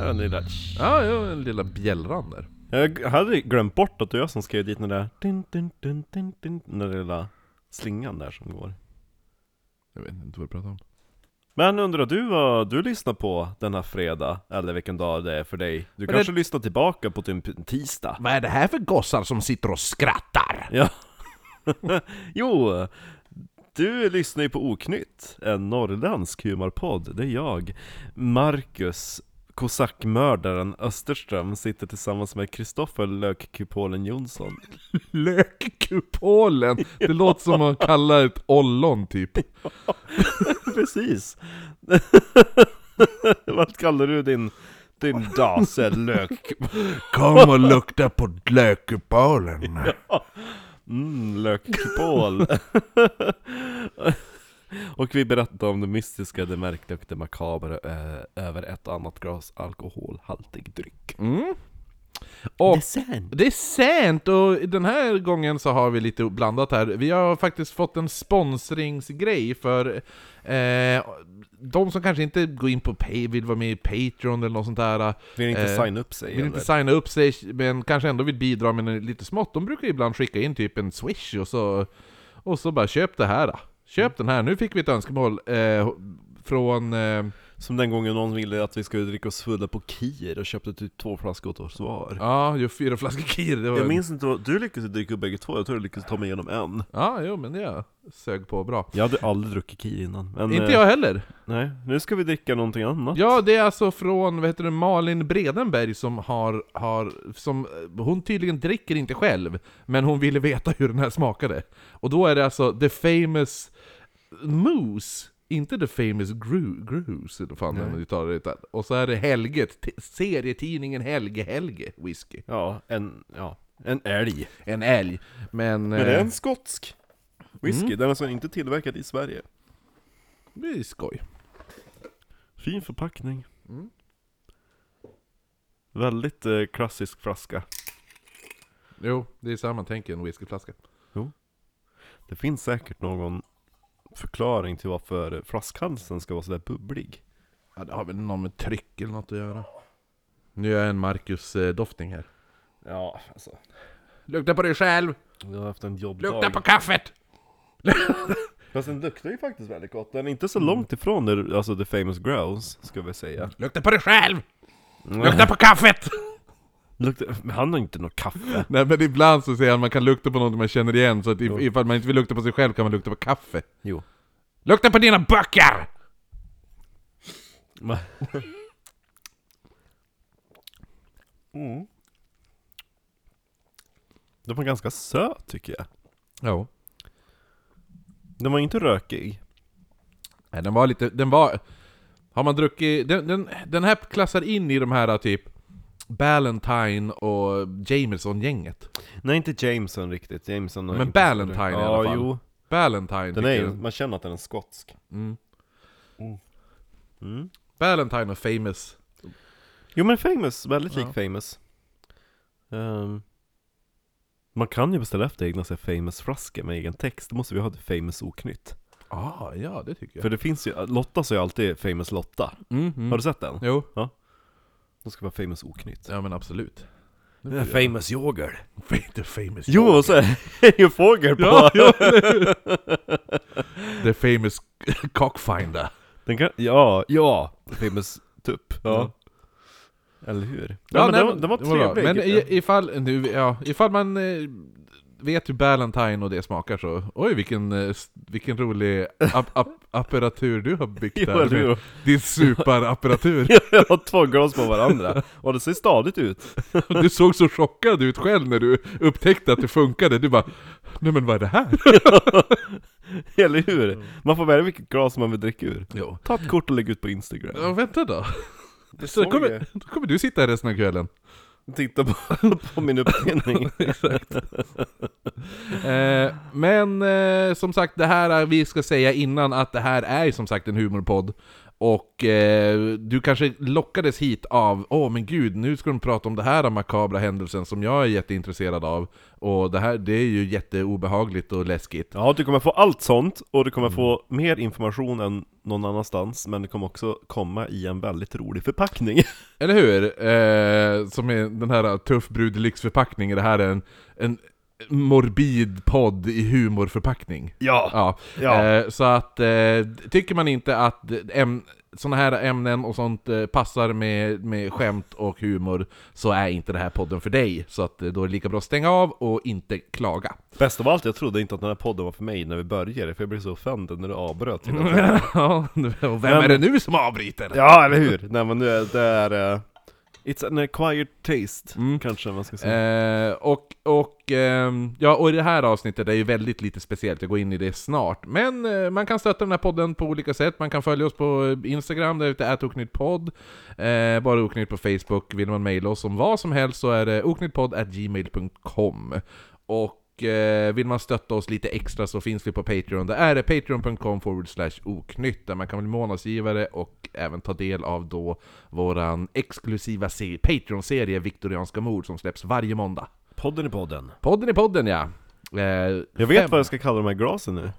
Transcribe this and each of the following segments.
Gillar den lilla... Ja, ja, den lilla bjällran där. Jag hade glömt bort att det var jag som skrev dit den där... Din, din, din, din, din, den där lilla slingan där som går. Jag vet inte vad du pratar om. Men undrar du vad du lyssnar på denna fredag? Eller vilken dag det är för dig? Du Men kanske lyssnar tillbaka på din tisdag? Vad är det här för gossar som sitter och skrattar? Ja. jo, du lyssnar ju på Oknytt, en norrländsk humorpodd. Det är jag, Marcus Kosackmördaren Österström, sitter tillsammans med Kristoffer Lökkupolen Jonsson. Lökkupolen! Det låter som att kalla ett ollon typ. Precis! Vad kallar du din, din dase lök? Kom och lukta på lökkupolen. Mm, lökkupol. Och vi berättar om det mystiska, det märkliga och det makabra eh, över ett annat glas alkoholhaltig dryck. Mm. Och sant. det är sant, och den här gången så har vi lite blandat här. Vi har faktiskt fått en sponsringsgrej för eh, de som kanske inte går in på pay, vill vara med i Patreon eller något sånt där. Vill inte Eh, signa upp sig Vill inte eller? signa upp sig, men kanske ändå vill bidra med lite smått. De brukar ibland skicka in typ en swish och så, och så bara köp det här då. Köp den här. Nu fick vi ett önskemål eh, från... Eh, Som den gången någon ville att vi skulle dricka oss fulla på Kir och köpte typ två flaskor åt oss var. ja, ju fyra flaskor kir. Det var Jag minns inte vad, du lyckades dricka upp bägge två, jag tror du lyckades ta mig igenom en. Ja, jo men det sög på bra. Jag hade aldrig druckit Kir innan. Men, Inte eh, jag heller. Nej, nu ska vi dricka någonting annat. Ja, det är alltså från, vad heter det, Malin Bredenberg som har, har som, eh, hon tydligen dricker inte själv, men hon ville veta hur den här smakade. Och då är det alltså The Famous Moose, inte The Famous Gru, Grues, eller vad fan den uttalar det utan. Och så är det Helge, serietidningen Helge Helge whisky. Ja, en, ja, en älg. En älg, men... Men det är eh, en skotsk whisky, den är alltså inte tillverkad i Sverige. det är skoj. Fin förpackning. Mm. Väldigt eh, klassisk flaska. Jo, det är så här man tänker en whiskyflaska. Det finns säkert någon förklaring till varför flaskhalsen ska vara sådär bubblig. Ja, det har väl någon med tryck eller något att göra. Nu gör jag en Marcus-doftning här. Ja, alltså. Lukta på dig själv! Jag har haft en jobbdag. Lukta på kaffet! Fast den luktar ju faktiskt väldigt gott. Den är inte så långt ifrån det, alltså the famous grouse, ska vi säga. Lukta på dig själv! Lukta på kaffet! Luktar, men han har inte något kaffe. Nej men ibland så säger han att man kan lukta på något man känner igen, så att if, ifall man inte vill lukta på sig själv kan man lukta på kaffe. Jo. Lukta på dina böcker! Mm. Den var ganska söt tycker jag. Ja. Den var inte rökig. Nej den var lite, den var... Har man druckit... Den, den, den här klassar in i de här typ... Ballantine och Jameson-gänget. Nej inte Jameson riktigt, Jameson har Men inte- Ballantine i ja, alla fall. jo. Ballantine Den tycker är, jag. man känner att den är skotsk. Mm. Mm. Ballantine och Famous. Jo men famous, väldigt lik Ja. famous. Ehm, man kan ju beställa efter egna så här, famous flaskor med egen text, då måste vi ha det famous oknytt. Ah, ja det tycker jag. För det finns ju, Lotta sa ju alltid famous Lotta. Mm, mm. Har du sett den? Jo. Då ska vara famous oknytt. Ja men absolut. Ja, famous yoghurt. The famous Jo, och så är det ju fågel på! Ja, ja, The famous cockfinder. Den kan, ja, ja! Famous tupp. Ja. Eller hur? Ja, men nej, den, var- den var trevlig. Men i, ifall, nu, ja, ifall man eh, vet hur Ballantine och det smakar så, oj vilken, eh, vilken rolig ap, ap, apparatur du har byggt Jo, där. med Din superapparatur. Jag har två glas på varandra, och det ser stadigt ut. Du såg så chockad ut själv när du upptäckte att det funkade. Du bara, nej men vad är det här? Eller hur? Man får välja vilket glas man vill dricka ur. Jo. Ta ett kort och lägg ut på Instagram. Ja, vänta då. Så kommer, då kommer du sitta här resten av kvällen. Titta på, på min uppfinning. Exakt. eh, men eh, som sagt, det här är- vi ska säga innan att det här är som sagt en humorpodd. Och eh, du kanske lockades hit av Åh men gud, nu ska de prata om det här makabra händelsen som jag är jätteintresserad av Och det här, det är ju jätteobehagligt och läskigt Ja, du kommer få allt sånt, och du kommer Mm. få mer information än någon annanstans Men det kommer också komma i en väldigt rolig förpackning Eller hur? Eh, som är den här tuff brud förpackning det här är en, en morbid podd i humorförpackning Ja! Ja, Ja. Eh, så att eh, tycker man inte att äm, sådana här ämnen och sånt eh, passar med, med skämt och humor så är inte det här podden för dig. Så att eh, då är det lika bra att stänga av och inte klaga. Bäst av allt, jag trodde inte att den här podden var för mig när vi började, för jag blev så offended när du avbröt ja, och vem är det nu som avbryter? Ja, eller hur? Nej men nu är det är... eh, It's an acquired taste, Mm. kanske man ska säga Eh, och, och, ehm, ja, och i det här avsnittet är ju väldigt lite speciellt, jag går in i det snart. Men eh, man kan stötta den här podden på olika sätt, man kan följa oss på Instagram, där ute är oknyttpodd. Eh, bara oknytt på Facebook, vill man mejla oss om vad som helst så är det oknyttpodd.gmail.com. Och eh, vill man stötta oss lite extra så finns vi på Patreon, där är det patreon.com forward slash oknytt, där man kan bli månadsgivare och även ta del av då våran exklusiva se- Patreon-serie Viktorianska mord som släpps varje måndag. Podden i podden Podden i podden ja! Eh, Jag vet vad jag ska kalla de här glasen nu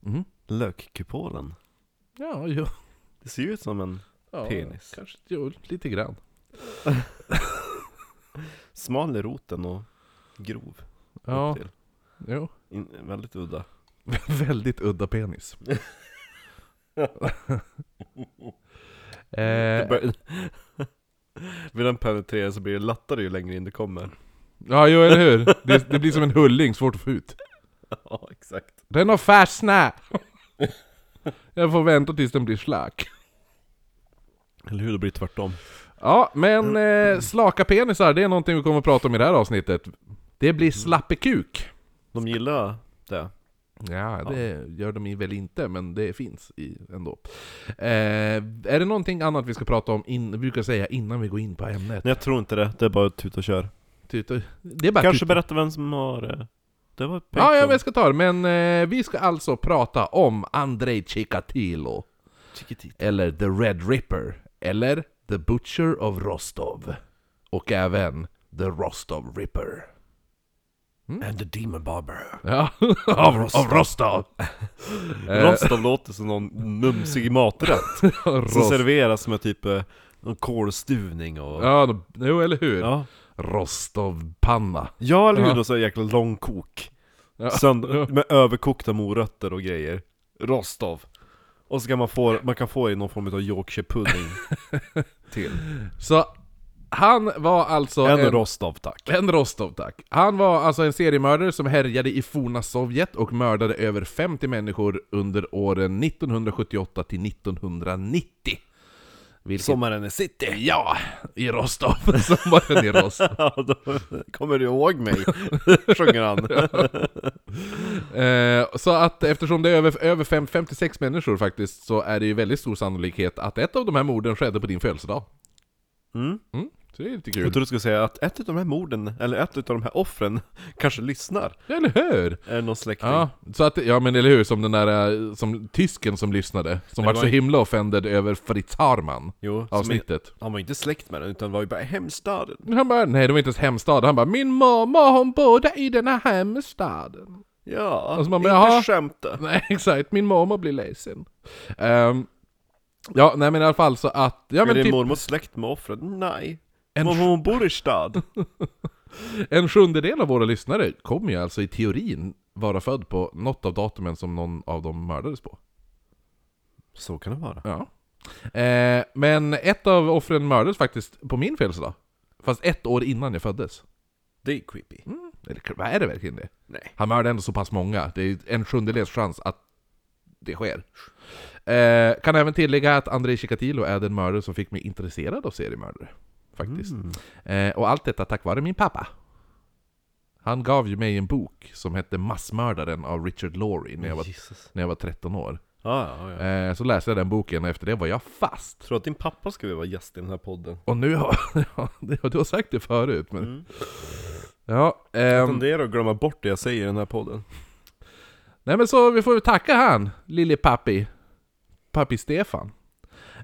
Mhm. Lökkupolen Ja, jo. Det ser ju ut som en Ja, Penis. Kanske, jo, lite grann. smal i roten och grov Ja, till. jo. In, Väldigt udda Väldigt udda penis. Det eh, Vid den penetreringen så blir det lättare ju längre in det kommer ja, jo eller hur? Det, det blir som en hulling, svårt att få ut. Ja, exakt Den har fastnat! Jag får vänta tills den blir slack. Eller hur, det blir tvärtom Ja, men eh, slaka penisar, det är någonting vi kommer att prata om i det här avsnittet. Det blir slappekuk. De gillar det Ja, det gör de väl inte, men det finns i, ändå. Eh, är det någonting annat vi ska prata om, in, vi brukar säga, innan vi går in på ämnet? Nej jag tror inte det, det är bara tut och kör Tuta- Det är bara Kanske tuta. berätta vem som har eh, Det var Ja, ja, jag ska ta det. Men eh, vi ska alltså prata om Andrei Chikatilo. Chiquitita. Eller The Red Ripper. Eller The Butcher of Rostov. Och även The Rostov Ripper. And the Demon Barber Ja, av, Rostov. av Rostov. Rostov låter som någon mumsig maträtt Som serveras med typ eh, någon kålstuvning och Ja, jo eller hur? Ja, Rostovpanna. ja eller hur? Ja. Någon sån jäkla lång kok Ja. Sönd- Med överkokta morötter och grejer Rostov Och så kan man få, man kan få i någon form av Yorkshire pudding till Så han var alltså En en, Rostov tack en Rostov, tack. Han var alltså en seriemördare som härjade i forna Sovjet och mördade över 50 människor under åren 1978 till 1990. Vilket... Sommaren i city Ja, i Rostov. Sommaren i Rostov. Ja, kommer du ihåg mig? Sjunger han Eh, så att eftersom det är över, över fem, 56 människor faktiskt, så är det ju väldigt stor sannolikhet att ett av de här morden skedde på din födelsedag. mm. Mm, så det är lite Jag kul. trodde du skulle säga att ett av de här morden, eller ett av de här offren, kanske lyssnar Eller hur? Är det någon släkting? Ja, så att, ja men eller hur, som den där, eh, som tysken som lyssnade, som var det så var- himla offended över Fritz Harman Jo, avsnittet. han var inte släkt med den, utan var ju bara hemstaden Han bara, nej det var inte ens hemstad, han bara 'Min mamma hon bodde i den här hemstaden' Ja, Och så man inte skämta Nej exakt, min mamma blir ledsen. Ehm, ja, nej men i alla fall så att, ja Är men din typ mormor släkt med offret? Nej En Men hon bor i stad en sjundedel av våra lyssnare kommer ju alltså i teorin vara född på något av datumen som någon av dem mördades på. Så kan det vara Ja. Eh, men ett av offren mördades faktiskt på min födelsedag. Fast ett år innan jag föddes. Det är creepy Mm. Eller, är det verkligen det? Nej Han mördade ändå så pass många. Det är en sjundedels chans att det sker. Eh, kan även tillägga att Andrei Chikatilo är den mördare som fick mig intresserad av seriemördare. Faktiskt. Mm. Eh, och allt detta tack vare min pappa. Han gav ju mig en bok som hette Massmördaren av Richard Laurie när jag var, Jesus när jag var 13 år. Ja, ja, ja. Eh, så läste jag den boken och efter det var jag fast. Tror att din pappa skulle vara gäst i den här podden? Och nu har... du har sagt det förut men... Mm. Ja, Jag ehm, tenderar att glömma bort det jag säger i den här podden Nej men så vi får väl tacka han, lille pappi. Pappi Stefan.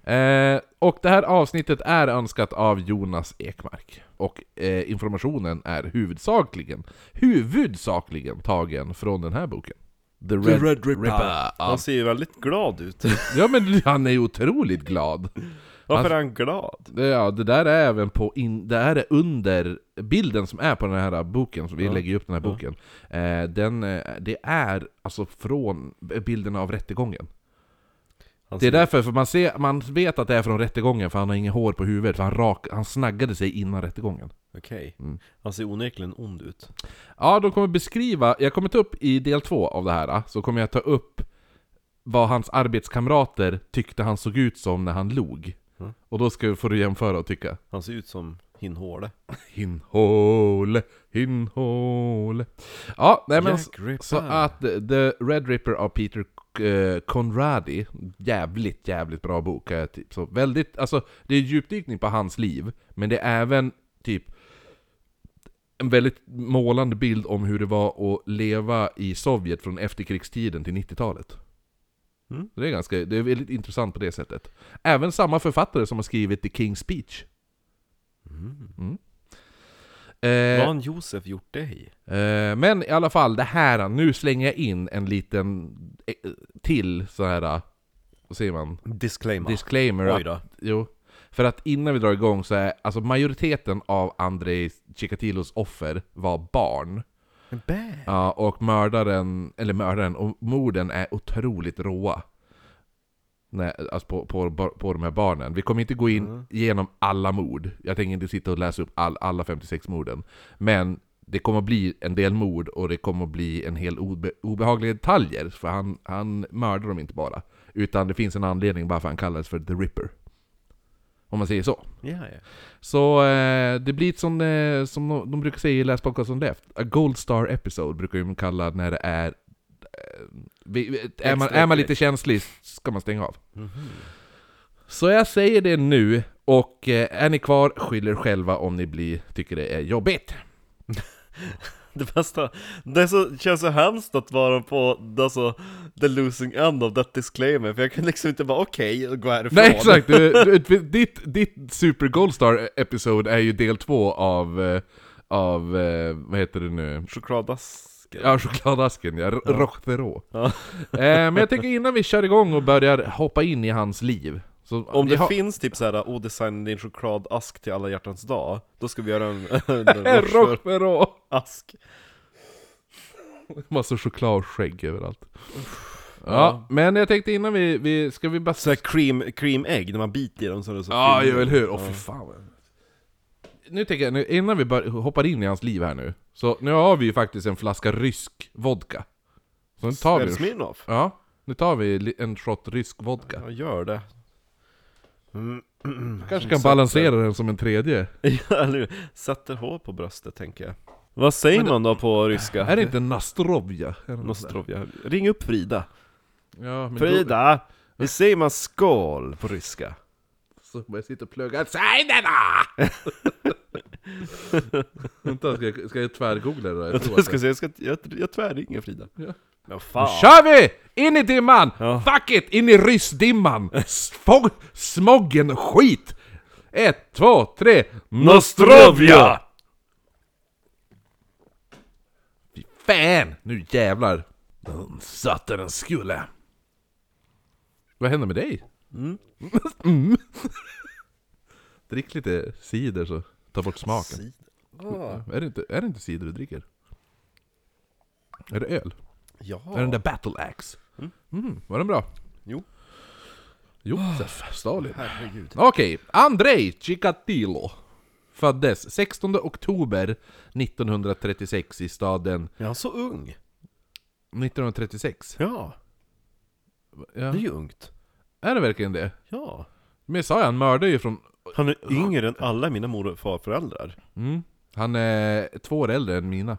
Eh, och det här avsnittet är önskat av Jonas Ekmark. Och eh, informationen är huvudsakligen, huvudsakligen tagen från den här boken. The Red, Ripper. Han av- ser ju väldigt glad ut. Ja men han är ju otroligt glad. Varför är han glad? Det, ja, det där är även på in, det här är under bilden som är på den här boken, som vi Ja. lägger upp den här Ja. boken. Eh, den, eh, det är alltså från bilderna av rättegången. Han Det är därför, för man, ser, man vet att det är från rättegången för han har inget hår på huvudet, för han, rak, han snaggade sig innan rättegången. Okej. Mm. Han ser onekligen ond ut. Ja, de kommer beskriva, jag kommer ta upp i del två av det här, så kommer jag ta upp vad hans arbetskamrater tyckte han såg ut som när han log. Mm. Och då ska, får du jämföra och tycka. Han ser ut som Hinhåle. Hinhåle, hinhåle. Ja, nej men Jack Ripper. så att The Red Ripper av Peter eh, Conradi, jävligt, jävligt bra bok. eh, Typ. Så väldigt, alltså, det är djupdykning på hans liv, men det är även typ en väldigt målande bild om hur det var att leva i Sovjet från efterkrigstiden till 90-talet. Mm. Det är ganska, det är väldigt intressant på det sättet. Även samma författare som har skrivit The King's Speech. Mm. Eh, Vad har en Josef gjort dig? Eh, men i alla fall, det här, nu slänger jag in en liten eh, till så här. eh, vad säger man? Disclaimer. Disclaimer. Oj Att, då. jo. För att innan vi drar igång så är, alltså majoriteten av Andrei Chikatilos offer var barn. Bä. Ja, och mördaren, eller mördaren, och morden är otroligt råa. Nej, alltså på, på, på de här barnen. Vi kommer inte gå in Mm. igenom alla mord. Jag tänker inte sitta och läsa upp all, alla 56 morden. Men det kommer bli en del mord och det kommer bli en hel obe, obehagliga detaljer. För han, han mördar dem inte bara. Utan det finns en anledning varför han kallades för The Ripper. Om man säger så. Ja, ja. Så eh, det blir som, eh, som de, de brukar säga i Last Podcast on Left, a Gold Star Episode brukar de kalla när det är... Är, man, är man lite känslig ska man stänga av. Mhm. Så jag säger det nu, och eh, är ni kvar, skyll er själva om ni blir, tycker det är jobbigt. Det bästa, det så, känns så hemskt att vara på alltså, the losing end of that disclaimer, för jag kan liksom inte bara okej och gå härifrån. Nej exakt, du, du, ditt, ditt Super Gold Star Episode är ju del två av, eh, av eh, vad heter det nu? Chokladasken. Ja, chokladasken ja, Ja. Ja. Eh, men jag tänker innan vi kör igång och börjar hoppa in i hans liv. Så Om det har- finns typ såhär, oh designa din chokladask till alla hjärtans dag, då ska vi göra en, en Rochefero! ask. Massa choklad och skägg överallt. Ja, Ja. men jag tänkte innan vi, vi ska vi bara... Såhär cream, cream ägg, när man biter i dem så är det så Ja, ja, eller hur? Åh Ja. fy fan Nu tänker jag, nu, innan vi bör, hoppar in i hans liv här nu, så nu har vi ju faktiskt en flaska rysk vodka. Så nu tar vi... Smirnoff? Ja, nu tar vi en shot rysk vodka. Ja, gör det. Mm. Kanske kan balansera den som en tredje. Ja, eller hur? Sätter hår på bröstet tänker jag. Vad säger det- man då på ryska? Är det inte Nastrovja? Nostrovja. Ring upp Frida. Ja, men då, Frida! Hur säger man skål på ryska? Så börjar jag sitta och plugga. Säg det då! Vänta, ska jag, ska jag tvärgoogla det där? Jag, tror jag ska säga, jag, ska, jag, jag tvärringer Frida. Ja. Men Nu fan! kör vi! In i dimman! Ja. Fuck it! In i ryssdimman! Smoggen, skit! Ett, två, tre! Nostrovja! Fy fan! Nu jävlar! Den satt där den skulle. Vad händer med dig? Mm. Mm. Drick lite cider så ta bort smaken. Cider. Ah. Är det, inte, är det inte cider du dricker? Är det öl? Ja. Är det den där Battle Axe? Mm. Mm, var den bra? Jo. Josef Stalin. Herregud. Okej, Andrei Chikatilo föddes 16 oktober 1936 i staden... Ja, så ung. 1936? Ja, Ja. det är ju ungt. Är det verkligen det? Ja. Men jag sa ju, han mördade ju från... Han är yngre än alla mina mor och farföräldrar. Mm. Han är två år äldre än mina.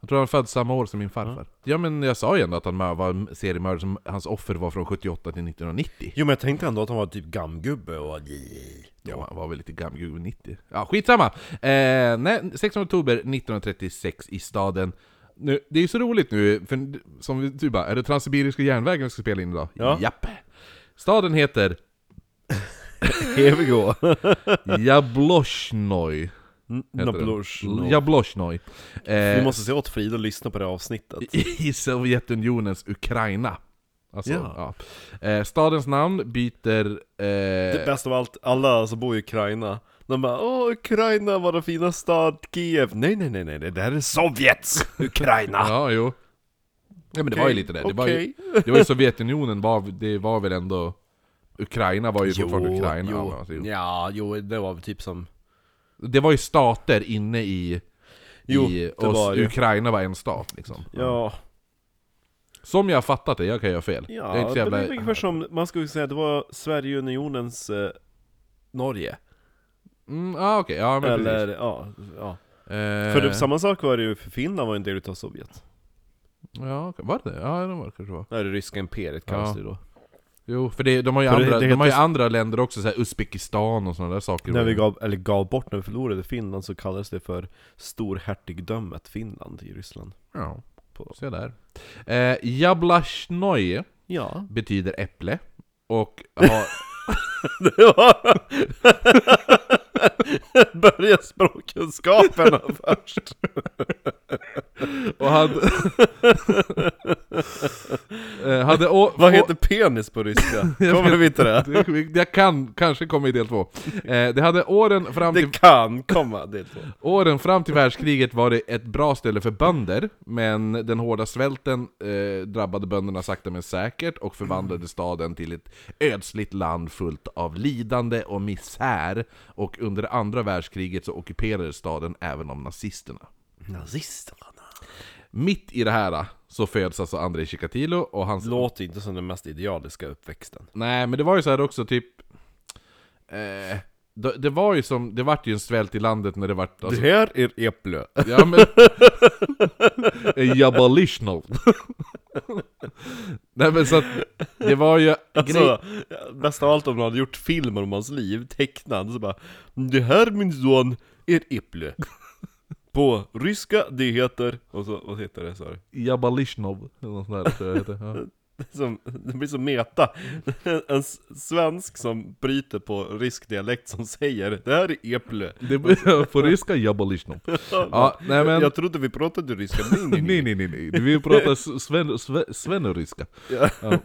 Jag tror han är född samma år som min farfar. Ja men jag sa ju ändå att han var seriemördare som hans offer var från 78 till 1990. Jo men jag tänkte ändå att han var typ gammgubbe och... Ja, han var väl lite gammal 90. Ja, skitsamma! Eh, nej, 16 oktober 1936 i staden... Nu, det är ju så roligt nu, för som vi- du bara, är det Transsibiriska järnvägen vi ska spela in idag? Ja. Japp! Staden heter Here we go! Jabloshnoj. heter det. Nablush. Jabloshnoj. Vi Eh, måste se åt Frida och lyssna på det här avsnittet. I Sovjetunionens Ukraina. Alltså, Ja. ja. Eh, stadens namn byter... Det Eh, bästa av allt, alla som bor i Ukraina De bara åh Ukraina var den fina stad, Kiev Nej nej nej nej, nej, det här är Sovjets Ukraina! ja, jo. Ja men det var ju lite det. Det var ju, det var ju Sovjetunionen, var, det var väl ändå... Ukraina var ju fortfarande Ukraina. jo, alltså, jo. ja, jo det var väl typ som Det var ju stater inne i... Jo, i det och var det. Ukraina var en stat liksom. Ja, Som jag har fattat det, jag kan göra fel. ja jag är det jävla... var ungefär som, man skulle säga det var Sverigeunionens eh, Norge Mm, ah, okej, ja men Eller, precis. ja, ja Eh, För det, samma sak var det ju för Finland var en del utav Sovjet Ja, var det det? Ja, det var det kanske var. Det är det ryska imperiet kallas Ja. det då Jo, för det, de har ju, För det- andra, det de har ju andra länder också, såhär Uzbekistan och sådana där saker. När vi gav, eller gav bort när vi förlorade Finland så kallades det för Storhertigdömet Finland i Ryssland Ja, på, se där. Eh, Jablashnoj Ja, betyder äpple. Och har... Börja språkkunskaperna först och hade... eh, hade å, Vad heter penis på ryska? Kommer vi till det? det? Jag kan kanske komma i del två. Eh, det hade åren fram till, Det kan komma, är två åren fram till världskriget var det ett bra ställe för bönder, men den hårda svälten eh, drabbade bönderna sakta men säkert och förvandlade staden till ett ödsligt land fullt av lidande och misär. Och under andra världskriget så ockuperades staden även av nazisterna. Nazisterna Mitt i det här så föds alltså Andrei Chikatilo och hans... Låter inte som den mest idealiska uppväxten Nej, men det var ju så här också typ... Eh, det, det var ju som, det vart ju en svält i landet när det vart... Alltså, Det här är äpple ja men... Jabalishno. Nej men så att, det var ju... Alltså, bäst av allt om de hade gjort filmer om hans liv, tecknad, så bara Det här min son är äpple På ryska, det heter, och så, vad heter det sa du? Jabalishno, eller något sånt där tror jag heter. Ja. Som, det blir så meta En s- svensk som bryter på rysk dialekt som säger Det här är äpple Det blir på ryska Jabalishno. Ja, nej men... Jag trodde vi pratade ryska, nej nej Nej nej nej vi pratar sven, sven. Ja. Ja.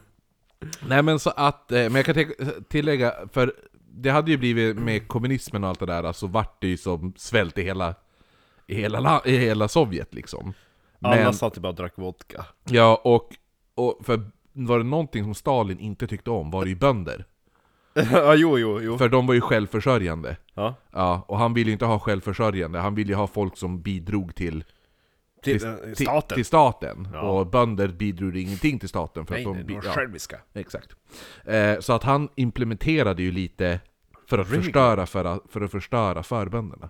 Nej men så att, eh, men jag kan tillägga, för det hade ju blivit med kommunismen och allt det där, så vart det ju som svält i hela, i hela, la- i hela Sovjet liksom. Alla Men, satt ju bara och drack vodka ja och, och för var det någonting som Stalin inte tyckte om var det ju bönder. Ja jo jo jo För de var ju självförsörjande. Ja, Ja, och han ville ju inte ha självförsörjande, han ville ju ha folk som bidrog till till, till, eh, staten Till staten. Ja. Och bönder bidrog ingenting till staten för Nej, att de... de var ja, själviska exakt. Eh, så att han implementerade ju lite för att förstöra för att, för att förstöra för bönderna.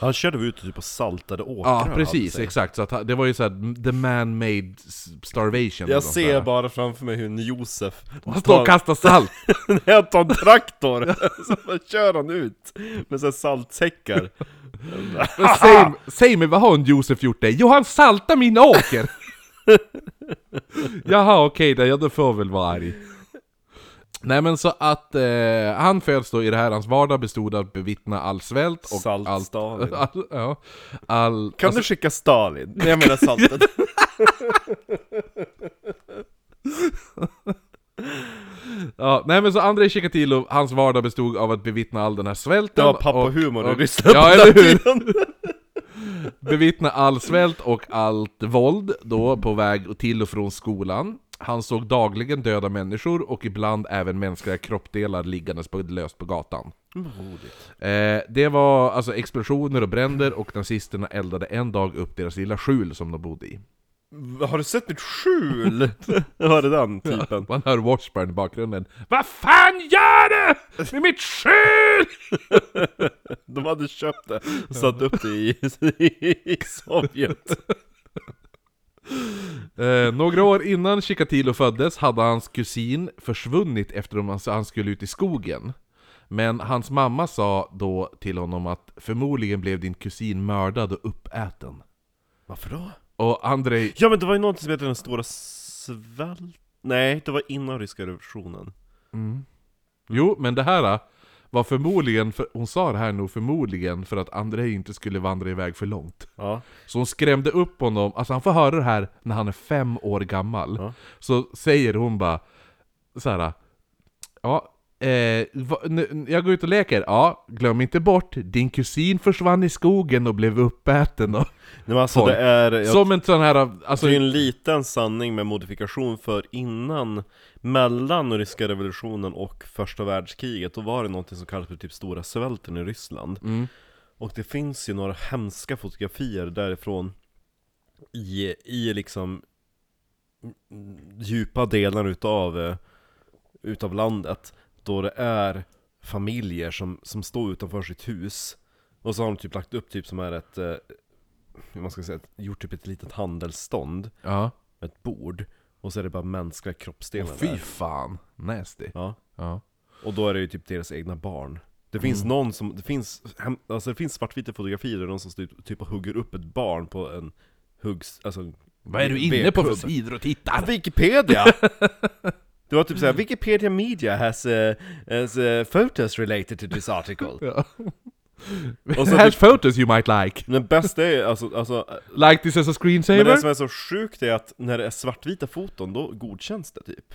Han körde ut typ och saltade åkrar Ja, precis, exakt. Så att han- det var ju såhär, the man-made starvation. Jag ser sådär. bara framför mig hur Josef Han står och kastar salt! När jag tar en traktor, så bara kör han ut med så här saltsäckar Men säg, säg mig, vad har en Josef gjort dig? Jo, han saltar min åker! Jaha, okej då, ja då får jag väl vara arg. Nej men så att eh, han föds då i det här, hans vardag bestod av att bevittna all svält och allt... Salt-Stalin. All, ja, all, Kan alltså, du skicka Stalin? Nej jag menar saltet ja, nej men så Andrei Chikatilo, hans vardag bestod av att bevittna all den här svälten var pappa-humor i och- Ryssland Ja, eller hur? Bevittna all svält och allt våld då på väg till och från skolan. Han såg dagligen döda människor och ibland även mänskliga kroppsdelar liggandes på, löst på gatan. Eh, det var alltså explosioner och bränder och nazisterna eldade en dag upp deras lilla skjul som de bodde i. Har du sett mitt skjul? Var det den typen? Man hör Washburn i bakgrunden. Vad fan gör du med mitt skjul? De hade köpt det och satt upp det i, i Sovjet Eh, några år innan Chikatilo föddes hade hans kusin försvunnit efter att han skulle ut i skogen. Men hans mamma sa då till honom att förmodligen blev din kusin mördad och uppäten. Varför då? Och Andrei... Ja men det var ju någonting som heter den stora svält... Nej, det var innan ryska revolutionen Jo, men det här var förmodligen, för, hon sa det här nog förmodligen för att Andrei inte skulle vandra iväg för långt. Ja, Så hon skrämde upp honom, alltså han får höra det här när han är fem år gammal. Ja. Så säger hon bara så här. Ja, eh, va, nu, jag går ut och leker. Ja, glöm inte bort, din kusin försvann i skogen och blev uppäten. Och, Nej, alltså Folk. det är, jag, som en sån här, alltså, det är en liten sanning med modifikation för innan, mellan ryska revolutionen och första världskriget, då var det någonting som kallas för typ stora svälten i Ryssland. mm, Och det finns ju några hemska fotografier därifrån i, i liksom mm, djupa delar utav, eh, utav landet Då det är familjer som, som står utanför sitt hus Och så har de typ lagt upp typ som är ett, eh, hur man ska säga, gjort typ ett litet handelsstånd ja. Ett bord Och så är det bara mänskliga kroppsdelar Åh, fy där fan, nasty. Ja, Ja. och då är det ju typ deras egna barn Det finns Mm. någon som, det finns, hem- alltså det finns svartvita fotografier där någon som typ, typ hugger upp ett barn på en huggs, alltså Vad är du inne på för sidor och tittar? Wikipedia! Det var typ såhär, Wikipedia media has, uh, has uh, photos related to this article Ja. Och så Has typ- photos you might like. Den bästa är alltså, alltså Like this as a men screensaver? det som är så sjukt är att när det är svartvita foton, då godkänns det typ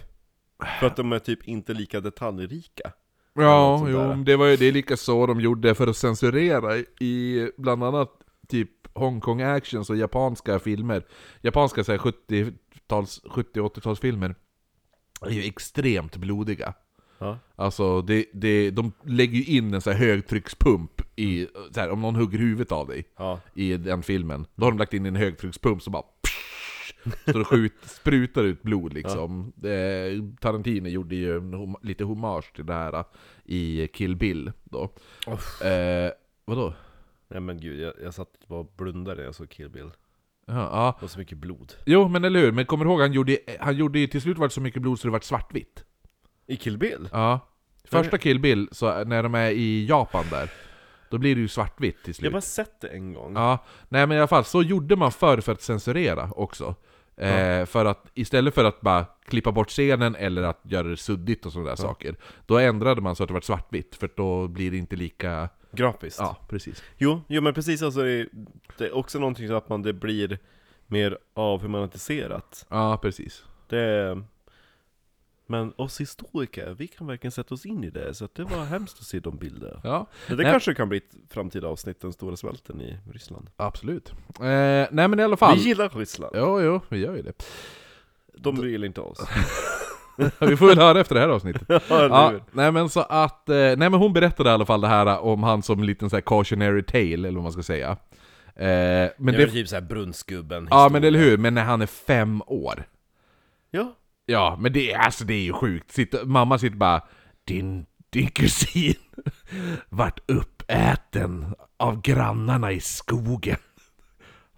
För att de är typ inte lika detaljrika Ja, jo, där. men det var ju det är lika så de gjorde för att censurera i bland annat typ Hongkong actions och japanska filmer. Japanska så här 70-tals, 70-80-talsfilmer är ju extremt blodiga. Ja, Alltså, det, det, de lägger ju in en så här högtryckspump i, så här, om någon hugger huvudet av dig ja, i den filmen. Då har de lagt in en högtryckspump som bara så det skjut, sprutar ut blod liksom. Det, Tarantino gjorde ju en, hom- lite hommage till det här uh, i Kill Bill då. Uff. Eh, vadå? nej men gud, jag, jag satt bara och blundade när jag såg Kill Bill Ja, ja. Var så mycket blod Jo men eller hur, men kommer du ihåg han gjorde, han gjorde ju till slut var det så mycket blod så det var svartvitt. I Kill Bill? Ja. Första Kill Bill, så när de är i Japan där, då blir det ju svartvitt till Jag slut. har bara sett det en gång Ja, nej men i alla fall, så gjorde man förr för att censurera också. Eh, för att istället för att bara klippa bort scenen eller att göra det suddigt och sådana där saker, då ändrade man så att det var svartvitt, för då blir det inte lika... Grafiskt Ja, precis. Jo, jo men precis alltså det är, det är också någonting så att man, det blir mer avhumaniserat Ja, precis. Det Men oss historiker, vi kan verkligen sätta oss in i det, så att det var hemskt att se de bilderna Ja, det Nej. kanske kan bli ett framtida avsnitt, den stora svälten i Ryssland absolut. Eh, nej men i alla fall. Vi gillar Ryssland, Jo, jo, vi gör ju det. de gillar inte oss vi får väl höra efter det här avsnittet. Ja, nej men så att, eh, nej men hon berättade i alla fall det här om han som en liten så här cautionary tale, eller vad man ska säga. Eh, men det är typ såhär brunnsgubben ja men eller hur, men när han är fem år. Ja, Ja, men det, är- alltså, det är ju sjukt. Sitter, mamma sitter bara Din, din kusin vart uppäten av grannarna i skogen.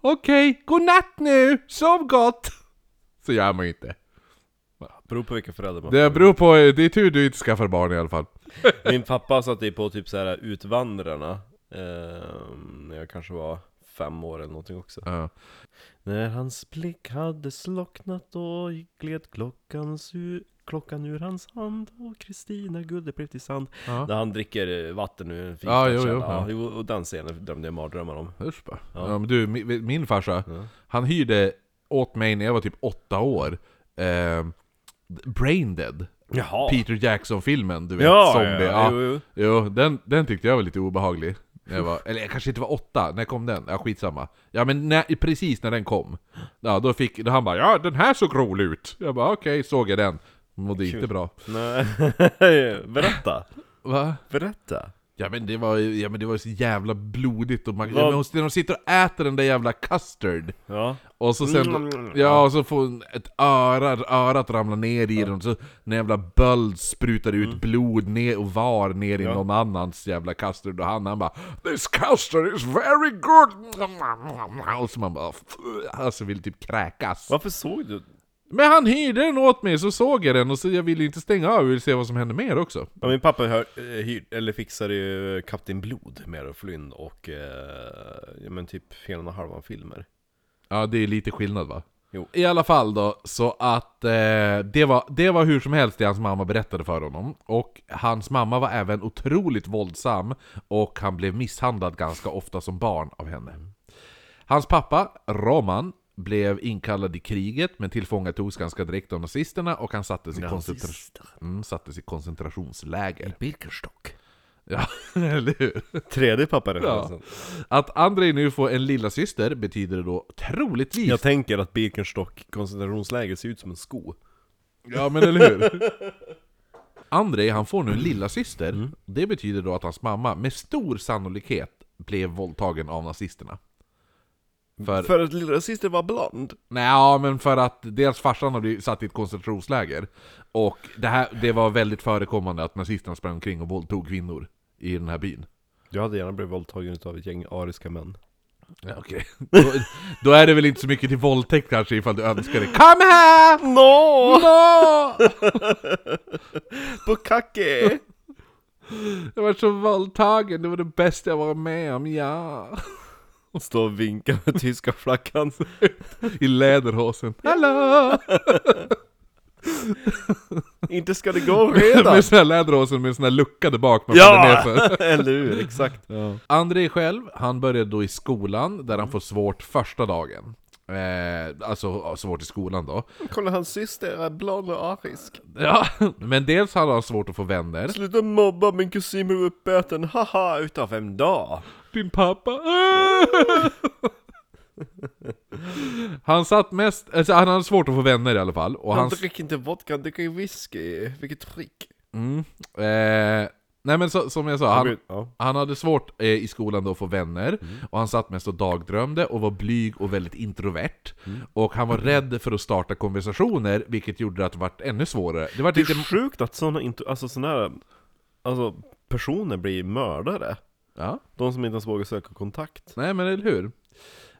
Okej, god natt nu! Sov gott! Så gör man ju inte. Beror på vilka föräldrar man Det beror på, det är tur du inte skaffar barn i alla fall. Min pappa satt ju på typ såhär Utvandrarna eh, När jag kanske var fem år eller någonting också Ja. När hans blick hade slocknat och gled klockan, su- klockan ur hans hand och Kristina guldet blev till sand Ja. När han dricker vatten ur en Ja, jo, jo, ja. ja. och den scenen drömde jag mardrömmar om Usch bara. Ja. Ja. men du, min, min farsa, han hyrde åt mig när jag var typ åtta år eh, Brain Dead. Jaha! Peter Jackson-filmen, du vet, ja, zombie. ja, Ja, jo, jo. Jo, den, den tyckte jag var lite obehaglig. Jag var, eller jag kanske inte var åtta, när kom den? Ja, skitsamma. Ja men när, precis när den kom. Ja, då fick då han bara 'Ja, den här såg rolig ut' Jag bara okej, såg jag den. Mådde inte bra. Nej, berätta! Va? Berätta! Ja men det var ju ja, men det var ju så jävla blodigt och man, ja, men när de sitter och äter den där jävla custard Ja, Och så sen, Mm. ja och så får ett öra, örat ramla ner i den, så en jävla böld sprutar ut blod ner och var ner i Mm. Ja. någon annans jävla custard och han, han bara 'This custard is very good' Och så man bara alltså vill typ kräkas varför såg du? Men han hyrde den åt mig, så såg jag den och så jag ville inte stänga av, jag ville se vad som hände mer också Ja, min pappa hör, eh, hyr, eller fixade ju Kapten Blod med och Flynn och eh, ja, men typ hela och halvan filmer Ja det är lite skillnad va? Jo. I alla fall då, så att eh, det, var, det var hur som helst det hans mamma berättade för honom. Och hans mamma var även otroligt våldsam, och han blev misshandlad ganska ofta som barn av henne. Hans pappa, Roman, blev inkallad i kriget, men tillfångatogs ganska direkt av nazisterna, och han sattes i, koncentra mm, sattes i koncentrationsläger. Birkenstock. Ja, eller hur? Tredje pappareferensen. Att Andrei nu får en lilla syster betyder då troligtvis... Jag tänker att Birkenstock koncentrationsläger ser ut som en sko. Ja men eller hur? Andrei, han får nu en lilla syster. Det betyder då att hans mamma med stor sannolikhet blev våldtagen av nazisterna. För, För att lilla syster var blond. nej, ja, men för att dels farsan blivit satt i ett koncentrationsläger, och det, här, det var väldigt förekommande att nazisterna sprang omkring och våldtog kvinnor i den här byn. Jag hade gärna blivit våldtagen av ett gäng ariska män. Ja, okej. Då, då är det väl inte så mycket till våldtäkt kanske ifall du önskar det. Kom här! Nå! Nå! Bukake! Jag var så våldtagen, det var det bästa jag varit med om, ja. Stå och vinka med tyska flaggan. I läderhosen. Hallå! Inte ska det gå redan! med sån här läderhosen med sån här lucka där bak man Ja! ner. Eller hur, exakt. Andrei själv, han började då i skolan, där han får svårt första dagen. Eh, alltså svårt i skolan då. Kolla hans syster är blond och arisk. Ja, men dels hade han svårt att få vänner. Sluta mobba, min kusin blev uppäten, haha, utav vem då? Din pappa. han satt mest, alltså han hade svårt att få vänner i alla fall. Och Han hans, dricker inte vodka, han dricker whisky. Vilket trick. mm, eh, nej men så, som jag sa, han, ja. Han hade svårt eh, i skolan då att få vänner, och han satt mest och dagdrömde och var blyg och väldigt introvert. Och han var rädd för att starta konversationer, vilket gjorde att det vart ännu svårare. Det var Det lite... är sjukt att såna, inte, alltså såna här, alltså personer blir mördare. Ja, De som inte ens vågar söka kontakt. nej men eller hur?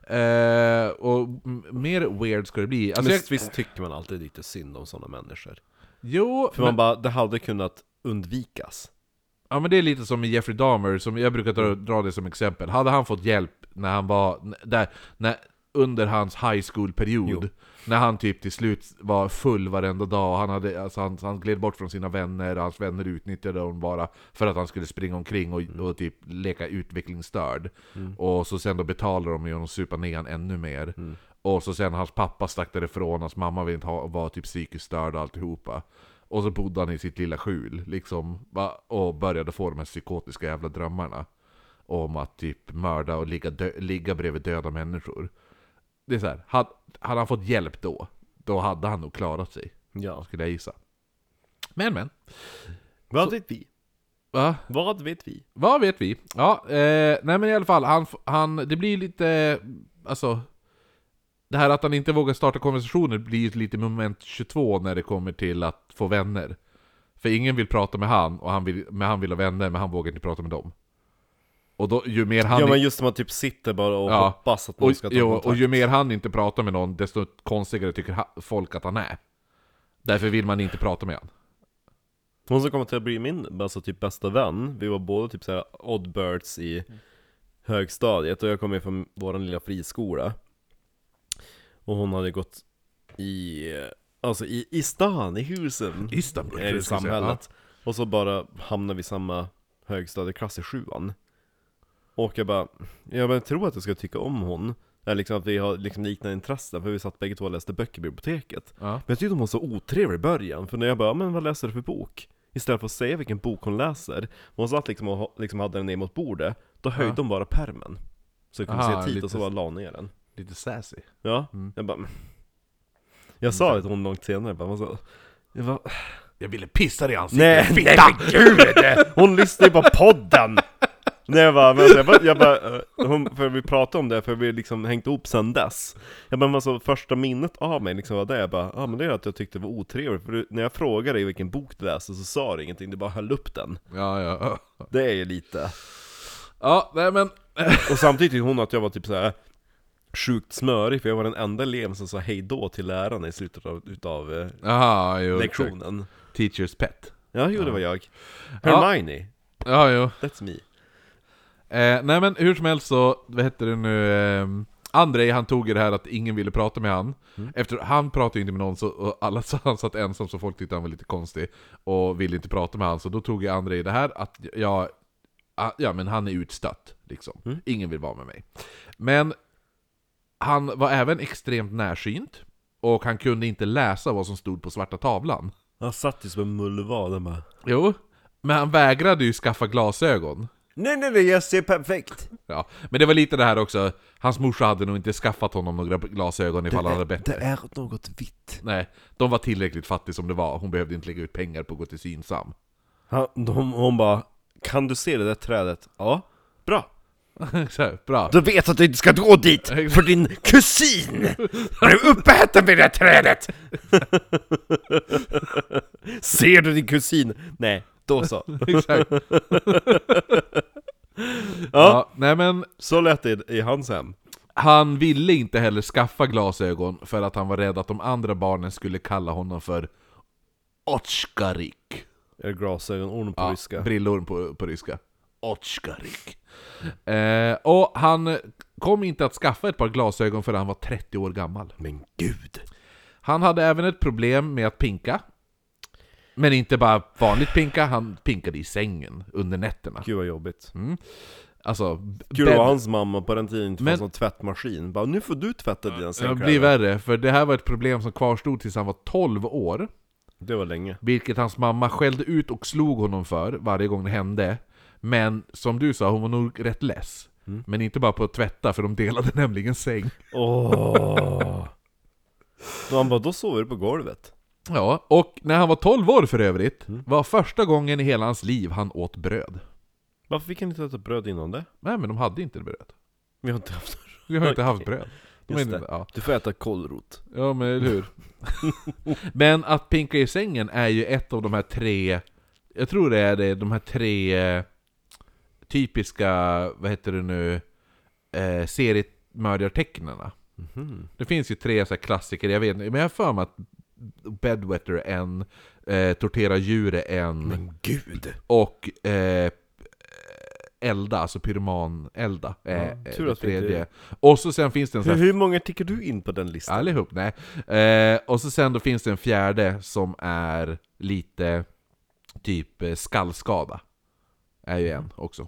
Eh, och m- mer weird ska det bli. Alltså, Men jag, visst tycker man alltid lite synd om sådana människor. jo, För men, man bara, det hade kunnat undvikas. ja men det är lite som med Jeffrey Dahmer, som jag brukar dra, dra det som exempel. Hade han fått hjälp när han var, n- där, när, under hans high school-period, Jo. När han typ till slut var full varenda dag, han, hade, alltså han, han gled bort från sina vänner, hans vänner utnyttjade honom bara för att han skulle springa omkring och, och typ leka utvecklingsstörd. Och så sen då betalade de honom supa ner han ännu mer. Och så sen hans pappa stack därifrån, hans mamma vill inte ha, var typ psykiskt störd och alltihopa. Och så bodde han i sitt lilla skjul, liksom, och började få de här psykotiska jävla drömmarna. Om att typ mörda och ligga, dö- ligga bredvid döda människor. Det är så här, hade, hade han fått hjälp då, då hade han nog klarat sig, Ja. skulle jag gissa. Men men, Vad vet vi? va? Vad vet vi? Vad vet vi? Ja, eh, nej men i alla fall, han, han, det blir lite, alltså Det här att han inte vågar starta konversationer blir lite moment 22 när det kommer till att få vänner För ingen vill prata med han, och han vill, men han vill ha vänner, men han vågar inte prata med dem Och då, ju mer han... Ja men just som man typ sitter bara och Ja. hoppas att någon och, ska ta jo, kontakt. och ju mer han inte pratar med någon, desto konstigare tycker folk att han är. Därför vill man inte prata med honom Hon som kommer till att bli min, alltså typ bästa vän, vi var båda typ såhär oddbirds i högstadiet och jag kommer från vår lilla friskola. Och hon hade gått i, alltså i, i stan, i husen, Istanbul, i samhället. Och så bara hamnade vi i samma högstadieklass i sjuan Och jag bara, jag bara tror att jag ska tycka om hon Eller liksom att vi har liksom liknande intressen, för vi satt bägge två och läste böcker i biblioteket Ja. men jag tyckte hon var så otrevlig i början, för när jag bara, men vad läser du för bok? Istället för att säga vilken bok hon läser, hon satt liksom och liksom hade den ner mot bordet, då höjde Ja. hon bara pärmen Så jag kunde Aha, se tid lite och så bara la ner den Lite sassy Ja, Mm. jag bara Jag sa det till hon långt senare, bara, så, jag bara Jag ville pissa dig i ansiktet, Nej, nej men gud! Hon lyssnar ju på podden! Nej jag bara, men alltså, jag bara, jag bara eh, hon, för vi pratade om det, för vi liksom hängt ihop sen dess. Jag bara, men alltså första minnet av mig liksom var det, jag bara, ja ah, men det är att jag tyckte det var otrevligt För när jag frågade dig vilken bok du läste så sa du ingenting, du bara höll upp den. Ja, ja. Det är ju lite. Ja, nej men Och samtidigt tyckte hon att jag var typ såhär Sjukt smörig, för jag var den enda eleven som sa hej då till lärarna i slutet av, utav eh, Jaha, jo lektionen. Teacher's pet. Ja, jo det var jag. Ja. Hermione, Ja, jo. That's me eh, Nej men hur som helst så, vad heter det nu, ehm, Andrei han tog ju det här att ingen ville prata med han. Mm. Efter, han pratade ju inte med någon, så, och alla så han satt ensam så folk tyckte han var lite konstig. Och ville inte prata med han, så då tog ju Andrei det här att jag, ja men han är utstött. Liksom. Mm. Ingen vill vara med mig. Men han var även extremt närsynt. Och han kunde inte läsa vad som stod på svarta tavlan. Han satt ju som en mullvad bara Jo, men han vägrade ju skaffa glasögon. Nej nej nej, jag ser perfekt! Ja, men det var lite det här också, hans morsa hade nog inte skaffat honom några glasögon ifall han hade bättre. det är något vitt. Nej, de var tillräckligt fattiga som det var, hon behövde inte lägga ut pengar på att gå till Synsam. Han, de, hon bara Kan du se det där trädet? Ja, bra! Här, bra. Du vet att du inte ska gå dit, för din kusin är uppäten vid det där trädet! Ser du din kusin? Nej, då så. Exakt. Ja, Ja, nej men så lät det i hans hem. han ville inte heller skaffa glasögon för att han var rädd att de andra barnen skulle kalla honom för Otskarik. Är det glasögon på Ja, ryska? brillor på, på ryska. Otskarik. Eh, och han kom inte att skaffa ett par glasögon förrän han var 30 år gammal. Men gud! Han hade även ett problem med att pinka. Men inte bara vanligt pinka, han pinkade i sängen under nätterna. Gud vad jobbigt. Alltså, Gud bed- vad hans mamma på den tiden inte Men- fanns någon tvättmaskin. Bara nu får du tvätta dina det sängkläder. blir värre, för det här var ett problem som kvarstod tills han var 12 år. Det var länge. Vilket hans mamma skällde ut och slog honom för varje gång det hände. Men som du sa, hon var nog rätt less. Mm. Men inte bara på att tvätta, för de delade nämligen säng. Åh. Då han bara, då sover du på golvet. Ja, och när han var 12 år för övrigt, Mm. var första gången i hela hans liv han åt bröd. Varför fick han inte äta bröd innan det? Nej men de hade inte bröd. Vi har inte haft Vi har inte haft bröd. Just är inte, det. ja. Du får äta kålrot. ja, men eller hur? men att pinka i sängen är ju ett av de här tre, jag tror det är det, de här tre eh, typiska, vad heter det nu, eh, seriemördartecknena. Mhm. Det finns ju tre så här klassiker, jag vet inte, men jag har för mig att Bedwetter är en, eh, Tortera djur är en, Men gud! och eh, Elda, alltså pyroman-elda, är Ja, tur att inte- tredje. Och så sen finns det en sån Hur, här hur många tickar du in på den listan? Allihop, nej. Eh, och så sen då finns det en fjärde som är lite typ eh, skallskada. Är ju en också.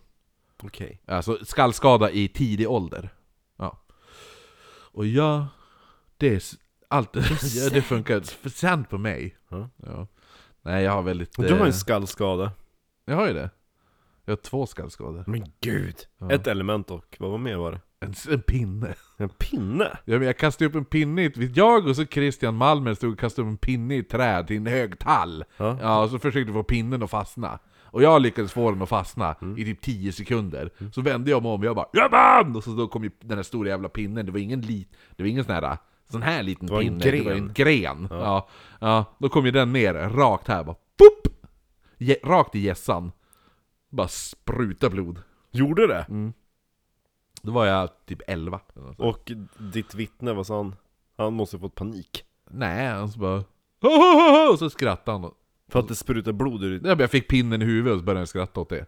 Okej. Alltså skallskada i tidig ålder. Ja. Och ja, det är allt ja, det funkar för sant på mig. Ja. Ja. Nej, jag har väldigt... Du har eh, en skallskada. Jag har ju det. Jag har två skallskador. Men gud! Ja. Ett element och vad var mer var det? En, en pinne. En pinne? Ja, men jag kastade upp en pinne i. Jag och så Christian Malmer stod och kastade upp en pinne i ett träd till en hög tall. Ja. Ja, och så försökte få pinnen att fastna. Och jag lyckades få den att fastna i typ 10 sekunder. Så vände jag mig om och jag bara ”Jajamän!” Och så då kom ju den här stora jävla pinnen, det var ingen lit, det var ingen sån här, sån här liten Det var en pinne, det var en gren. gren. Ja. Ja, då kom ju den ner, rakt här bara Boop! Je, rakt i gässan. Bara spruta blod. Gjorde det? Då var jag typ 11. eller något sånt. Och ditt vittne, vad sa han? Han måste ha fått panik. Nej, han så bara Och så skrattade han. För att det sprutar blod ur ditt... Ja, Jag fick pinnen i huvudet och så började jag skratta åt det.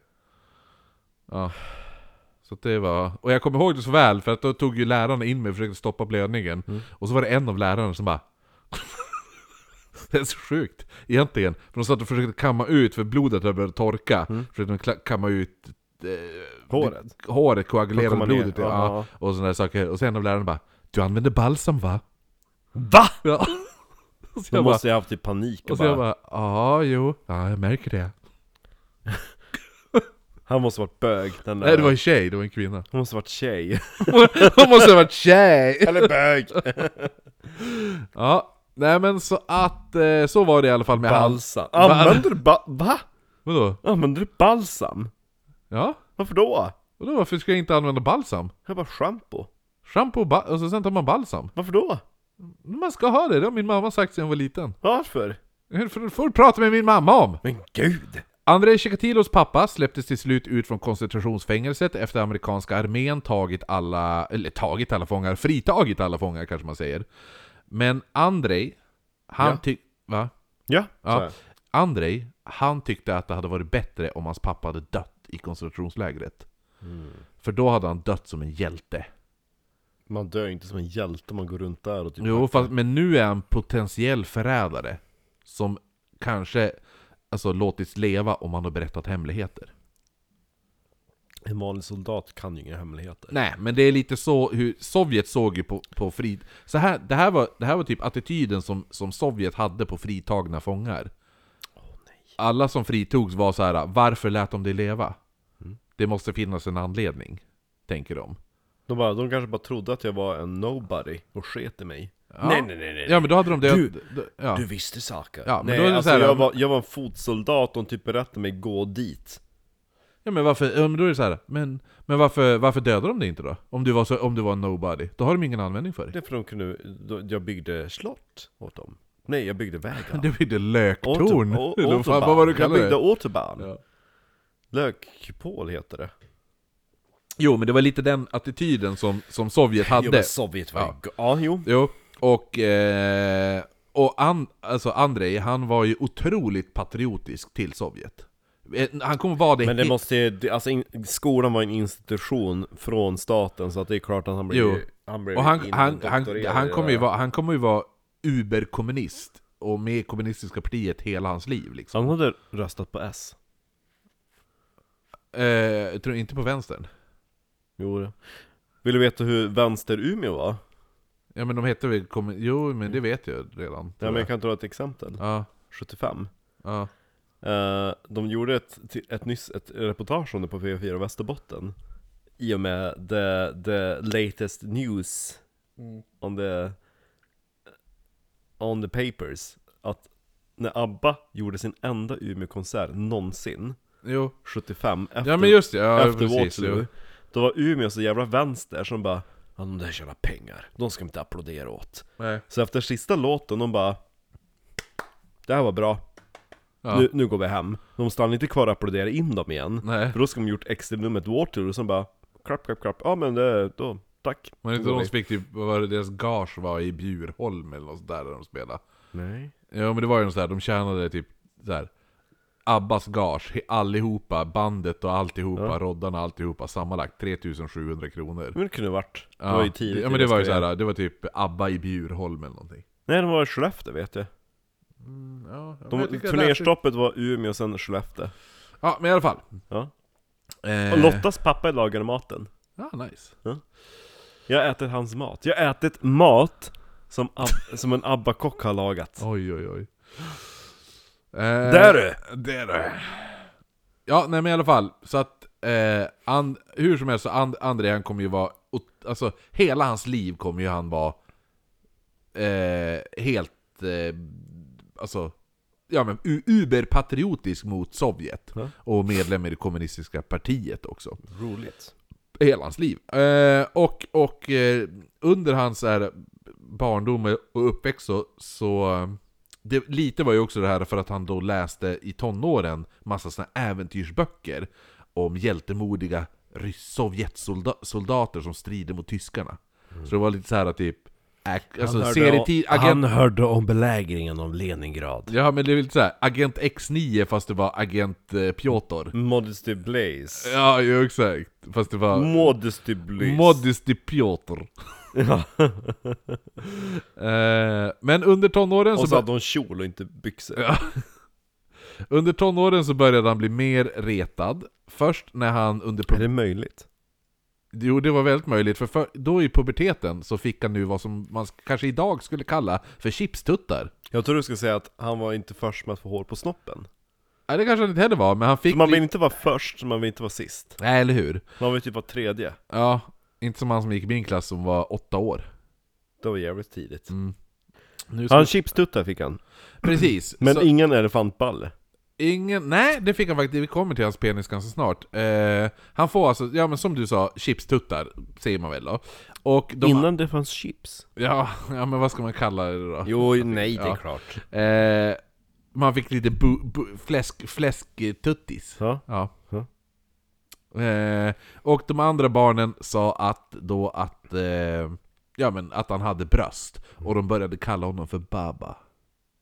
Ja. Så det var... Och jag kommer ihåg det så väl, för att då tog ju lärarna in mig och försökte stoppa blödningen. Och så var det en av lärarna som bara... det är så sjukt, egentligen. För de satt och försökte kamma ut, för blodet hade börjat torka. Försökte de kamma ut... Eh, Håret? Håret, koagulerade ner. blodet. Ja, och sådana där saker. Och sen en av lärarna bara... Du använder balsam va? VA? Ja. Jag bara, måste ju ha haft typ panik och, och så jag bara, bara, ja jo, ja jag märker det. Han måste ha varit bög, den där. Nej det var en tjej, det var en kvinna. Hon måste ha varit tjej. Hon måste ha varit tjej! Eller bög! Ja, nej men så att, eh, så var det i alla fall med han. Balsam. Använder du ba... Va? Vadå? Använder du balsam? Ja? Varför då? Vadå, varför ska jag inte använda balsam? Jag bara shampoo. Shampoo och, ba- och så sen tar man balsam. Varför då? Man ska ha det, det har min mamma sagt sedan jag var liten. Varför? Det får du prata med min mamma om! Men gud! Andrei Chikatilos pappa släpptes till slut ut från koncentrationsfängelset efter amerikanska armén tagit alla, eller tagit alla fångar, fritagit alla fångar kanske man säger. Men Andrei, han Ja. tyck... Va? Ja, Ja. Andrei, han tyckte att det hade varit bättre om hans pappa hade dött i koncentrationslägret. För då hade han dött som en hjälte. Man dör inte som en hjälte om man går runt där och typ Jo, fast, men nu är han potentiell förrädare. Som kanske alltså, låtits leva om han har berättat hemligheter. En vanlig soldat kan ju inga hemligheter. Nej, men det är lite så hur Sovjet såg ju på, på fri... Så här, det, här var, det här var typ attityden som, som Sovjet hade på fritagna fångar. Alla som fritogs var så här: varför lät de dig leva? Mm. Det måste finnas en anledning, tänker de. De, bara, de kanske bara trodde att jag var en nobody och sket i mig. Ja. Nej, nej, nej, nej. Ja men då hade de det... Du- ja. Du visste saker. Ja, men nej, då är det alltså, så här- jag, var, jag var en fotsoldat och de typ berättade mig gå dit. ja men varför, ja, men då är det så här, men, men varför, varför dödade de dig inte då? Om du, var så, om du var nobody? Då har de ingen användning för dig. Det är för de kunde, då, jag byggde slott åt dem. Nej, jag byggde vägar. Det blir det löktorn, Auto- vad fan, autobahn. vad var du Jag kallade byggde det? autobahn. Ja. Lökkupol heter det. Jo men det var lite den attityden som, som Sovjet Jo, hade. men Sovjet var ja. ja, jo. Jo, och, eh, och an, alltså Andrei, han var ju otroligt patriotisk till Sovjet. Eh, Han kommer vara det, Men det måste ju- alltså in, skolan var en institution från staten så att det är klart att han blev Jo. han blev Och han, han, han, han, kommer ju vara, han kommer ju vara uberkommunist och med kommunistiska partiet hela hans liv liksom. Han hade röstat på S. Eh, jag tror inte på vänstern. Jo det. Vill du veta hur vänster Umeå var? Ja men de heter väl kommun... Jo men det vet jag redan. Ja, men jag kan ta ett exempel. Ja, 75. ja. Eh, de gjorde ett, ett, nyss ett reportage om det på TV4 Västerbotten I och med the, the latest news on the On the papers Att när ABBA gjorde sin enda Umeå-konsert någonsin Jo. 75 efter, Ja men just det, ja efter precis. Waterloo Jo. Då var Umeå så jävla vänster som bara Ja de där tjänar pengar, de ska inte applådera åt Nej. Så efter sista låten, de bara Det här var bra Ja. nu, nu går vi hem. De stannar inte kvar och applåderar in dem igen. Nej. För då ska de gjort extra numret Waterloo som bara Klapp, klapp, klapp. Ja men det, då, tack. Men inte de som fick typ, vad var det deras gage var i Bjurholm eller något sånt där, där de spelade? Nej. Ja men det var ju något sådär, de tjänade typ såhär Abbas gage, allihopa, bandet och alltihopa, Ja. roddarna alltihopa, sammanlagt 3700 kronor. Men det kunde varit. Det var ju tidigt Ja men det var ju såhär, det var typ Abba i Bjurholm eller någonting. Nej de var i Skellefteå vet jag. Mm, ja, ja, De, jag jag turnerstoppet var Umeå och sen Skellefteå. Ja men i alla fall. Ja. Eh, Och Lottas pappa lagade maten. Ja, nice. Jag har ätit hans mat. Jag har ätit mat som, som en ABBA-kock har lagat. Oj oj oj. Eh, Där du! Där du! Ja, nej men i alla fall, så att eh, and, hur som helst så and, André han kommer ju vara, alltså hela hans liv kommer ju han vara eh, helt, eh, alltså, ja men uberpatriotisk mot Sovjet. Ja. Och medlem i det kommunistiska partiet också. Roligt. Hela hans liv. Eh, och och eh, under hans här, barndom och uppväxt så, så eh, det, lite var ju också det här för att han då läste i tonåren massa såna äventyrsböcker om hjältemodiga Sovjetsoldater som strider mot tyskarna. Så det var lite så här typ, alltså serietid, agent, hörde om belägringen av Leningrad. ja men det är lite så här, agent X9 fast det var agent eh, Piotr. Modesty Blaze. Ja, ju exakt. Fast det var Modesty Blaze. Modesty Piotr. Ja. Eh, men under tonåren så, Och så hade hon kjol och inte byxor. Ja. Under tonåren så började han bli mer retad. Först när han under... Är det möjligt? Jo, det var väldigt möjligt, för, för då i puberteten så fick han nu vad som man kanske idag skulle kalla för chipstuttar. Jag tror du ska säga att han var inte först med att få hår på snoppen. Nej, det kanske han inte heller var, men han fick... För man vill inte vara först, så man vill inte vara sist. Nej, eller hur? Man vill typ vara tredje. Ja, inte som han som gick i min klass som var åtta år. Det var jävligt tidigt. Mm. Nu ska... Han chipstuttar fick han. Precis. Men så... ingen elefantballe. Ingen, nej det fick han faktiskt, vi kommer till hans penis ganska snart. Eh, han får alltså, ja men som du sa, chipstuttar, säger man väl då. Och de, Innan det fanns chips. Ja, ja men vad ska man kalla det då? Jo, nej det är Ja. klart. Eh, man fick lite bu, bu, fläsk, fläsktuttis. Ja. Ja. Ja. Eh, och de andra barnen sa att då att, eh, ja men att han hade bröst. Och de började kalla honom för Baba.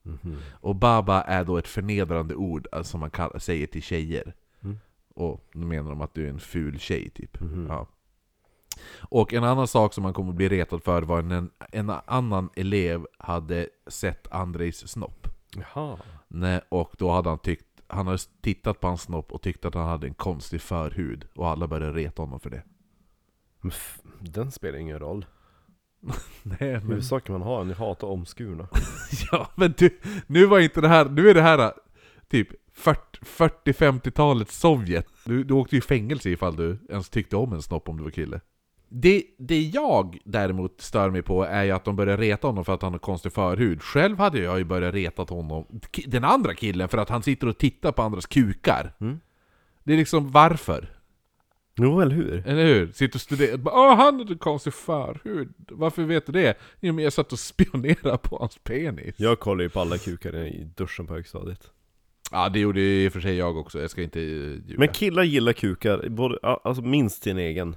Mhm. Och Baba är då ett förnedrande ord eh, som man kallar, säger till tjejer. Mm. Och då menar de att du är en ful tjej typ. Mhm. Ja. Och en annan sak som han kommer bli retad för var när en, en annan elev hade sett Andrejs snopp. Jaha. Nej, och då hade han tyckt, han hade tittat på hans snopp och tyckte att han hade en konstig förhud. Och alla började reta honom för det. Men den spelar ingen roll. Nej, Huvudsaken man har en, jag hatar omskurna. Ja, men du, nu var inte det här, nu är det här typ 40 40-50-talets Sovjet. Du, du åkte ju i fängelse ifall du ens tyckte om en snopp om du var kille. Det, det jag däremot stör mig på är ju att de börjar reta honom för att han har konstig förhud. Själv hade jag ju börjat reta honom, den andra killen, för att han sitter och tittar på andras kukar. Mm. Det är liksom varför? Jo, eller hur? Eller hur? Sitter och studerar, Åh, han hade konstig förhud. Varför vet du det? Jo men jag satt och spionerade på hans penis. Jag kollar ju på alla kukar i duschen på högstadiet. Ja, det gjorde ju i och för sig jag också, jag ska inte eh, ljuga. Men killar gillar kukar, både, alltså minst sin egen.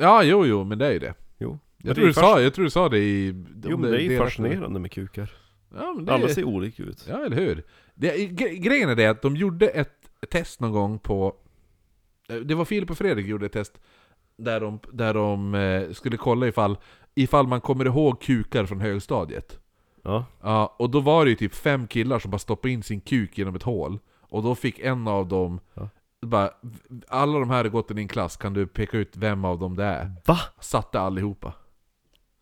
Ja, jo, jo, men det är ju det. Jo. Jag tror, du sa, jag tror du sa det i... Jo men det är ju fascinerande med kukar. Ja, men det Alla ser olika ut. Ja, eller hur? Det, gre- grejen är det att de gjorde ett test någon gång på... eh, Det var Filip och Fredrik gjorde ett test där de, där de eh, skulle kolla ifall, ifall man kommer ihåg kukar från högstadiet. Ja. Ja, och då var det ju typ fem killar som bara stoppade in sin kuk genom ett hål. Och då fick en av dem, Ja. Bara, alla de här har gått i din klass, kan du peka ut vem av dem det är? Va? Satte allihopa.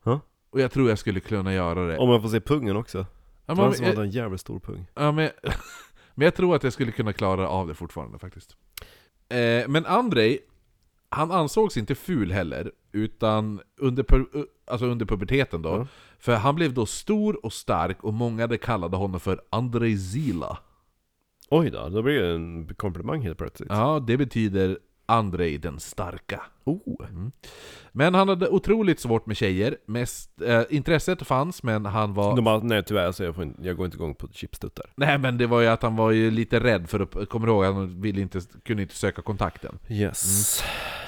Ja. Och jag tror jag skulle kunna göra det. Om man får se pungen också. ja, Det men, var som hade jag, en jävligt stor pung. ja, men, men jag tror att jag skulle kunna klara av det fortfarande faktiskt. Eh, men Andrei, han ansågs inte ful heller, utan under, pu- alltså under puberteten då. Ja. För han blev då stor och stark och många hade kallade honom för Andrei Zila. Oj då, då blir det en komplimang helt plötsligt. Ja, det betyder Andrei den starka. Oh. Men han hade otroligt svårt med tjejer. Mest, eh, intresset fanns, men han var... De bara, nej tyvärr så jag, får inte, jag går inte igång på chipstuttar. Nej men det var ju att han var ju lite rädd för att... Kommer ihåg? Han ville inte, kunde inte söka kontakten. Yes.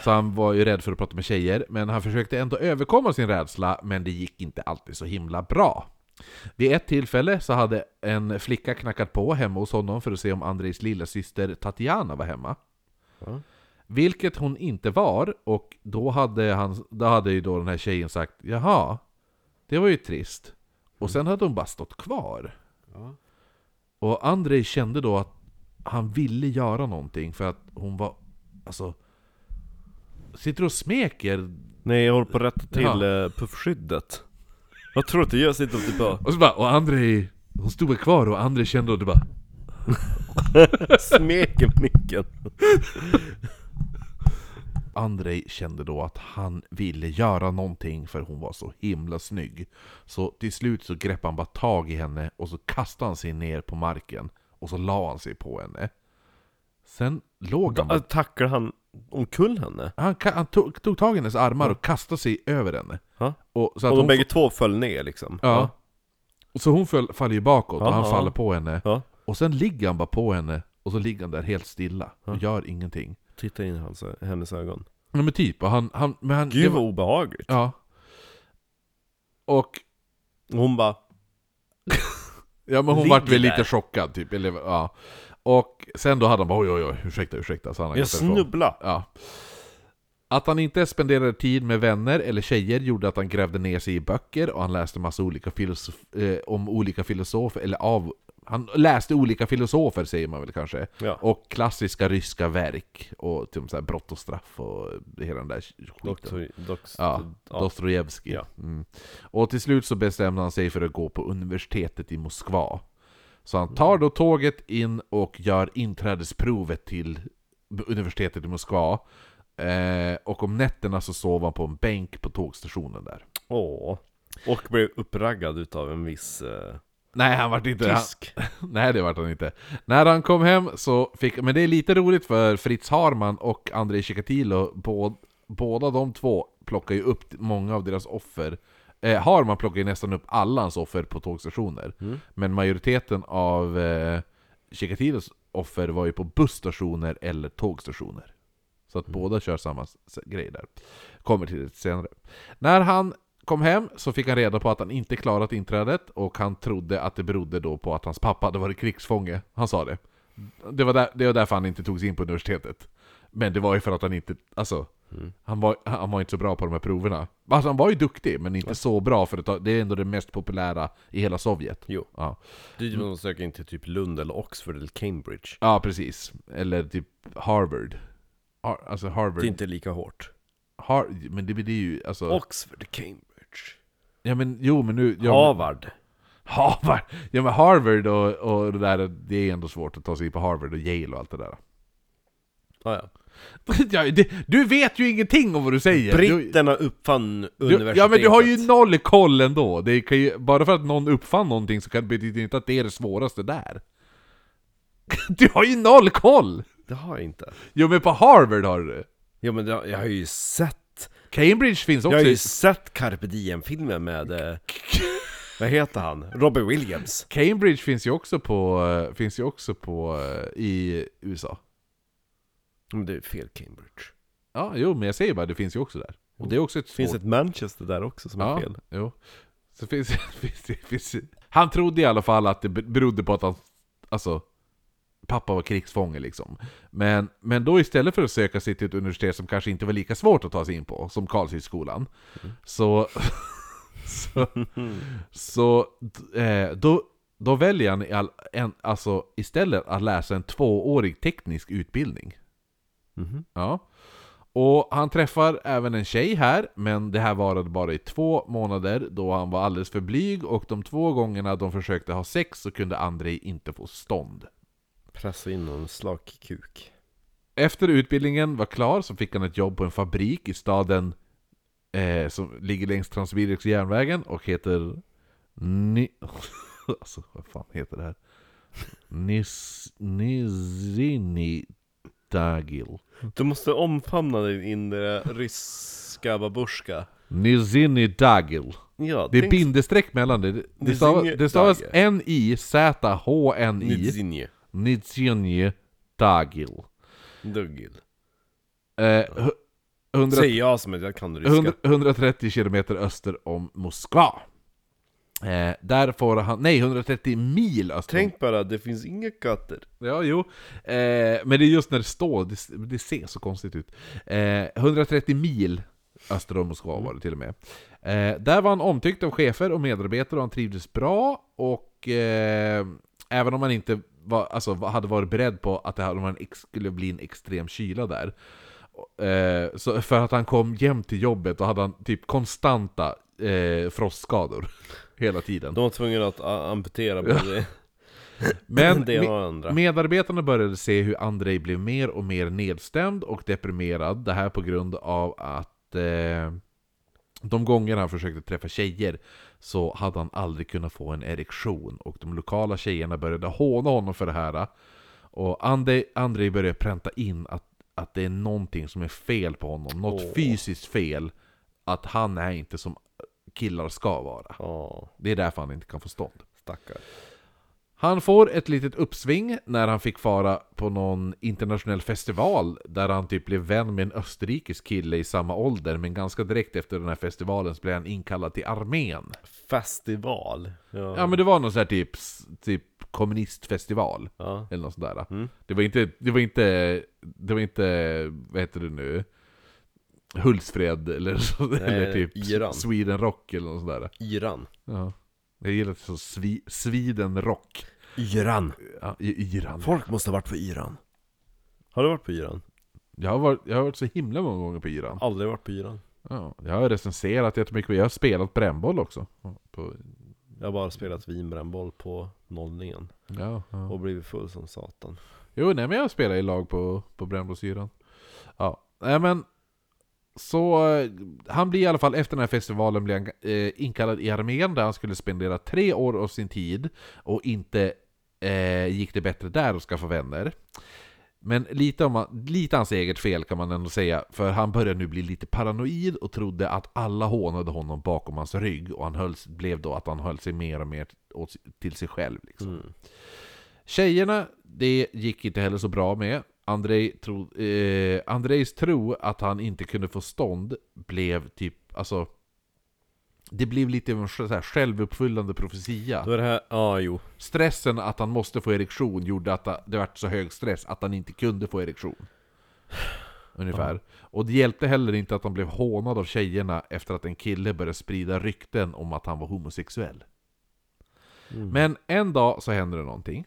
Så han var ju rädd för att prata med tjejer, men han försökte ändå överkomma sin rädsla, men det gick inte alltid så himla bra. Vid ett tillfälle så hade en flicka knackat på hemma hos honom för att se om Andrejs lilla syster Tatiana var hemma. Ja. Vilket hon inte var, och då hade, han, då hade ju då den här tjejen sagt Jaha, det var ju trist. Och sen hade hon bara stått kvar. Ja. Och Andrej kände då att han ville göra någonting för att hon var... Alltså... Sitter och smeker Nej jag håller på att rätta till Ja. eh, puffskyddet. Vad tror du att jag sitter och typ bara och så bara, och Andrej... Hon stod väl kvar och Andrej kände och det bara... smeker micken? Andrej kände då att han ville göra någonting för hon var så himla snygg. Så till slut så greppade han bara tag i henne och så kastade han sig ner på marken. Och så la han sig på henne. Sen låg han bara... Da, tacklar han omkull henne? Han, han tog, tog tag i hennes armar och kastade sig över henne. Ja. Och, så att Och de hon, bägge två föll ner liksom? ja. Och så hon föll, faller ju bakåt och han Ja, ja. faller på henne. ja. Och sen ligger han bara på henne och så ligger han där helt stilla och Ja. gör ingenting. Titta in i hans, hennes ögon. Ja men typ, och han... han, men han det Gud var- vad obehagligt. Ja. Och... Hon bara Ja men hon vart väl lite chockad typ, eller ja. Och sen då hade han bara oj oj oj, ursäkta ursäkta, så han Jag snubbla. Ja. Att han inte spenderade tid med vänner eller tjejer gjorde att han grävde ner sig i böcker och han läste massa olika filosof- eh, om olika filosofer, eller av... Han läste olika filosofer säger man väl kanske. Ja. Och klassiska ryska verk, och typ så här brott och straff och hela den där skiten. Ja. Dostojevskij. Ja. Mm. Och till slut så bestämde han sig för att gå på universitetet i Moskva. Så han tar då tåget in och gör inträdesprovet till universitetet i Moskva. Eh, och om nätterna så sov han på en bänk på tågstationen där. Åh. Och blev uppraggad utav en viss eh, Nej, han vart inte... Han, nej, det vart han inte. När han kom hem så fick... Men det är lite roligt för Fritz Harman och Andrei Chikatilo, bå, båda de två plockar ju upp många av deras offer. Eh, Harman plockar ju nästan upp alla hans offer på tågstationer. Mm. Men majoriteten av eh, Chikatilos offer var ju på busstationer eller tågstationer. Så att båda kör samma grej där. Kommer till det senare. När han kom hem så fick han reda på att han inte klarat inträdet och han trodde att det berodde då på att hans pappa hade varit krigsfånge. Han sa det. Det var, där, det var därför han inte tog sig in på universitetet. Men det var ju för att han inte, alltså... Mm. Han var, han var inte så bra på de här proverna. Alltså han var ju duktig, men inte så bra för att det är ändå det mest populära i hela Sovjet. Jo. Ja, är ju man söker in till typ Lund eller Oxford eller Cambridge. ja precis. Eller typ Harvard. Har, alltså Harvard. Det är inte lika hårt. Har, men det blir ju alltså... Oxford, Cambridge. ja men jo men nu... Ja, Harvard. Harvard! Ja men Harvard och, och det där, det är ändå svårt att ta sig in på Harvard och Yale och allt det där. Ah, ja. Ja, det, du vet ju ingenting om vad du säger! Du, Britterna uppfann du, universitetet. ja men du har ju noll koll ändå! Det kan ju, bara för att någon uppfann någonting så kan det betyda inte att det är det svåraste där. Du har ju noll koll! Det har jag inte. Jo men på Harvard har du det! Ja men jag, jag har ju sett... Cambridge finns Jag också har ju sett Carpe Diem-filmen med... Eh, vad heter han? Robbie Williams. Cambridge finns ju också på, eh, finns ju också på, eh, i USA. Men det är fel Cambridge. Ja, jo men jag säger bara, det finns ju också där. Och det är också ett Det finns svårt- ett Manchester där också som är ja, fel. Jo. Så finns, finns, finns, han trodde i alla fall att det berodde på att han, alltså, pappa var krigsfånge liksom. Men, men då istället för att söka sig till ett universitet som kanske inte var lika svårt att ta sig in på, som Karlshögskolan, så, så, så eh, då, då väljer han i all, en, alltså, istället att läsa en tvåårig teknisk utbildning. Mhm. Ja. Och han träffar även en tjej här, men det här varade bara i två månader då han var alldeles för blyg och de två gångerna de försökte ha sex så kunde Andrei inte få stånd. Pressa in någon slak kuk. Efter utbildningen var klar så fick han ett jobb på en fabrik i staden eh, som ligger längs Transsibiriska järnvägen och heter... Ni... alltså, vad fan heter det här? Nis... Nizini Tagil. Du måste omfamna din inre ryska babushka. Nizini Dagil. Ja, Det är tänk- bindestreck mellan det. Det stavas, det stavas N-I-Z-H-N-I. Nidzinje. Nizini Dagil. Duggil. Eh, hu- 100 Säger jag som att jag kan ryska. 100 130 kilometer öster om Moskva. Eh, där får han, nej 130 mil öster om Tänk bara, det finns inga katter. Ja, jo. Eh, men det är just när det står, det, det ser så konstigt ut. Eh, 130 mil öster om Moskva var det till och med. Eh, där var han omtyckt av chefer och medarbetare och han trivdes bra. Och eh, även om han inte var, alltså, hade varit beredd på att det ex- skulle bli en extrem kyla där. Eh, så för att han kom jämt till jobbet och hade han typ konstanta eh, frostskador hela tiden. De var tvungna att amputera både Men det ena och andra. Medarbetarna började se hur Andrei blev mer och mer nedstämd och deprimerad. Det här på grund av att eh, de gånger han försökte träffa tjejer så hade han aldrig kunnat få en erektion. Och de lokala tjejerna började håna honom för det här. Och Andrei, Andrei började pränta in att, att det är någonting som är fel på honom. Något Åh. fysiskt fel. Att han är inte som killar ska vara. Ja, Det är därför han inte kan få stånd. stackar. Han får ett litet uppsving när han fick fara på någon internationell festival där han typ blev vän med en österrikisk kille i samma ålder men ganska direkt efter den här festivalen så blev han inkallad till armén. Festival. Ja. Ja men det var någon sån här typ, typ kommunistfestival ja. eller något sånt där. Mm. Det var inte, det var inte, det var inte, vad heter det nu? Hultsfred eller, så, eller typ Iran. Sweden Rock eller något sånt där. Iran. Ja. Jag gillar det så svi, Sweden Rock. Iran. Ja, i Iran. Folk måste ha varit på Iran. Har du varit på Iran? Jag har, varit, jag har varit så himla många gånger på Iran. Aldrig varit på Iran. Ja, jag har recenserat jättemycket, jag har spelat brännboll också. På, Jag har bara spelat vinbrännboll på nollningen. ja, ja. Och blivit full som satan. Jo, nej men jag spelar i lag på, på brännbollsyran. Ja, nej men... Så han blir i alla fall, efter den här festivalen, blir han eh, inkallad i armén där han skulle spendera tre år av sin tid. Och inte eh, gick det bättre där att skaffa vänner. Men lite, om, man- lite hans eget fel kan man ändå säga, för han började nu bli lite paranoid och trodde att alla hånade honom bakom hans rygg och han hölls, blev då att han höll sig mer och mer åt, till sig själv. Liksom. Mm. Tjejerna, det gick inte heller så bra med. Andrei tro, eh, Andrejs tro att han inte kunde få stånd blev typ, alltså... Det blev lite av en så här självuppfyllande profetia. Då är det här, ja jo. Stressen att han måste få erektion gjorde att det vart så hög stress att han inte kunde få erektion. ungefär. Och det hjälpte heller inte att han blev hånad av tjejerna efter att en kille började sprida rykten om att han var homosexuell. Mm. Men en dag så händer det någonting.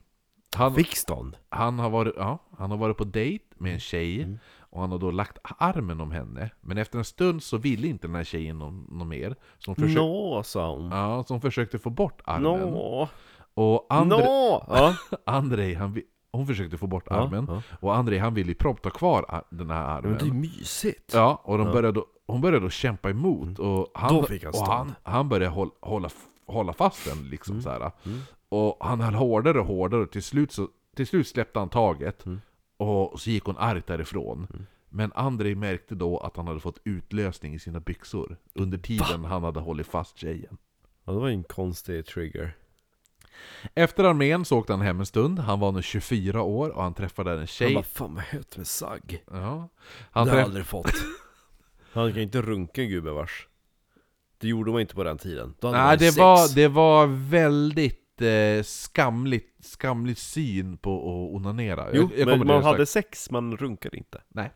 Han, Fick stånd? han, har varit, ja, han har varit på dejt med en tjej, Mm. och han har då lagt armen om henne. Men efter en stund så ville inte den här tjejen någon, någon mer. Så hon, försökte, Nå, sa hon. ja, hon försökte få bort armen. Nå, Och Andre, nå! Ja. Andrei, han, hon försökte få bort Ja, armen. ja. Och Andrei han ville ju prompt ha kvar ar- den här armen. Men det är mysigt. Ja, och de Ja. började, då- hon började då kämpa emot. Och han, Då fick han och han, han började hålla, hålla, hålla fast den liksom Mm. så här. Mm. Och han höll hårdare och hårdare och till slut, så, till slut släppte han taget. Mm. Och så gick hon argt därifrån. Mm. Men Andrei märkte då att han hade fått utlösning i sina byxor. Under tiden han hade hållit fast tjejen. Ja, det var en konstig trigger. Efter armén så åkte han hem en stund. Han var nu 24 år och han träffade en Han tjej. bara, fan vad hött med sagg. Ja. Det Han har jag aldrig fått. Han kan inte runka gubevars. Det gjorde man inte på den tiden. Då hade Nej, man det sex. var, det var väldigt eh, skamligt, skamligt syn på att onanera. Jo, Jag- jag men man hade sex, man runkade inte. Nej.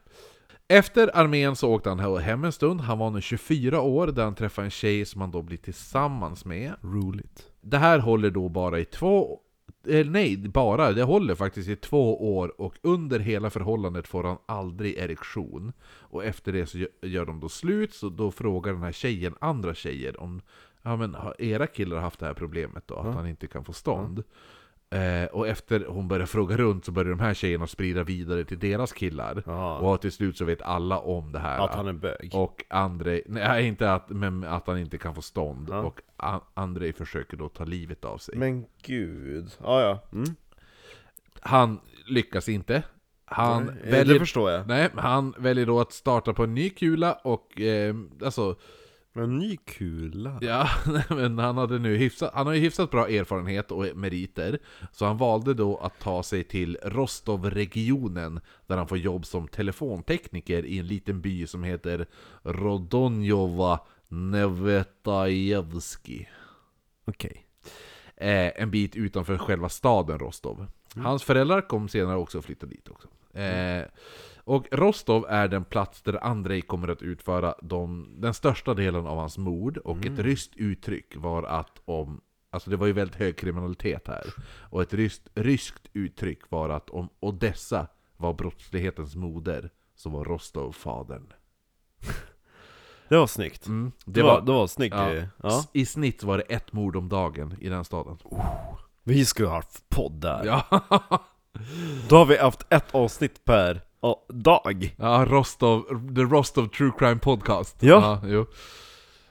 Efter armén så åkte han hem en stund, han var nu 24 år, där han träffade en tjej som han då blir tillsammans med. Roligt. Det här håller då bara i två... Eh, nej, bara, det håller faktiskt i två år och under hela förhållandet får han aldrig erektion. Och efter det så gö- gör de då slut, så då frågar den här tjejen andra tjejer om Ja men har era killar haft det här problemet då? Att han inte kan få stånd? Eh, och efter hon börjar fråga runt så börjar de här tjejerna sprida vidare till deras killar. Ja. Och till slut så vet alla om det här. Att han är bög. Och Andrei, nej inte att, men att han inte kan få stånd. Ja. Och A- Andrei försöker då ta livet av sig. Men gud. Ja, ja. Mm. Han lyckas inte. Han Nej, väljer... Det förstår jag. Nej, han väljer då att starta på en ny kula och eh, alltså, En ny kula. ja, men han hade nu hyfsat, han har ju hyfsat bra erfarenhet och meriter. Så han valde då att ta sig till Rostov-regionen, där han får jobb som telefontekniker i en liten by som heter Rodonjova Nevetajevski. Okej. Eh, en bit utanför själva staden Rostov. Hans föräldrar kom senare också att flytta dit också. Eh, och Rostov är den plats där Andrei kommer att utföra de, den största delen av hans mord. Och ett ryskt uttryck var att om... Alltså det var ju väldigt hög kriminalitet här. Och ett ryskt, ryskt uttryck var att om Odessa var brottslighetens moder, så var Rostov fadern. Det var snyggt. Mm, Det, var, det var snyggt. ja, Ja. I snitt var det ett mord om dagen i den staden. Vi ska ha podd där. Ja. Då har vi haft ett avsnitt per ja, dag. Ja, Rostov, The Rostov True Crime Podcast. Ja. jo.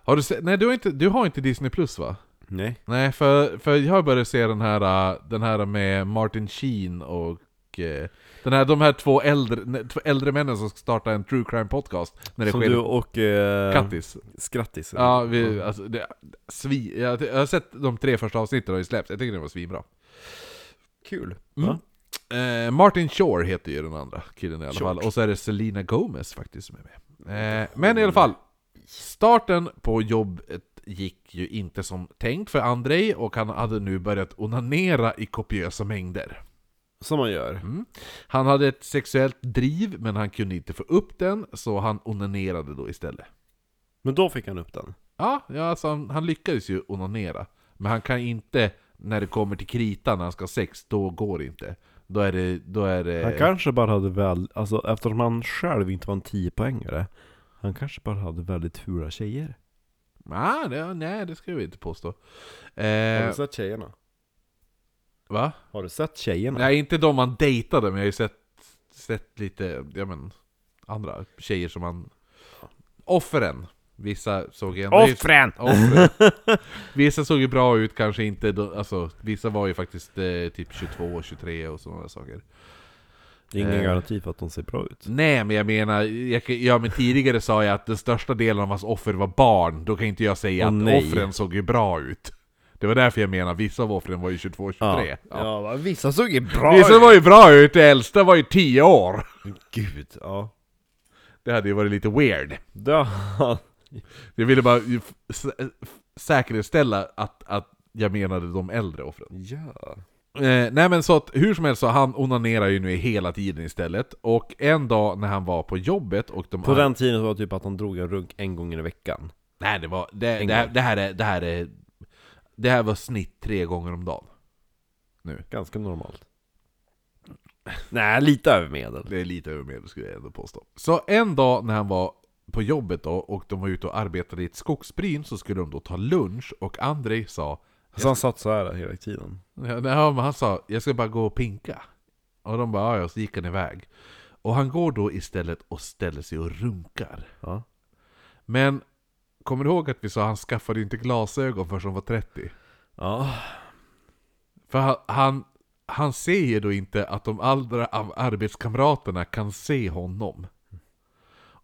Har du sett, nej du har, inte, du har inte Disney Plus va? Nej. Nej, för, för jag har börjat se den här, äh, den här med Martin Sheen och äh, den här, de här två äldre, två äldre männen som ska starta en True Crime Podcast när det Som sker du och... Eh, Kattis. Skrattis. Ja, vi, alltså, det, svi, jag, jag har sett de tre första avsnitten har ju släppts, jag tycker det var svinbra. Kul. Mm. Eh, Martin Shore heter ju den andra killen i alla Short. fall, och så är det Selena Gomez faktiskt som är med. Eh, men i alla fall, starten på jobbet gick ju inte som tänkt för Andrei, och han hade nu börjat onanera i kopiösa mängder. Som man gör. Mm. Han hade ett sexuellt driv, men han kunde inte få upp den, så han onanerade då istället. Men då fick han upp den. Ja, ja alltså han, han lyckades ju onanera. Men han kan inte, när det kommer till kritan när han ska ha sex, då går det inte. Då är det... Då är det Han kanske bara hade väl, alltså eftersom han själv inte var en 10-poängare Han kanske bara hade väldigt fula tjejer Ah, det, nej, det ska jag inte påstå. Har Eh, du sett tjejerna? va? Har du sett tjejerna? Nej, inte de man dejtade, men jag har ju sett, sett lite, ja men, andra tjejer som man... Offren! Vissa såg ju ändå... Offren! Offren! Vissa såg ju bra ut, kanske inte, då- alltså vissa var ju faktiskt eh, typ 22, 23 och sådana saker. Det är ingen Eh. garanti för att de ser bra ut Nej, men jag menar, jag, ja men tidigare sa jag att den största delen av hans offer var barn, då kan inte jag säga Åh, att nej. offren såg ju bra ut. Det var därför jag menar, vissa av offren var ju 22, 23. ja. Ja. ja, vissa såg ju bra Vissa var ju bra ut, det äldsta var ju 10 år. Gud, ja Det hade ju varit lite weird. det, Jag ville bara f- säkerställa att, att jag menade de äldre offren. Ja. Eh, nej men så att hur som helst så han onanerar ju nu hela tiden istället. Och en dag när han var på jobbet och de På den tiden var det typ att han drog en runk en gång i veckan. Nej det var, det, det, här, det här är, det här är Det här var snitt tre gånger om dagen. Ganska normalt. Nej, lite över medel Det är lite över medel skulle jag ändå påstå. Så en dag när han var på jobbet då och de var ute och arbetade i ett skogsbryn så skulle de då ta lunch och Andrei sa Så han satt så här hela tiden Ja, nej, men han sa jag ska bara gå och pinka. Och de bara ja, så gick han iväg. Och han går då istället och ställer sig och runkar. Ja Men kommer du ihåg att vi sa att han skaffade inte glasögon förrän han var 30? Ja, För han, han, han ser ju då inte att de andra arbetskamraterna kan se honom.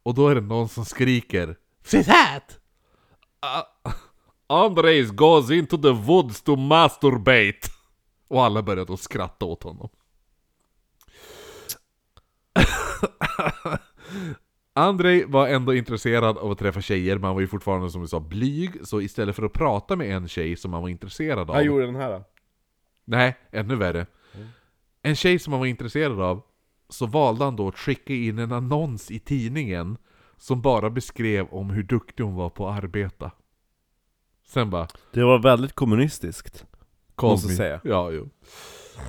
Och då är det någon som skriker Sit that! Uh, Andres goes into the woods to masturbate! Och alla börjar då skratta åt honom. Andrei var ändå intresserad av att träffa tjejer, men han var ju fortfarande som vi sa blyg, så istället för att prata med en tjej som han var intresserad av jag gjorde den här då. Nej, ännu värre. En tjej som han var intresserad av, så valde han då att skicka in en annons i tidningen som bara beskrev om hur duktig hon var på att arbeta. Sen bara... Det var väldigt kommunistiskt Måste me. säga. Ja, jo.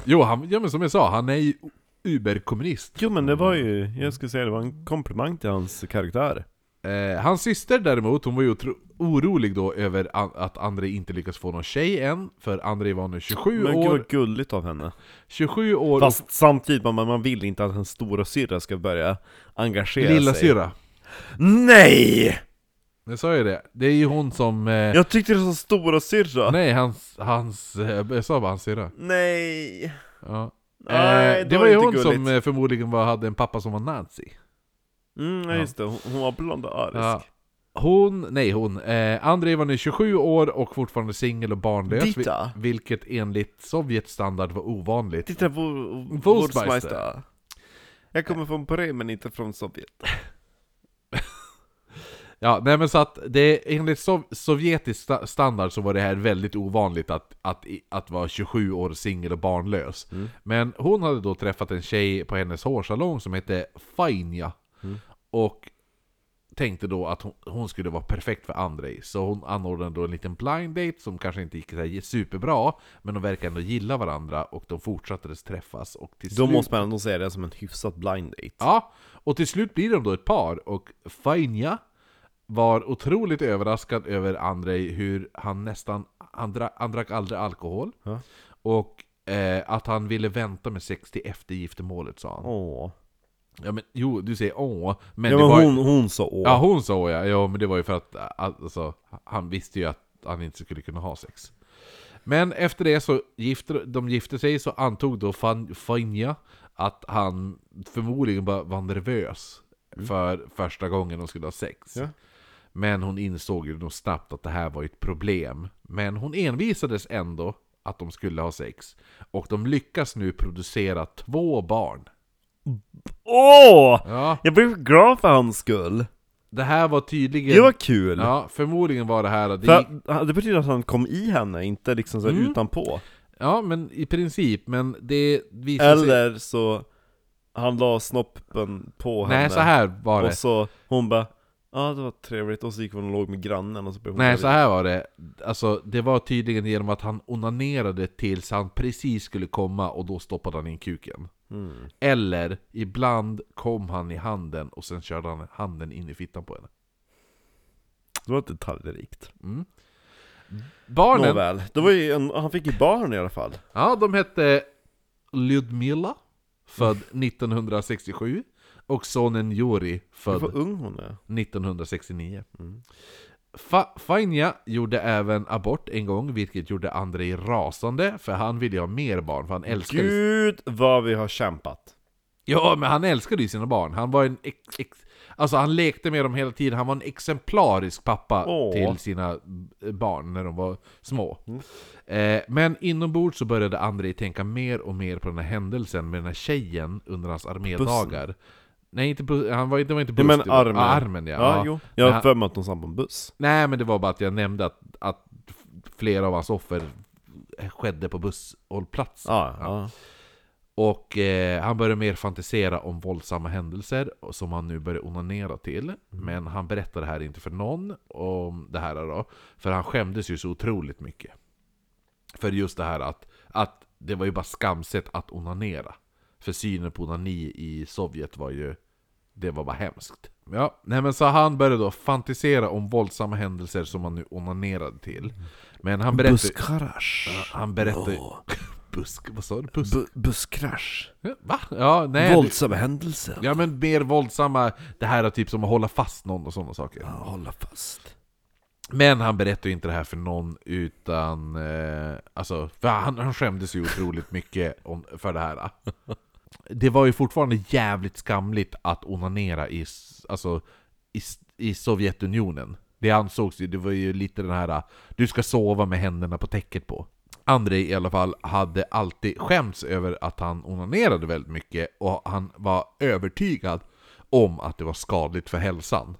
Jo, han, ja, men som jag sa, han är ju uberkommunist. Jo men det var ju, jag skulle säga det var en komplimang till hans karaktär Eh, hans syster däremot, hon var ju orolig då över an- att Andrei inte lyckas få någon tjej än, för Andrei var nu 27 Men gud år, vad gulligt av henne 27 år Fast samtidigt, man, man vill inte att en stora syrra ska börja engagera och lilla sig syra. Nej! Jag sa ju det, det är ju hon som... Eh, Jag tyckte det var stora syrra Nej, hans, hans, eh, jag sa bara hans syrra. Nej! Ja. Nej, eh, det det var ju hon som gulligt. eh, förmodligen var, hade en pappa som var nazi. Mm, ja, just det, hon, hon var blond och arisk Ja. Hon, nej hon, eh, Andrei var nu 27 år och fortfarande singel och barnlös, vil- vilket enligt Sovjets standard var ovanligt. Titta på Wurstmeister. Jag kommer från Polen men inte från Sovjet Ja, nej men så att det, enligt sov, sovjetisk sta- standard så var det här väldigt ovanligt att, att, att vara 27 år singel och barnlös. Mm. Men hon hade då träffat en tjej på hennes hårsalong som hette Fainja. Mm. Och tänkte då att hon, hon skulle vara perfekt för Andrei. Så hon anordnade då en liten blind date som kanske inte gick så superbra. Men de verkar ändå gilla varandra och de fortsatte träffas. Och till Då slut... måste man ändå säga det som en hyfsat blind date Ja, och till slut blir de då ett par och Fainja var otroligt överraskad över Andrei hur han nästan, han, dra, han drack aldrig alkohol Ja. och eh, att han ville vänta med sex till efter giftermålet sa han. Åh Ja men jo, du säger åh, men Ja men var hon, hon sa åh Ja hon sa ja, ja men det var ju för att äh, alltså, han visste ju att han inte skulle kunna ha sex. Men efter det så gifte de gifte sig så antog då Fan- Fanja att han förmodligen bara var nervös för första gången de skulle ha sex. Ja. Men hon insåg ju nog snabbt att det här var ett problem. Men hon envisades ändå att de skulle ha sex. Och de lyckas nu producera två barn. Åh! Ja, Jag blev glad för hans skull det här var tydligen... Det var kul! Ja, förmodligen var det här att det För det betyder att han kom i henne, inte liksom så Mm. utanpå Ja, men i princip, men det visar sig... Eller så Han la snoppen på henne Nej, så här var det. Och så hon bara Ja det var trevligt, och så gick hon och låg med grannen och så blev hon Nej, så här var det. Alltså, det var tydligen genom att han onanerade tills han precis skulle komma och då stoppade han in kuken. Mm. Eller, ibland kom han i handen och sen körde han handen in i fittan på henne. Det var detaljrikt Mm. Barnen, Nåväl, det var en, han fick ju barn i alla fall ja de hette Lyudmila, född 1967, och sonen Juri, född Vad ung hon är 1969. Mm. Fa- Fanja gjorde även abort en gång, vilket gjorde Andrei rasande, för han ville ha mer barn, för han älskade... Gud vad vi har kämpat Ja, men han älskade ju sina barn. Han var en... Ex, ex, alltså han lekte med dem hela tiden, han var en exemplarisk pappa Åh. till sina eh, barn när de var små. Mm. Eh, men inombords så började Andrei tänka mer och mer på den här händelsen med den här tjejen under hans armédagar. Nej, inte bu- han var, det var inte buss, men det var- armen. Ja, armen ja. Ja, ja. Jag har Men- för mig att de satt på en buss Nej men det var bara att jag nämnde att, att flera av hans offer skedde på busshållplatsen. Ja, ja. Och eh, han började mer fantisera om våldsamma händelser som han nu började onanera till. Men han berättade det här inte för någon om det här då. För han skämdes ju så otroligt mycket. För just det här att, att det var ju bara skamset att onanera. För synen på onani i Sovjet var ju, det var bara hemskt. Ja, nej men så han började då fantisera om våldsamma händelser som han nu onanerade till. Men han berättade... Busskrasch. Han berättade... Åh. Busk... Vad sa du? Busk... Bu- busskrasch. Va? Ja, nej. Våldsamma händelser. Ja men mer våldsamma, det här är typ som att hålla fast någon och sådana saker. Ja, hålla fast. Men han berättar ju inte det här för någon utan, eh, alltså, för han, han skämdes ju otroligt mycket om, för det här. Det var ju fortfarande jävligt skamligt att onanera i, alltså, i, i Sovjetunionen. Det ansågs ju, det var ju lite den här, du ska sova med händerna på täcket på. Andrei i alla fall hade alltid skämts över att han onanerade väldigt mycket och han var övertygad om att det var skadligt för hälsan.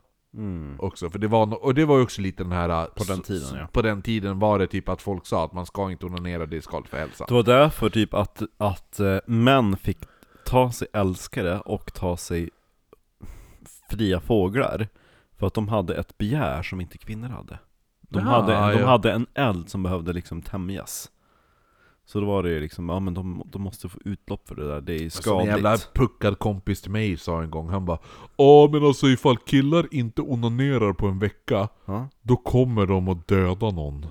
Också, för det var, no- och det var ju också lite den här... På den tiden, ja. På den tiden var det typ att folk sa att man ska inte onanera, det är skadligt för hälsan. Det var därför typ att, att eh, män fick ta sig älskare och ta sig fria fåglar. För att de hade ett begär som inte kvinnor hade. De, Ja, hade, de ja. hade en eld som behövde liksom tämjas. Så då var det ju liksom, ja men de, de måste få utlopp för det där, det är Som en skadligt. jävla puckad kompis till mig sa en gång, han bara Ja men alltså ifall killar inte onanerar på en vecka, Ja. då kommer de att döda någon.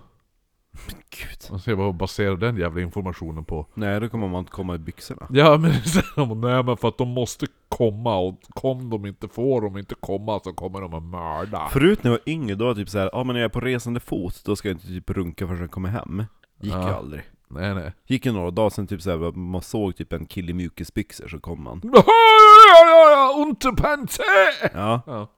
Gud. Alltså jag bara baserar den jävla informationen på? Nej, då kommer man inte komma i byxorna. Ja men nej men för att de måste komma och kom de inte, får de inte komma så kommer de att mörda. Förut när jag var yngre, då var det typ såhär, ja men när jag är på resande fot, då ska jag inte typ runka förrän jag kommer hem. Gick Ja. ju aldrig. Nej nej. Gick ju några dagar sen typ såhär, man såg typ en kille i mjukisbyxor så kom man. Ja, ja, ja, ja, Unterpante! Ja. Ja.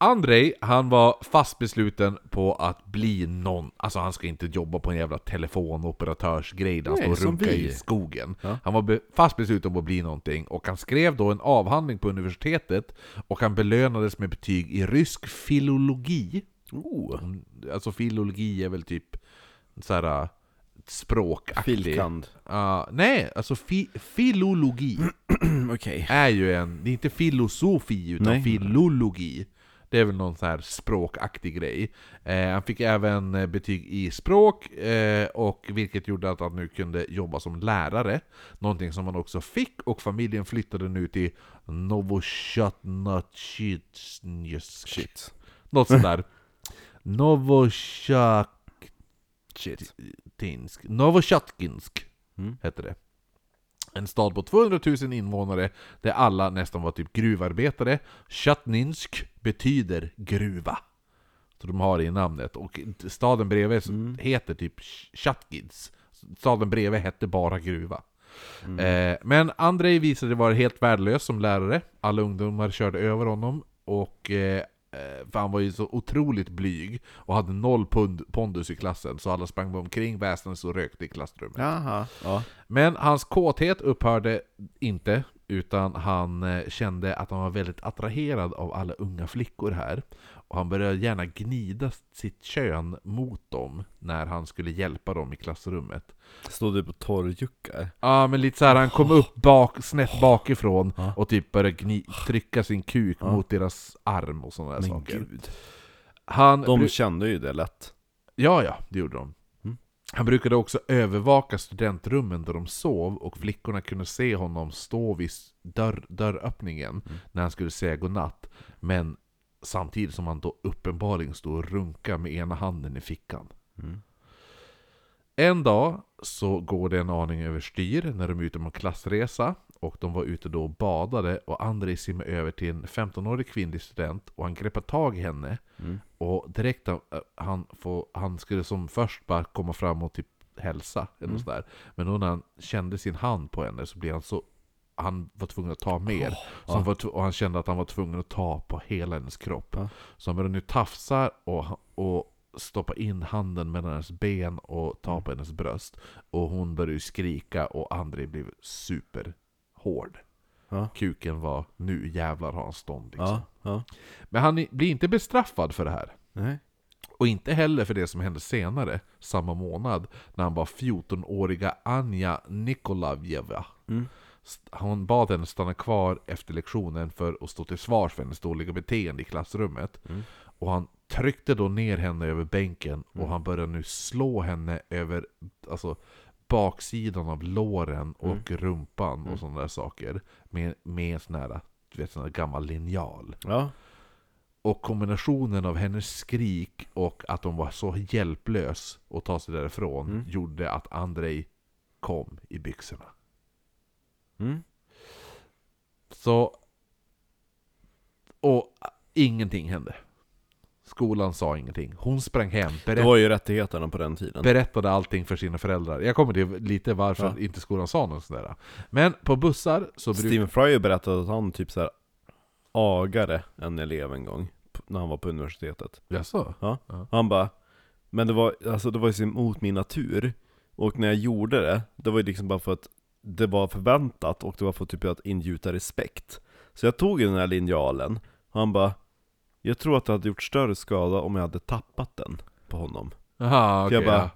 Andrei, han var fast besluten på att bli någon, alltså han ska inte jobba på en jävla telefonoperatörsgrej där han står och runkar i skogen. Ja. Han var be- fast besluten på att bli någonting, och han skrev då en avhandling på universitetet, och han belönades med betyg i rysk filologi. Oh. Alltså filologi är väl typ så här äh, språkaktig. Filkand. Ja, nej, alltså fi filologi Okej. är ju en, det är inte filosofi utan Nej. filologi. Det är väl någon så här språkaktig grej. Eh, han fick även eh, betyg i språk, eh, och vilket gjorde att han nu kunde jobba som lärare. Någonting som han också fick, och familjen flyttade nu till Novoshatnatjitsk. Shit. Något sånt där. Novoshatkinsk. Shit. Novoshatkinsk Mm. hette det. En stad på 200 000 invånare där alla nästan var typ gruvarbetare. Chatninsk betyder gruva. Så de har det i namnet. Och staden bredvid heter typ Chatkids. Staden bredvid hette bara gruva. Eh, men Andrei visade sig vara helt värdelös som lärare. Alla ungdomar körde över honom. Och eh, för han var ju så otroligt blyg och hade noll pund, pondus i klassen. Så alla sprang omkring, väsnades och rökte i klassrummet. Jaha. Ja. Men hans kåthet upphörde inte, utan han eh, kände att han var väldigt attraherad av alla unga flickor här. Och han började gärna gnida sitt kön mot dem när han skulle hjälpa dem i klassrummet. Stod du på torrjuckar? Ja, men lite så här, han kom upp bak, snett bakifrån och typ började gni, trycka sin kuk mot deras arm och sådana där Men saker. gud. Han De kände ju det lätt. Ja, ja, det gjorde de. Mm. Han brukade också övervaka studentrummen där de sov och flickorna kunde se honom stå vid dörr, dörröppningen Mm. när han skulle säga godnatt. Men samtidigt som han då uppenbarligen stod och runkade med ena handen i fickan. Mm. En dag så går det en aning överstyr när de är ute på klassresa och de var ute då och badade och Andrei simmade över till en 15-årig kvinnlig student och han greppade tag i henne Mm. och direkt han, äh, han, får, han skulle som först bara komma fram och typ hälsa eller Mm. sådär. Men då när han kände sin hand på henne så blev han så han var tvungen att ta mer. ja. han var, och han kände att han var tvungen att ta på hela hennes kropp. Ja. Så han nu tafsa och, och stoppa in handen mellan hennes ben och ta Mm. på hennes bröst. Och hon började skrika och Andrei blev superhård. Ja. Kuken var, nu jävlar har han stånd liksom. Ja. Ja. Men han blir inte bestraffad för det här. Nej. Och inte heller för det som hände senare, samma månad, när han var 14-åriga Anja Nikolavjeva. St- Hon bad henne stanna kvar efter lektionen för att stå till svars för hennes dåliga beteende i klassrummet. Och han tryckte då ner henne över bänken och han började nu slå henne över alltså, baksidan av låren och rumpan och sådana där saker. Med, med en sån här, du vet, sån här gammal linjal. Ja. Och kombinationen av hennes skrik och att hon var så hjälplös att ta sig därifrån gjorde att Andrei kom i byxorna. Mm. Så... Och ingenting hände. Skolan sa ingenting. Hon sprang hem, Det berätt, var ju rättigheterna på den tiden. berättade allting för sina föräldrar. Jag kommer till lite varför Ja. inte skolan sa något sånt där. Men på bussar så brukar... Stephen Fry berättade att han typ så här agade en elev en gång när han var på universitetet. Jaså? Ja. Ja. Han bara, men det var, alltså det var ju mot min natur. Och när jag gjorde det, det var ju liksom bara för att det var förväntat och det var för typ att ingjuta respekt. Så jag tog den här linjalen, och han bara, jag tror att det hade gjort större skada om jag hade tappat den på honom. Jag bara- ja.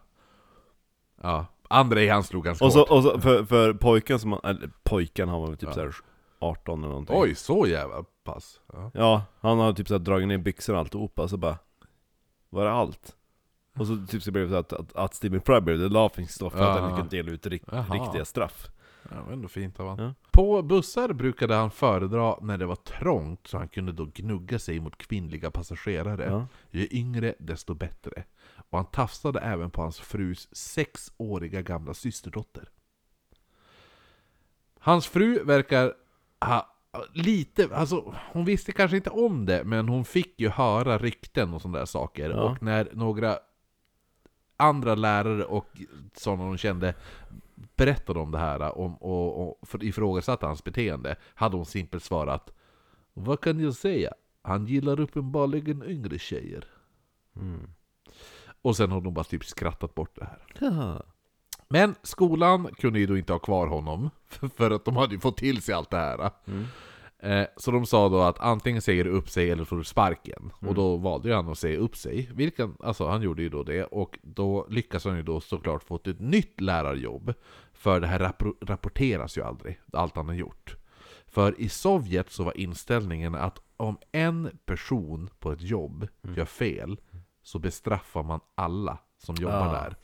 ja. Andrei han slog ganska Och så, hårt. och så för, för pojken som, eller pojken, han var väl typ Ja. så här 18 eller någonting. Oj, så jävla pass. Ja. Ja, han hade typ så här dragit ner byxorna och alltihopa, så bara Var det allt? Och så typ så blev det så att, att, att Stephen Fry blev the laughing stock för att han kunde dela ut rik, Jaha. riktiga straff Ja, det var ändå fint av honom. Ja. På bussar brukade han föredra när det var trångt så han kunde då gnugga sig mot kvinnliga passagerare. Ja. Ju yngre desto bättre. Och han tafsade även på hans frus sexåriga gamla systerdotter. Hans fru verkar ha lite, alltså hon visste kanske inte om det, men hon fick ju höra rykten och sådana där saker. Ja. Och när några andra lärare och sådana hon kände berättade om det här om, och, och för- ifrågasatte hans beteende, hade hon simpelt svarat Vad kan jag säga? Han gillar uppenbarligen yngre tjejer. Mm. Och sen har de bara typ skrattat bort det här. Ja. Men skolan kunde ju då inte ha kvar honom, för att de hade ju fått till sig allt det här. Mm. Eh, Så de sa då att antingen säger du upp sig eller får du sparken. Och då valde ju han att säga upp sig. Vilken, alltså han gjorde ju då det. Och då lyckas han ju då såklart få ett nytt lärarjobb. För det här rappor- rapporteras ju aldrig, allt han har gjort. För i Sovjet så var inställningen att om en person på ett jobb gör fel så bestraffar man alla som jobbar Ah. där.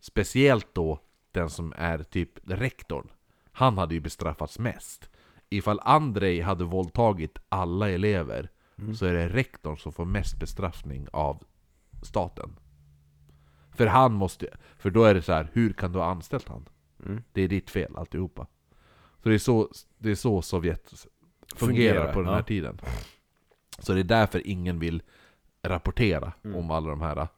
Speciellt då den som är typ rektorn. Han hade ju bestraffats mest. Ifall Andrei hade våldtagit alla elever så är det rektorn som får mest bestraffning av staten. För han måste, för då är det så här, hur kan du ha anställt han? Mm. Det är ditt fel alltihopa. Så det är så, det är så Sovjet fungerar, Fungerar, på den här ja. tiden. Så det är därför ingen vill rapportera Mm. om alla de här,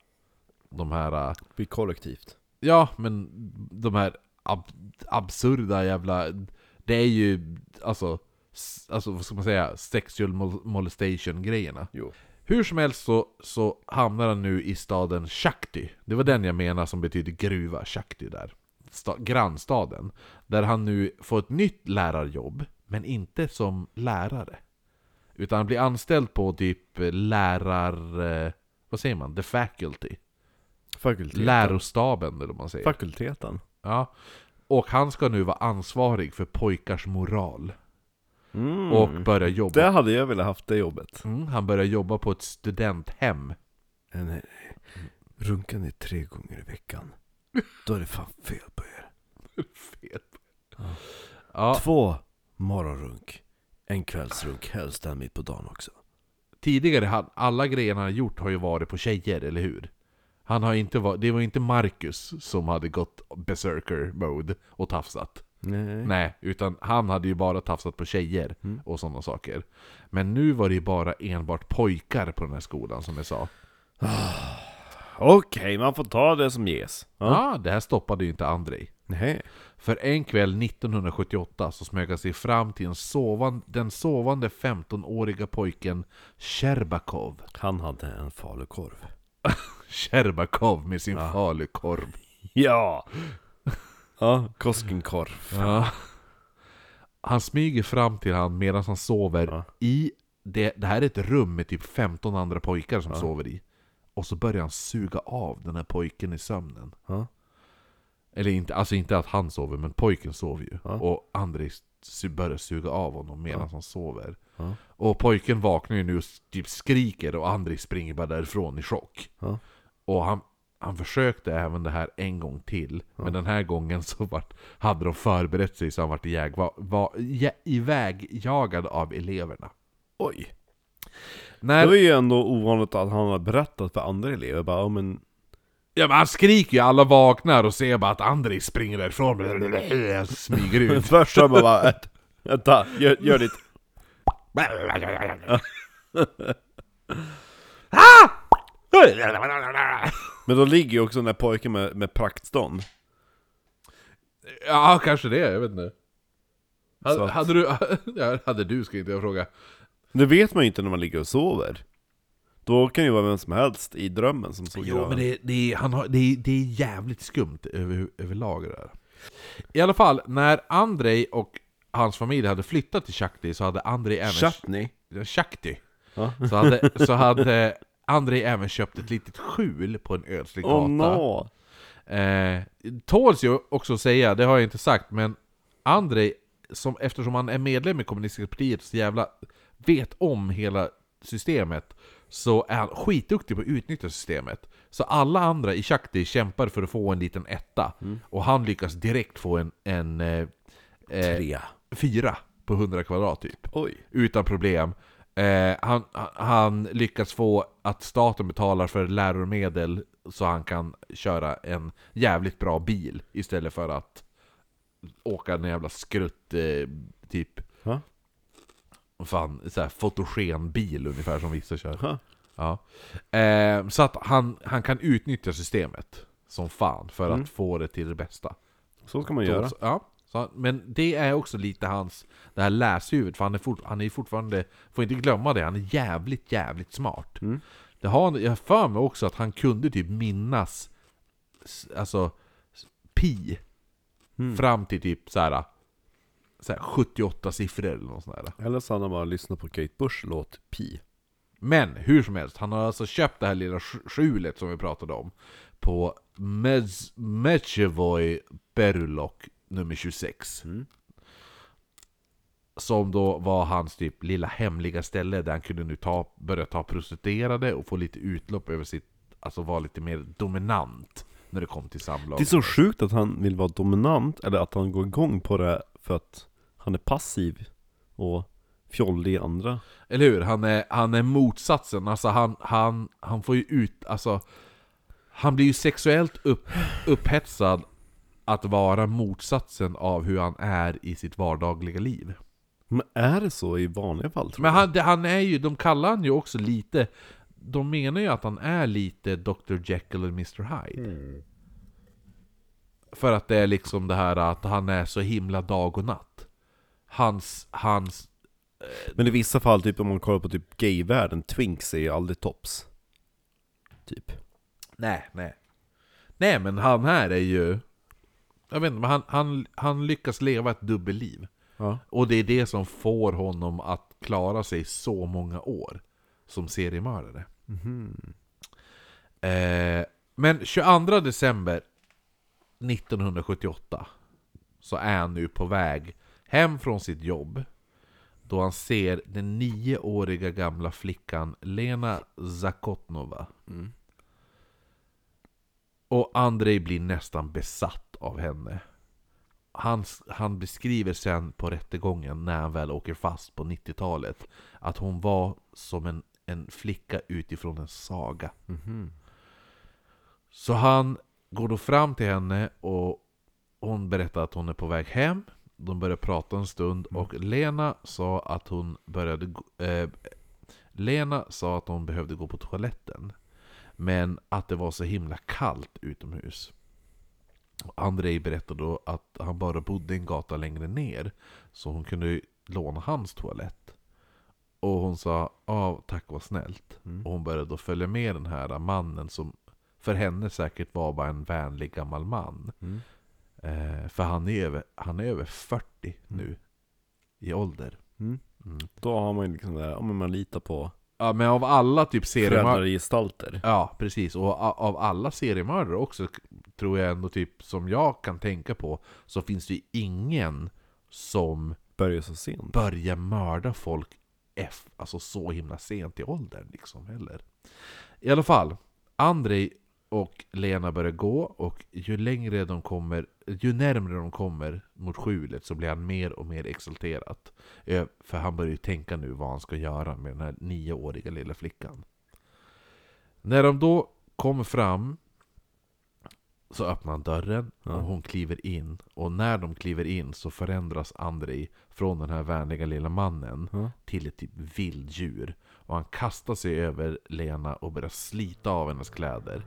de här Vi kollektivt Ja, men de här ab- absurda jävla... Det är ju, alltså, alltså vad ska man säga, sexual mol- molestation grejerna. Jo Hur som helst så, så hamnar han nu i staden Shakti. Det var den jag menar som betyder gruva, Shakti där. Sta- grannstaden. Där han nu får ett nytt lärarjobb, men inte som lärare. Utan han blir anställd på typ lärar... eh, Vad säger man? The faculty. Fakulteten Lärostaben eller vad man säger. Fakulteten Ja. Och han ska nu vara ansvarig för pojkars moral. mm. Och börja jobba. Det hade jag velat haft det jobbet Mm, han börjar jobba på ett studenthem. Nej, nej, nej. Runkar ni tre gånger i veckan Då är det fan fel på er Fel. Ja, Två morgonrunk En kvällsrunk, helst en mitt på dagen också tidigare, alla grejerna han har gjort har ju varit på tjejer, eller hur? Han har inte varit, det var inte Marcus som hade gått berserker mode och tafsat. Nej, Nej, utan han hade ju bara tafsat på tjejer Mm. och sådana saker. Men nu var det ju bara enbart pojkar på den här skolan som jag sa. Okej, man får ta det som ges Ja, ja. det här stoppade ju inte Andrei. Nej. För en kväll 1978 så smög han sig fram till sovan, den sovande 15-åriga pojken Sherbakov. Han hade en falukorv Sherbakov med sin Ja. falukorv. Ja! Ja, Koskenkorv Ja. Han smyger fram till han medan han sover Ja. i det, det här är ett rum med typ 15 andra pojkar som Ja. sover i. Och så börjar han suga av den här pojken i sömnen. Ja. Eller inte, alltså inte att han sover, men pojken sover ju. Och Andrei börjar suga av honom medan han sover. Och pojken vaknar ju nu och typ skriker och Andrei springer bara därifrån i chock. Ja. Och han, han försökte även det här en gång till, men den här gången så vart, hade de förberett sig så han vart iväg, var, var, ja, ivägjagad av eleverna. Oj. När, Det var ju ändå ovanligt att han har berättat för andra elever bara, ja men... Ja men han skriker ju, alla vaknar och ser bara att Andrei springer därifrån, smyger ut. Först så bara, bara "Ett- vänta, gör, gör ditt... Men då ligger ju också den där pojken med, med praktstånd. Ja, kanske det, jag vet inte. Så Hade, att- hade du, ja, hade du ska inte jag fråga. Det vet man ju inte när man ligger och sover. Då kan ju vara vem som helst i drömmen som såg Jo graven. men det, det, är- han har, det, det är jävligt skumt över, överlag det där. I alla fall, när Andrei och hans familj hade flyttat till Shakti så hade Andrei även... Chutney. Shakti! Ja. Så hade, så hade Andrei även köpt ett litet skjul på en ödslig gata. Oh no! Eh, tåls ju också att säga, det har jag inte sagt, men Andrei, som, eftersom han är medlem i kommunistiska partiet så jävla vet om hela systemet, så är han skitduktig på att utnyttja systemet. Så alla andra i Shakti kämpar för att få en liten etta, och han lyckas direkt få en, en eh, eh, Tre. fyra på 100 kvadrat typ Oj. utan problem. Eh, han, han lyckas få att staten betalar för läromedel så han kan köra en jävligt bra bil istället för att åka en jävla skrutt eh, typ Ja. Fan, så här fotogenbil ungefär som vissa kör. Ha. Ja. Eh, så att han, han kan utnyttja systemet som fan för Mm. att få det till det bästa. Så ska man göra. Så, ja, så, men det är också lite hans, det här läshuvudet, för han är, fort, han är fortfarande, får inte glömma det, han är jävligt, jävligt smart. Mm. Det har, jag har för mig också att han kunde typ minnas, alltså, pi, Mm. fram till typ så här, så här 78 siffror eller något sånt där. Eller så hade han bara lyssnat på Kate Bush låt Pi. Men hur som helst, han har alltså köpt det här lilla sk- skjulet som vi pratade om på Mez- Mechevoj Berlok nummer 26. Mm. Som då var hans typ lilla hemliga ställe där han kunde nu ta, börja ta prostituerade och få lite utlopp över sitt, alltså vara lite mer dominant när det kom till samlag. Det är så sjukt att han vill vara dominant, eller att han går igång på det för att han är passiv och fjollig i andra. Eller hur? Han är, han är motsatsen, alltså han, han, han får ju ut, alltså Han blir ju sexuellt upp, upphetsad att vara motsatsen av hur han är i sitt vardagliga liv. Men är det så i vanliga fall Men han, det- han är ju, de kallar han ju också lite De menar ju att han är lite Dr. Jekyll och Mr. Hyde För att det är liksom det här att han är så himla dag och natt Hans, hans Men i vissa fall, typ om man kollar på typ gayvärlden, twinks är ju aldrig tops. Typ. Nej, nej Nej men han här är ju Jag vet inte, men han, han, han lyckas leva ett dubbelliv Ja. Och det är det som får honom att klara sig så många år Som seriemördare Eh, men 22 december 1978 så är han nu på väg hem från sitt jobb då han ser den nioåriga gamla flickan Lena Zakotnova. Och Andrei blir nästan besatt av henne. Han, han beskriver sen på rättegången när han väl åker fast på 90-talet att hon var som en, en flicka utifrån en saga. Så han går då fram till henne och hon berättar att hon är på väg hem. De börjar prata en stund och Lena sa att hon började eh, Lena sa att hon behövde gå på toaletten. Men att det var så himla kallt utomhus. Andrei berättade då att han bara bodde en gata längre ner. Så hon kunde låna hans toalett. Och hon sa ja tack vad snällt. Och hon började då följa med den här mannen som för henne säkert var bara en vänlig gammal man. Mm. Eh, för han är, över, han är över 40 nu i ålder. Mm. Mm. Då har man ju liksom det här, men man litar på Ja men av alla typ seriemördare gestalter. Ja, precis. Och av alla seriemördare också, tror jag ändå typ, som jag kan tänka på, så finns det ju ingen som Börjar så sent. börjar mörda folk F, alltså så himla sent i åldern liksom heller. I alla fall, Andrei och Lena börjar gå och ju längre de kommer, ju närmare de kommer mot skjulet så blir han mer och mer exalterad. Eh, För han börjar ju tänka nu vad han ska göra med den här nioåriga lilla flickan. När de då kommer fram så öppnar han dörren Ja. och hon kliver in. Och när de kliver in så förändras Andrei från den här vänliga lilla mannen Ja. till ett typ vilddjur. Och han kastar sig över Lena och börjar slita av hennes kläder.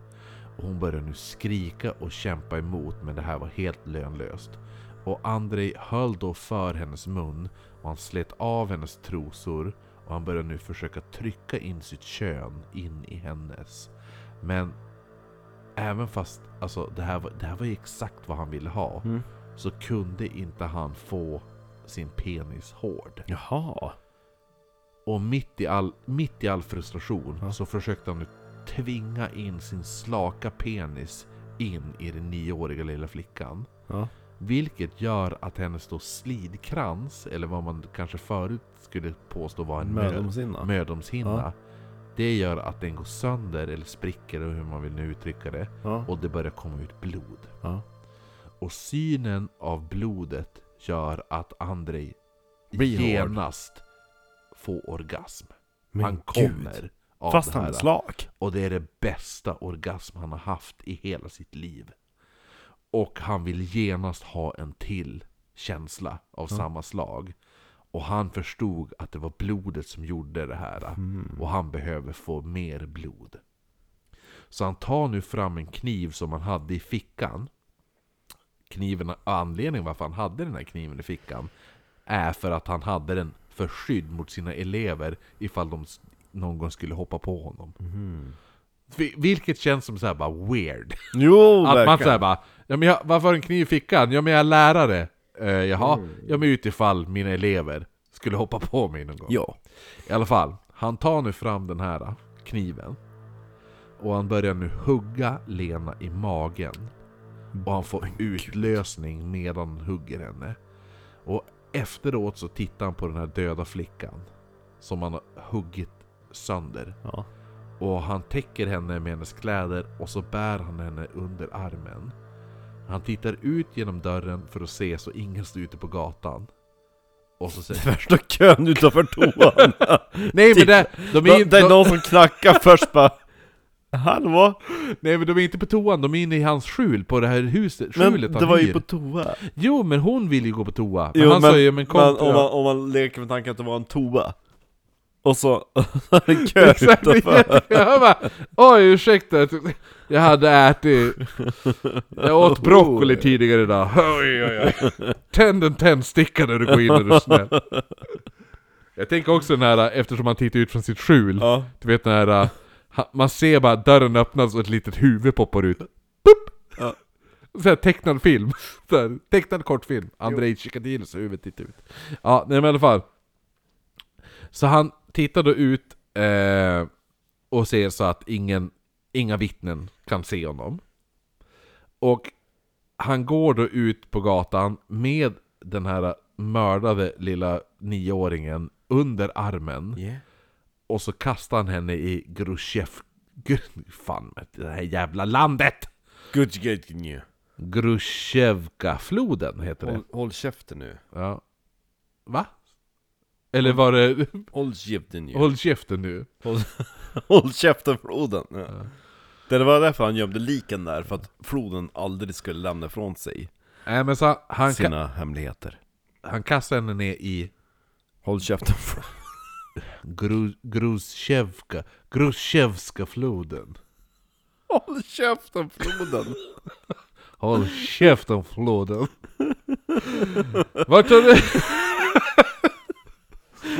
Och hon börjar nu skrika och kämpa emot men det här var helt lönlöst. Och Andrei höll då för hennes mun och han slet av hennes trosor och han börjar nu försöka trycka in sitt kön in i hennes. Men även fast alltså, det, här var, det här var exakt vad han ville ha Mm. så kunde inte han få sin penis hård. Jaha. Och mitt i all, mitt i all frustration Ja. så försökte han nu tvinga in sin slaka penis in i den nioåriga lilla flickan. Ja. Vilket gör att hennes då slidkrans, eller vad man kanske förut skulle påstå var en mö- Mödomshinna. mödomshinna. Ja. Det gör att den går sönder, eller spricker, hur man vill nu uttrycka det. Ja. Och det börjar komma ut blod. Ja. Och synen av blodet gör att Blir hård. genast får orgasm. Men han gud. Av Fast det han här. är slak. Och det är det bästa orgasm han har haft i hela sitt liv. Och han vill genast ha en till känsla av Ja. samma slag. Och han förstod att det var blodet som gjorde det här. Mm. Och han behöver få mer blod. Så han tar nu fram en kniv som han hade i fickan. Kniven, anledningen varför han hade den här kniven i fickan är för att han hade den för skydd mot sina elever ifall de någon skulle hoppa på honom. Vi- Vilket känns som så här bara weird. Jo, Att man säger bara ja, men jag, Varför har du en kniv i fickan? Ja men jag är lärare. Uh, jaha? Mm. Ja men utifall mina elever skulle hoppa på mig någon gång. Ja. I alla fall, han tar nu fram den här äh, kniven. Och han börjar nu hugga Lena i magen. Och han får utlösning medan han hugger henne. Och efteråt så tittar han på den här döda flickan. Som han har huggit sönder. Ja. Och han täcker henne med hennes kläder och så bär han henne under armen. Han tittar ut genom dörren för att se så ingen står ute på gatan. Och så säger Värsta kön utanför toan. Nej men det, de är, det, det är någon som knackar först bara Hallå? nej men de är inte på toan, de är inne i hans skjul på det här huset, Men skjulet det han var ju hyr. på toa. Jo men hon vill ju gå på toa. Men Jo, han men, sa ju men kom men om, man, om man leker med tanken att det var en toa Och så är det kö Exakt, utanför jag bara, oj ursäkta, jag hade ätit, jag åt broccoli tidigare idag, oj oj oj. Tänd en tändsticka när du går in är du snäll. Jag tänker också den här, eftersom han tittar ut från sitt skjul, Ja, du vet den här, man ser bara dörren öppnas och ett litet huvud poppar ut. Boop! Ja. Så här, tecknad film, så här, tecknad kortfilm, Andrei Chikadinos huvud tittar ut. Ja, nej men i alla fall. Så han tittar då ut eh, och ser så att ingen, inga vittnen kan se honom. Och han går då ut på gatan med den här mördade lilla nioåringen under armen. yeah. Och så kastar han henne i Grushev... Gr- fan, det här jävla landet! Grushevka-floden heter det. Håll, håll käften nu Ja. Va? Eller var det... Håll käften nu Håll käften nu. Håll, håll käften floden ja. Det var därför han gömde liken där, för att floden aldrig skulle lämna ifrån sig Nej men så han, sina hemligheter han kastar henne ner i Håll käften floden Gru, Grushevka... Grushevska floden. Håll käften floden Håll käften floden. Vart har du...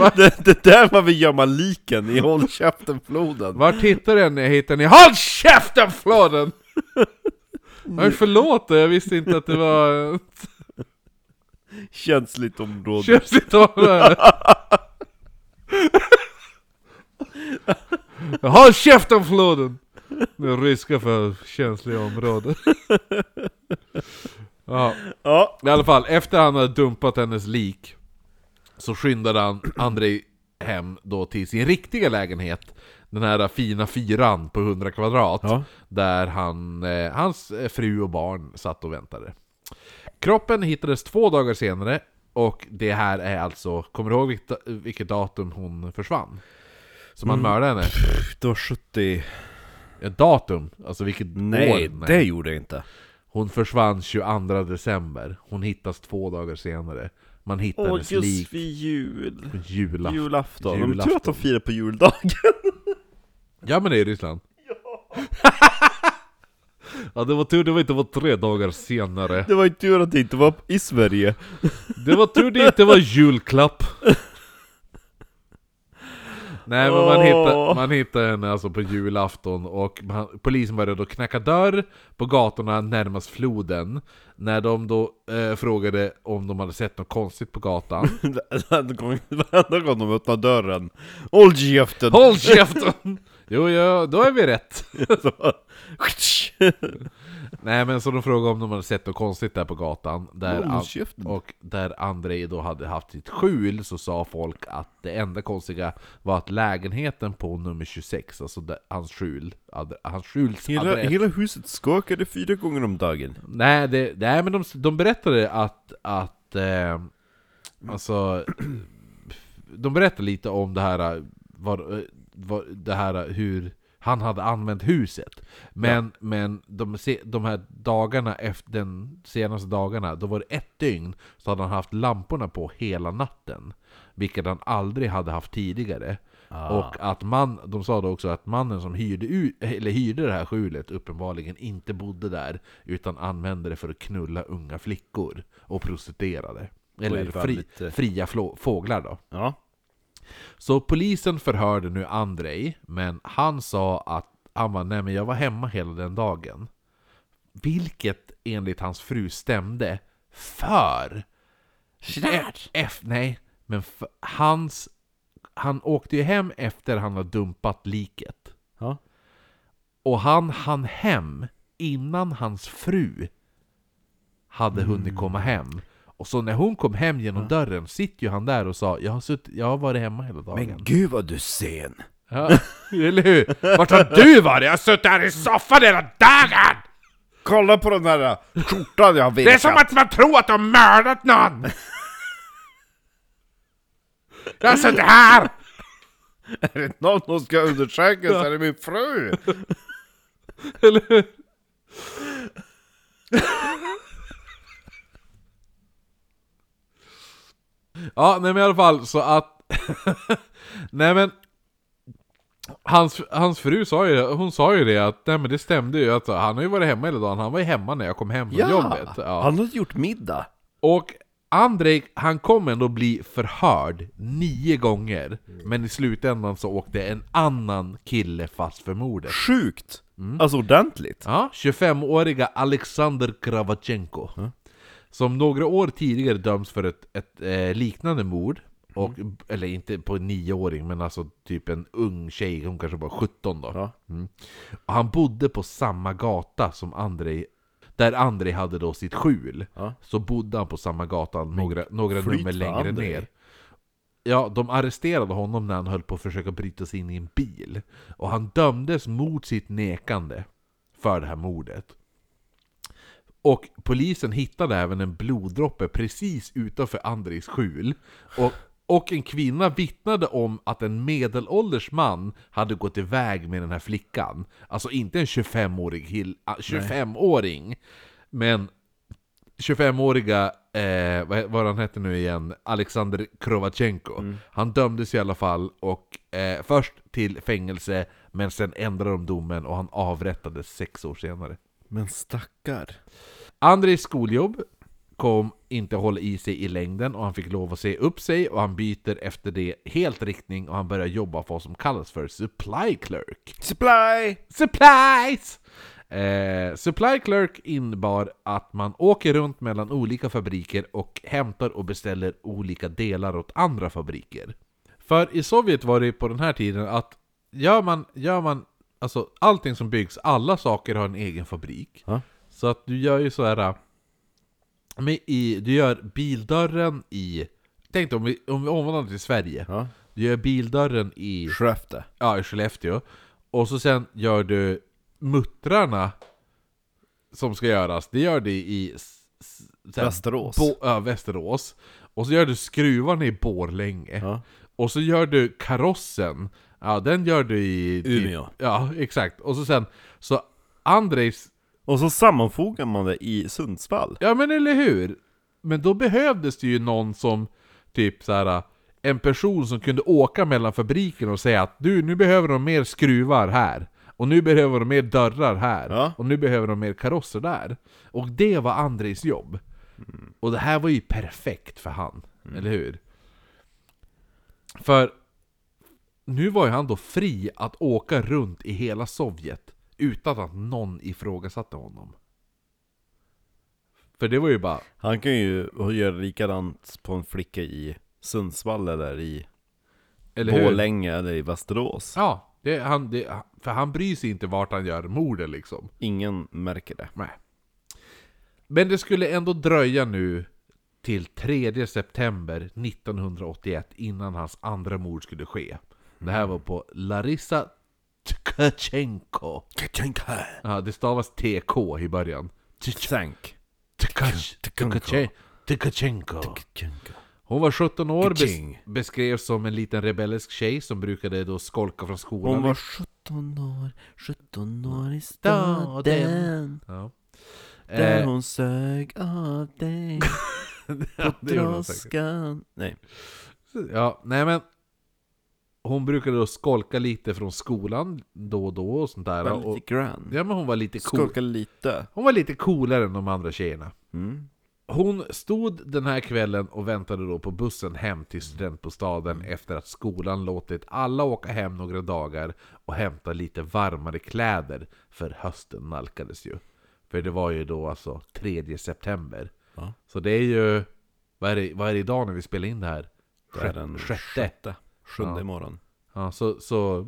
det, det där man vill gömma liken i Håll käften floden Vart hittar henne? Jag hittar i HÅLL KÄFTEN FLODEN! Nej förlåt, jag visste inte att det var... Känsligt område Känsligt område! Håll käften floden! Den ryska för känsliga områden. ja, Ja, i alla fall, efter han hade dumpat hennes lik Så skyndade han Andrei hem då till sin riktiga lägenhet Den här fina fyran på 100 kvadrat Ja. Där han, eh, hans eh, fru och barn satt och väntade Kroppen hittades två dagar senare Och det här är alltså, kommer du ihåg vilket, vilket datum hon försvann? Som han mördade henne? det var 70... Ett datum, alltså vilket Nej, år? det gjorde jag inte. Hon försvann 22 december, hon hittas två dagar senare Man hittar Åh, hennes just lik vid jul. på julafton Julafton. Men Julafton. att de firar på juldagen. Ja men det är i Ryssland Ja det var tur det var inte var tre dagar senare Det var ju tur att det inte var i Sverige. Det var tur det inte var julklapp Nej men man hittade, man hittade henne alltså på julafton och man, polisen började då knacka dörr på gatorna närmast floden När de då eh, frågade om de hade sett något konstigt på gatan Varenda gång, de öppnar dörren. Håll käften! Håll käften! Jo, ja, då är vi rätt Nej men så de frågade om de hade sett något konstigt där på gatan där an-. Och där Andrei då hade haft sitt skjul så sa folk att det enda konstiga var att lägenheten på nummer 26, alltså där, hans skjul, ad, hans skjuls Hela, adress hela huset skakade fyra gånger om dagen. Nej, det, nej men de, de berättade att, att eh, alltså, de berättade lite om det här, var, var, det här hur han hade använt huset. Men, men de, de här dagarna, efter den senaste dagarna, då var det ett dygn så hade han haft lamporna på hela natten. Vilket han aldrig hade haft tidigare. Och att man, de sa då också att mannen som hyrde, ut, eller hyrde det här skjulet uppenbarligen inte bodde där Utan använde det för att knulla unga flickor och prostituerade Eller fri, lite- fria flå, fåglar då Ja. Så polisen förhörde nu Andrei Men han sa att han var nej men jag var hemma hela den dagen Vilket enligt hans fru stämde För Snart! F, nej, men f- hans... Han åkte ju hem efter han hade dumpat liket. Ja. Och han hann hem innan hans fru hade hunnit komma hem. Och så när hon kom hem genom dörren sitter ju han där och sa jag har, sutt, jag har varit hemma hela dagen. Men gud vad du är sen! Ja, eller hur? Vart har du varit? Jag har suttit här i soffan hela dagen! Kolla på den här skjortan jag har Det är som att man tror att de har mördat någon! Jag har suttit här! Är det någon som ska undersökas så är det min fru! Eller hur? Ja, nej men i alla fall så att... nej men... Hans, hans fru sa ju, hon sa ju det att nej men det stämde ju att han har ju varit hemma hela dagen, han var ju hemma när jag kom hem från Ja! jobbet. Ja. Han hade gjort middag! Och Andrej, han kommer ändå bli förhörd nio gånger Men i slutändan så åkte en annan kille fast för mordet Sjukt! Alltså ordentligt! Ja, 25-åriga Alexander Kravachenko Som några år tidigare döms för ett, ett eh, liknande mord och, Eller inte på en nioåring, men alltså typ en ung tjej, hon kanske var 17 då Ja. mm. Han bodde på samma gata som Andrei Där Andrei hade då sitt skjul Ja. Så bodde han på samma gata några, några flyt nummer längre Andrei. ner Ja, de arresterade honom när han höll på att försöka bryta sig in i en bil. Och han dömdes mot sitt nekande för det här mordet. Och polisen hittade även en bloddroppe precis utanför Andrejs skjul. Och, och en kvinna vittnade om att en medelålders man hade gått iväg med den här flickan. Alltså inte en 25-årig hill- ah, 25-åring, men 25-åriga, eh, vad vad han hette nu igen, Alexander Krovachenko. Han dömdes i alla fall, och eh, först till fängelse, men sen ändrade de domen och han avrättades sex år senare. Men stackar. Andrejs skoljobb kom inte att hålla i sig i längden och han fick lov att se upp sig och han byter efter det helt riktning och han börjar jobba på vad som kallas för supply clerk. Supply! Supplies! Eh, supply clerk innebar att man åker runt mellan olika fabriker och hämtar och beställer olika delar åt andra fabriker. För i Sovjet var det på den här tiden att gör man, gör man, alltså allting som byggs, alla saker har en egen fabrik. Ja. Så att du gör ju så här. äh, i, du gör bildörren i, tänk dig om vi, om vi omvandlar det till Sverige. Ja. Du gör bildörren i, Skellefteå. ja, i Skellefteå. Och så sen gör du muttrarna som ska göras, det gör du i s- s- så här, Västerås. Bo, ja, Västerås. Och så gör du skruvarna i Borlänge. Ja. Och så gör du karossen, ja den gör du i... typ- Umeå. Ja, exakt. Och så sen, så Andrejs... Och så sammanfogar man det i Sundsvall. Ja men eller hur? Men då behövdes det ju någon som, typ så här en person som kunde åka mellan fabrikerna och säga att du, nu behöver de mer skruvar här. Och nu behöver de mer dörrar här. Ja. Och nu behöver de mer karosser där. Och det var Andrejs jobb. Och det här var ju perfekt för han, eller hur? För nu var ju han då fri att åka runt i hela Sovjet utan att någon ifrågasatte honom. För det var ju bara... Han kan ju göra likadant på en flicka i Sundsvall eller i Eller hur? Borlänge eller i Västerås. Ja, det, han, det, för han bryr sig inte vart han gör morden liksom. Ingen märker det. Nej. Men det skulle ändå dröja nu till 3 september 1981 innan hans andra mord skulle ske. Det här var på Larissa Tkachenko. Ja, det stavas TK i början. Tkach- Tkachenko. Tkache- Tkachenko. Hon var 17 år, bes beskrevs som en liten rebellisk tjej som brukade då skolka från skolan. Hon var 17 år, 17 år i Staden. Ja. Där Eh, hon sög av dig på droskan Nej, Ja, nej men Hon brukade då skolka lite från skolan då och då och sånt där var och, lite grann Ja men hon var lite cool Skolka lite Hon var lite coolare än de andra tjejerna mm. Hon stod den här kvällen och väntade då på bussen hem till studentbostaden efter att skolan låtit alla åka hem några dagar och hämta lite varmare kläder för hösten nalkades ju. För det var ju då alltså 3 september. Ja. Så det är ju... Vad är det, vad är det idag när vi spelar in det här? Sjätte. sjätte Sjunde Ja. imorgon Ja, så... så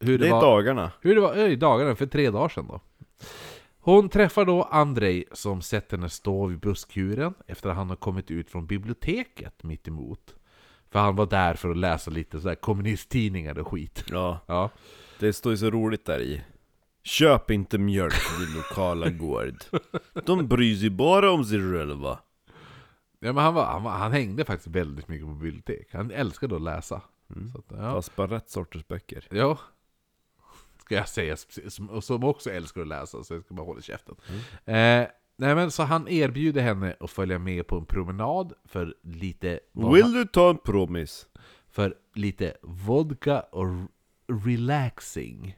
hur Det det, är var, dagarna hur det var i dagarna för tre dagar sedan då. Hon träffar då Andrei som sett henne stå vid busskuren efter att han har kommit ut från biblioteket mitt emot. För han var där för att läsa lite så här kommunisttidningar och skit. Ja, Ja. det står ju så roligt där i Köp inte mjölk vid lokala gård De bryr sig bara om sig själva ja men han, var, han, var, han hängde faktiskt väldigt mycket på bibliotek. Han älskade att läsa. Mm. Så att, ja. Fast bara rätt sorters böcker ja. Ska jag säga, som, som också älskar att läsa, så jag ska bara hålla käften. Eh, nej men så han erbjuder henne att följa med på en promenad för lite... Vill du ta en promis? för lite vodka och relaxing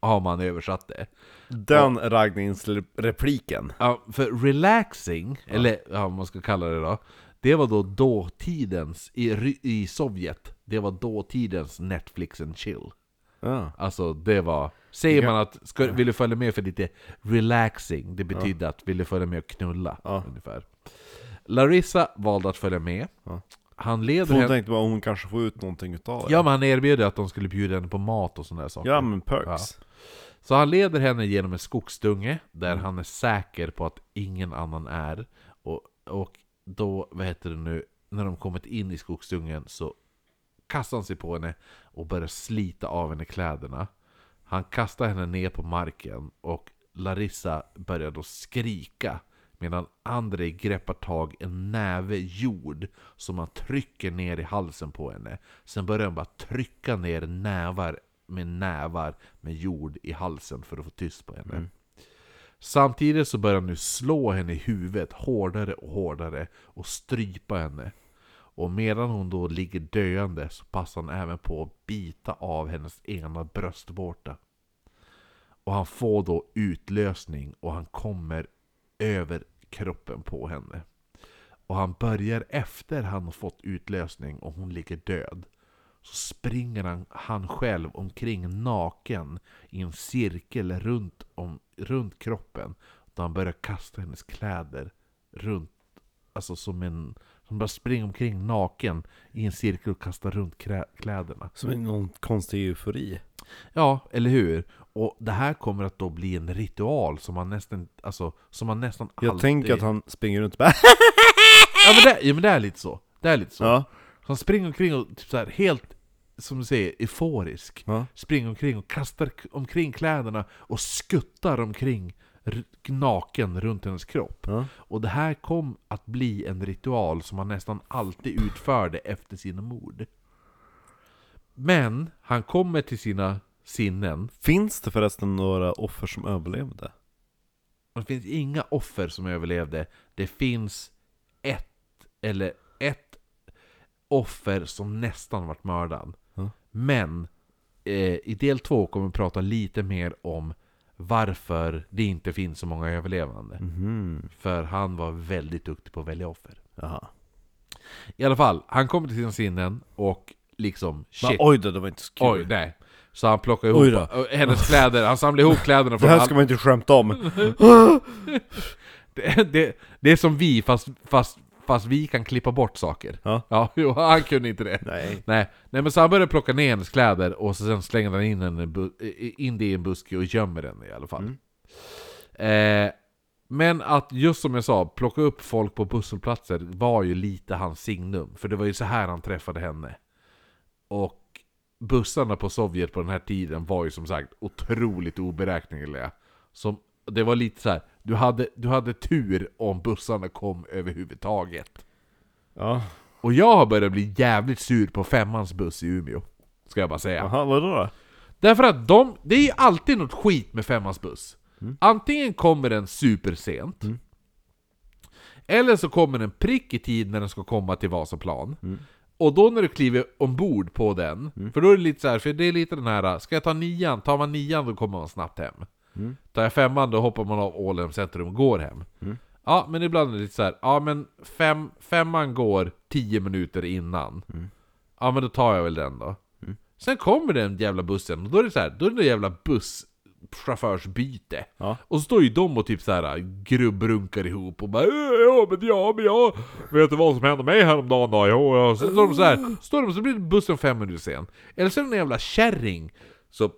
har man översatt det. Den raggningsrepliken Ja, för relaxing, eller ja, man ska kalla det då, det var då dåtidens, i, i Sovjet, det var dåtidens Netflix and chill. Ja, Alltså det var, säger Ja. man att, ska, vill du följa med för lite relaxing, det betyder att vill du följa med och knulla, Ja. ungefär. Larissa valde att följa med. Ja. Han leder för hon henne... tänkte bara hon kanske får ut någonting utav det Ja men han erbjöd att de skulle bjuda henne på mat och sådana saker. Ja men perks Så han leder henne genom en skogsdunge där han är säker på att ingen annan är. Och, och då, vad heter det nu, när de kommit in i skogsdungen så kastar han sig på henne och börjar slita av henne kläderna. Han kastar henne ner på marken och Larissa börjar då skrika medan Andrei greppar tag i en näve jord som han trycker ner i halsen på henne. Sen börjar han bara trycka ner nävar med nävar med jord i halsen för att få tyst på henne. Mm. Samtidigt så börjar han nu slå henne i huvudet hårdare och hårdare och strypa henne. Och medan hon då ligger döende så passar han även på att bita av hennes ena bröstvårta. Och han får då utlösning och han kommer över kroppen på henne. Och han börjar efter han har fått utlösning och hon ligger död. Så springer han, han själv omkring naken i en cirkel runt, om, runt kroppen. Då han börjar kasta hennes kläder runt, alltså som en... Han börjar springa omkring naken i en cirkel och kasta runt kläderna. Som i någon konstig eufori Ja, eller hur? Och det här kommer att då bli en ritual som man nästan, alltså, som man nästan Jag alltid... tänker att han springer runt och bara Ja men, det, ja men det är lite så, det är lite så. Ja, Så han springer omkring och typ så här helt, som du säger, euforisk. ja. Springer omkring och kastar omkring kläderna och skuttar omkring naken runt hennes kropp. ja. Och det här kom att bli en ritual som han nästan alltid utförde efter sina mord. Men han kommer till sina sinnen, Finns det förresten några offer som överlevde? det finns inga offer som överlevde. Det finns ett, eller ett offer som nästan varit mördad. Ja. Men eh, i del två kommer vi prata lite mer om varför det inte finns så många överlevande. Mhm. För han var väldigt duktig på att välja offer. Jaha. I alla fall, han kommer till sina sinnen och liksom Men, shit, oj då, det var inte så kul. oj, nej. Så han plockar ihop hennes kläder, han samlar ihop kläderna Det från här all... ska man inte skämta om. det, det, det är som vi, fast, fast, fast vi kan klippa bort saker. Ja. Ja, jo, han kunde inte det. Nej. Nej, nej men så han börjar plocka ner hennes kläder och så sen slänger han in, i- in det i en buske och gömmer den i alla fall. Eh, men att just som jag sa, plocka upp folk på busshållplatser var ju lite hans signum. För det var ju så här han träffade henne. Och bussarna på Sovjet på den här tiden var ju som sagt otroligt oberäkneliga. Som, det var lite så här, du hade, du hade tur om bussarna kom överhuvudtaget. Ja. Och jag har börjat bli jävligt sur på femmans buss i Umeå. Ska jag bara säga. Jaha, vadå då? Därför att de, det är ju alltid något skit med femmans buss. Antingen kommer den supersent, eller så kommer den prick i tid när den ska komma till Vasaplan. Och då när du kliver ombord på den, för då är det lite så här, för det är lite den här, ska jag ta nian? Tar man nian då kommer man snabbt hem. Tar jag femman då hoppar man av Ålem centrum och går hem. Ja, men ibland är det lite så här, ja men fem, femman går tio minuter innan. Ja men då tar jag väl den då. Sen kommer den jävla bussen, och då är det så här, då är det jävla busschaufförsbyte. Ja. Och så står ju de och typ så här grubbrunkar ihop och bara "Äh, Ja men ja men ja Vet du vad som hände mig häromdagen då? Jo, ja. Så står de så här, står de så blir bussen fem minuter sen. Eller så är det en jävla kärring som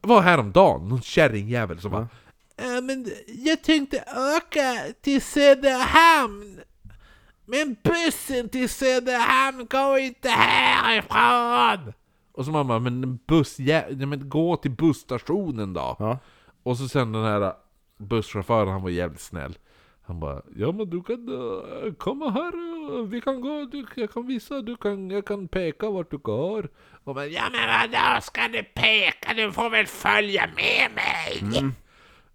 var häromdagen, någon kärringjävel som bara "Äh, men jag tänkte åka till Söderhamn men bussen till Söderhamn går inte härifrån! Och så mamma, men buss, ja, men gå till busstationen då! Ja. Och så sen den här busschauffören, han var jävligt snäll. Han bara, ja men du kan uh, komma här, uh, vi kan gå, du, jag kan visa, du kan, jag kan peka vart du går. Och man, ja men vadå ska du peka? Du får väl följa med mig!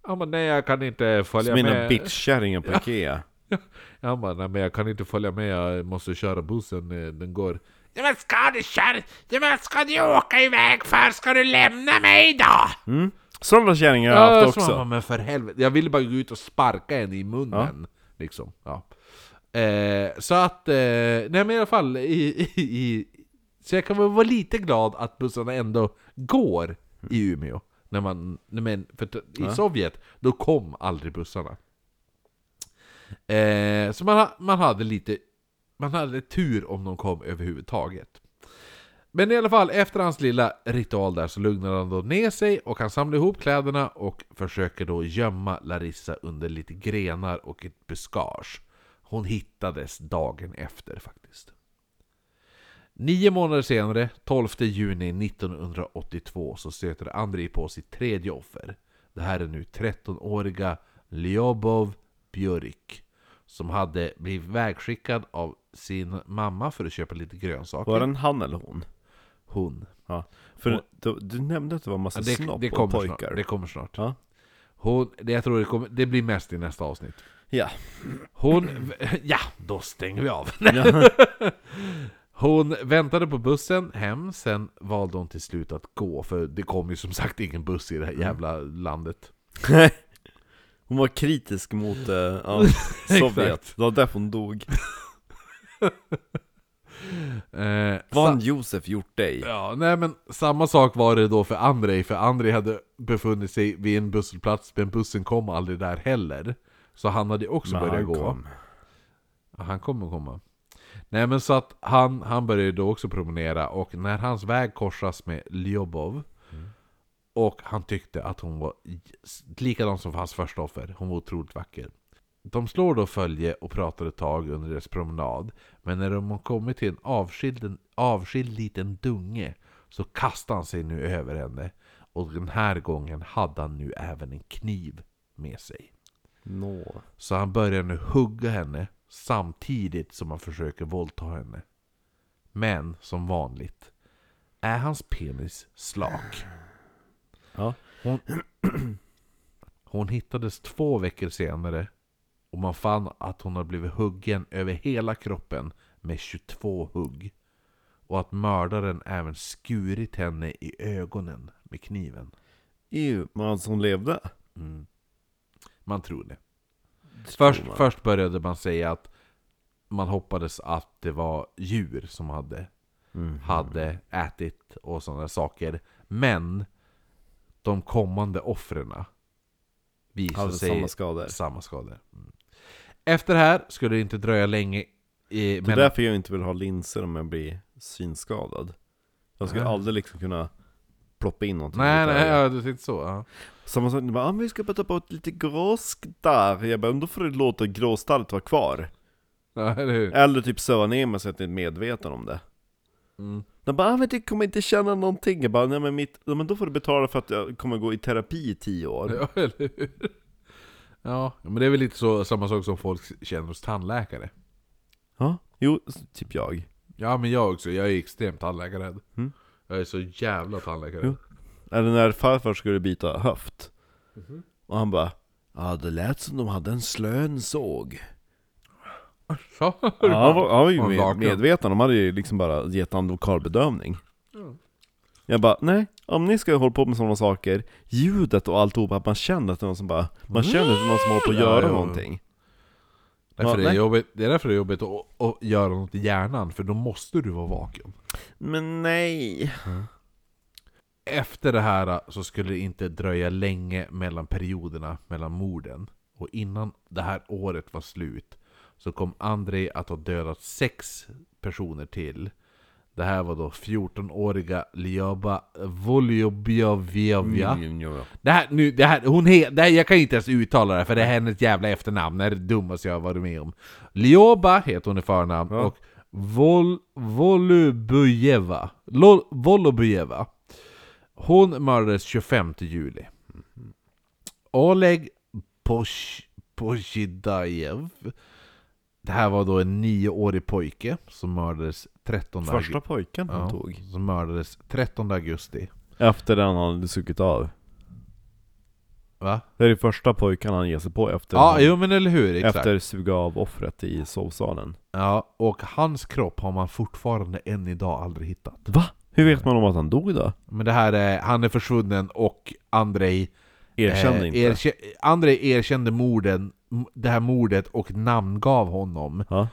Ja men nej jag kan inte följa Som med. mina bitchkärringen på Ikea. Han bara, nej men jag kan inte följa med, jag måste köra bussen, eh, den går... Ja men ska du köra, ja men ska du åka iväg för? Ska du lämna mig då? Mm. Sådana kärringar har jag haft också. men för helvete, jag ville bara gå ut och sparka en i munnen. Liksom, ja. Eh, så att, eh, nej men i alla fall, i, i, i, så jag kan väl vara lite glad att bussarna ändå går i Umeå. När man, när man, för t- i Sovjet, då kom aldrig bussarna. Eh, så man, man hade lite, man hade tur om de kom överhuvudtaget. Men i alla fall, efter hans lilla ritual där så lugnar han då ner sig och han samlar ihop kläderna och försöker då gömma Larissa under lite grenar och ett buskage. Hon hittades dagen efter faktiskt. Nio månader senare, 12 juni 1982, så stöter Andrei på sitt tredje offer. Det här är nu 13-åriga Lyobov Björk som hade blivit vägskickad av sin mamma för att köpa lite grönsaker. Var det en han eller hon? Hon. Ja. För du, du nämnde att det var massa Ja, det, snopp det, och kommer pojkar. snart, det kommer snart. Ja. Hon, det, jag tror det, kommer, det blir mest i nästa avsnitt. Ja. Hon... Ja, då stänger vi av. ja. Hon väntade på bussen hem, sen valde hon till slut att gå, för det kom ju som sagt ingen buss i det här jävla landet. Hon var kritisk mot eh, ja, Sovjet. Det var därför hon dog. Eh, Vad Josef gjort dig? Ja, nej men samma sak var det då för Andrei, för Andrei hade befunnit sig vid en busshållplats, men bussen kom aldrig där heller. Så han hade också Men börjat han gå. kom. Ja, han kommer komma. Nej men så att han, han började då också promenera och när hans väg korsas med Lyobov Och han tyckte att hon var likadan som hans första offer, hon var otroligt vacker. De slår då följe och pratar ett tag under deras promenad, men när de har kommit till en avskild, avskild liten dunge så kastar han sig nu över henne. Och den här gången hade han nu även en kniv med sig. Nå. Så han börjar nu hugga henne samtidigt som han försöker våldta henne. Men som vanligt är hans penis slak. Ja. Hon, hon hittades två veckor senare och man fann att hon hade blivit huggen över hela kroppen med 22 hugg. Och att mördaren även skurit henne i ögonen med kniven. Ew, men alltså hon levde? Mm. Man tror det. Tror Först, man. först började man säga att man hoppades att det var djur som hade, Mhm. hade ätit och sådana saker. Men de kommande offren visade Hade sig samma skador. samma skador. Mm. Efter det här skulle det inte dröja länge i, Det är därför jag inte vill ha linser om jag blir synskadad. Jag skulle Ja. aldrig liksom kunna ploppa in någonting Nej nej, ja, du tänkte så? Ja. Samma sak, bara, ah, vi ska bara ta bort lite gråsk där. Jag bara, "Men då får du låta gråstarret vara kvar. ja eller? Eller typ söva ner mig så att jag inte är medveten om det. Mm. De bara, ah, men du kommer inte känna någonting. Jag bara, nej men, mitt, men då får du betala för att jag kommer gå i terapi i tio år. Ja, eller hur? Ja, men det är väl lite så, samma sak som folk känner hos tandläkare. Ja, jo, typ jag. Ja men jag också, jag är extremt tandläkarrädd. Mm. Jag är så jävla tandläkarrädd. Eller när farfar skulle byta höft. Mhm. Och han bara, ja det lät som de hade en slön såg. Så? Ja, han var, han var ju med, medveten, de hade ju liksom bara gett han lokalbedömning. Ja. Jag bara, nej, om ni ska hålla på med sådana saker, ljudet och alltihop, att man känner att det är någon som bara, man känner att det är någon som håller på att göra ja. någonting. Därför Ja, är det, nej. jobbigt, det är därför det är jobbigt att, att göra något i hjärnan, för då måste du vara vaken. Men nej. Efter det här så skulle det inte dröja länge mellan perioderna mellan morden. Och innan det här året var slut så kom Andrei att ha dödat sex personer till. Det här var då 14-åriga Lyoba Voljobjavjavja. Mm, jo, ja. Det här, nu, det här, hon he, det här, jag kan inte ens uttala det för det är hennes jävla efternamn, det är det dummaste jag har varit med om. Lyoba heter hon i förnamn Ja. och Vol, Volubujeva. Hon mördades 25 juli. Oleg Posh, Poshidajev. Det här var då en nioårig pojke som mördades 13 Första pojken han Ja, tog. som mördades 13 augusti. Efter den han hade sugit av. Va? Det är det första pojken han ger sig på efter, Ja, han, jo men eller hur, exakt. efter suga av offret i sovsalen. Ja, och hans kropp har man fortfarande än idag aldrig hittat. Va? Hur vet man om att han dog då? Men det här är, han är försvunnen och Andrei Erkände eh, inte. erkä- Andrei erkände morden, det här mordet och namngav honom Ja.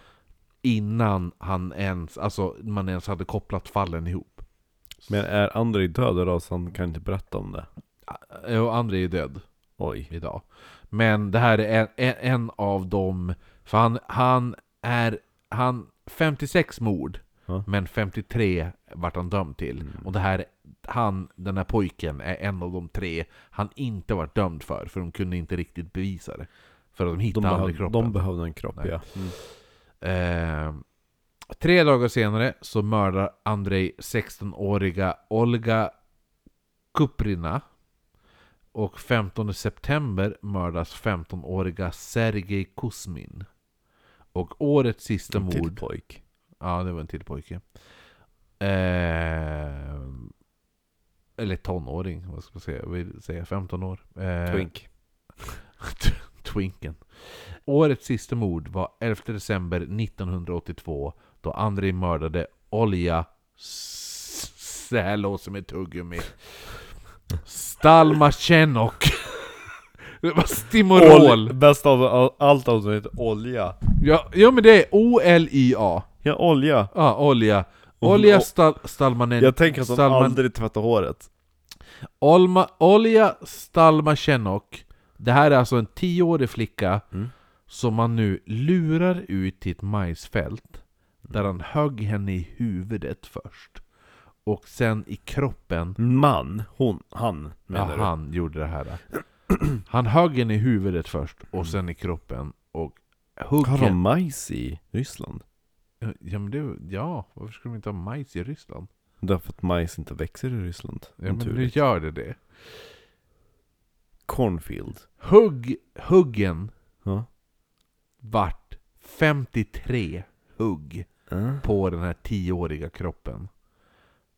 Innan han ens, alltså man ens hade kopplat fallen ihop. Men är Andrei död då så han kan inte berätta om det? Och Andrei är död Oj. idag. Men det här är en, en, en av dem, för han, han är, han, 56 mord, Ja. men 53 vart han dömd till. Mm. Och det här, han, den här pojken, är en av de tre han inte varit dömd för, för de kunde inte riktigt bevisa det. För att de De, hittade aldrig behöv, kroppen. de behövde en kropp Nej. ja. Mm. Eh, tre dagar senare så mördar Andrei 16-åriga Olga Kuprina. Och 15 september mördas 15-åriga Sergej Kuzmin. Och årets sista En till mord... pojk. Ja, det var en till pojke. Eh, eller tonåring, vad ska man säga? Jag vill säga 15 år. Eh, Twink. Twinken. Årets sista mord var 11 december 1982 då Andrei mördade Olja S- Det här låter som ett tuggummi. Stalmachenok. Det var Stimorol. Bäst av all- allt som heter olja. Ja, ja men det är O-L-I-A. Ja, olja. Ja, olja. Olja Stal Stalmanen... Jag tänker att de Stalman- aldrig tvättar håret. Olma, Olja Stalmachenok. Det här är alltså en tioårig flicka Mm. Som man nu lurar ut till ett majsfält. Där han högg henne i huvudet först. Och sen i kroppen, Man, hon, han ja, menar du? han gjorde det här. Han högg henne i huvudet först, och sen i kroppen. Och Har de huggen... majs i Ryssland? Ja, men det, ja, varför skulle de inte ha majs i Ryssland? Därför att majs inte växer i Ryssland. Ja, men nu naturligt. gör det det. Cornfield. Hugg, huggen Ja. Vart 53 hugg Uh. på den här tioåriga kroppen.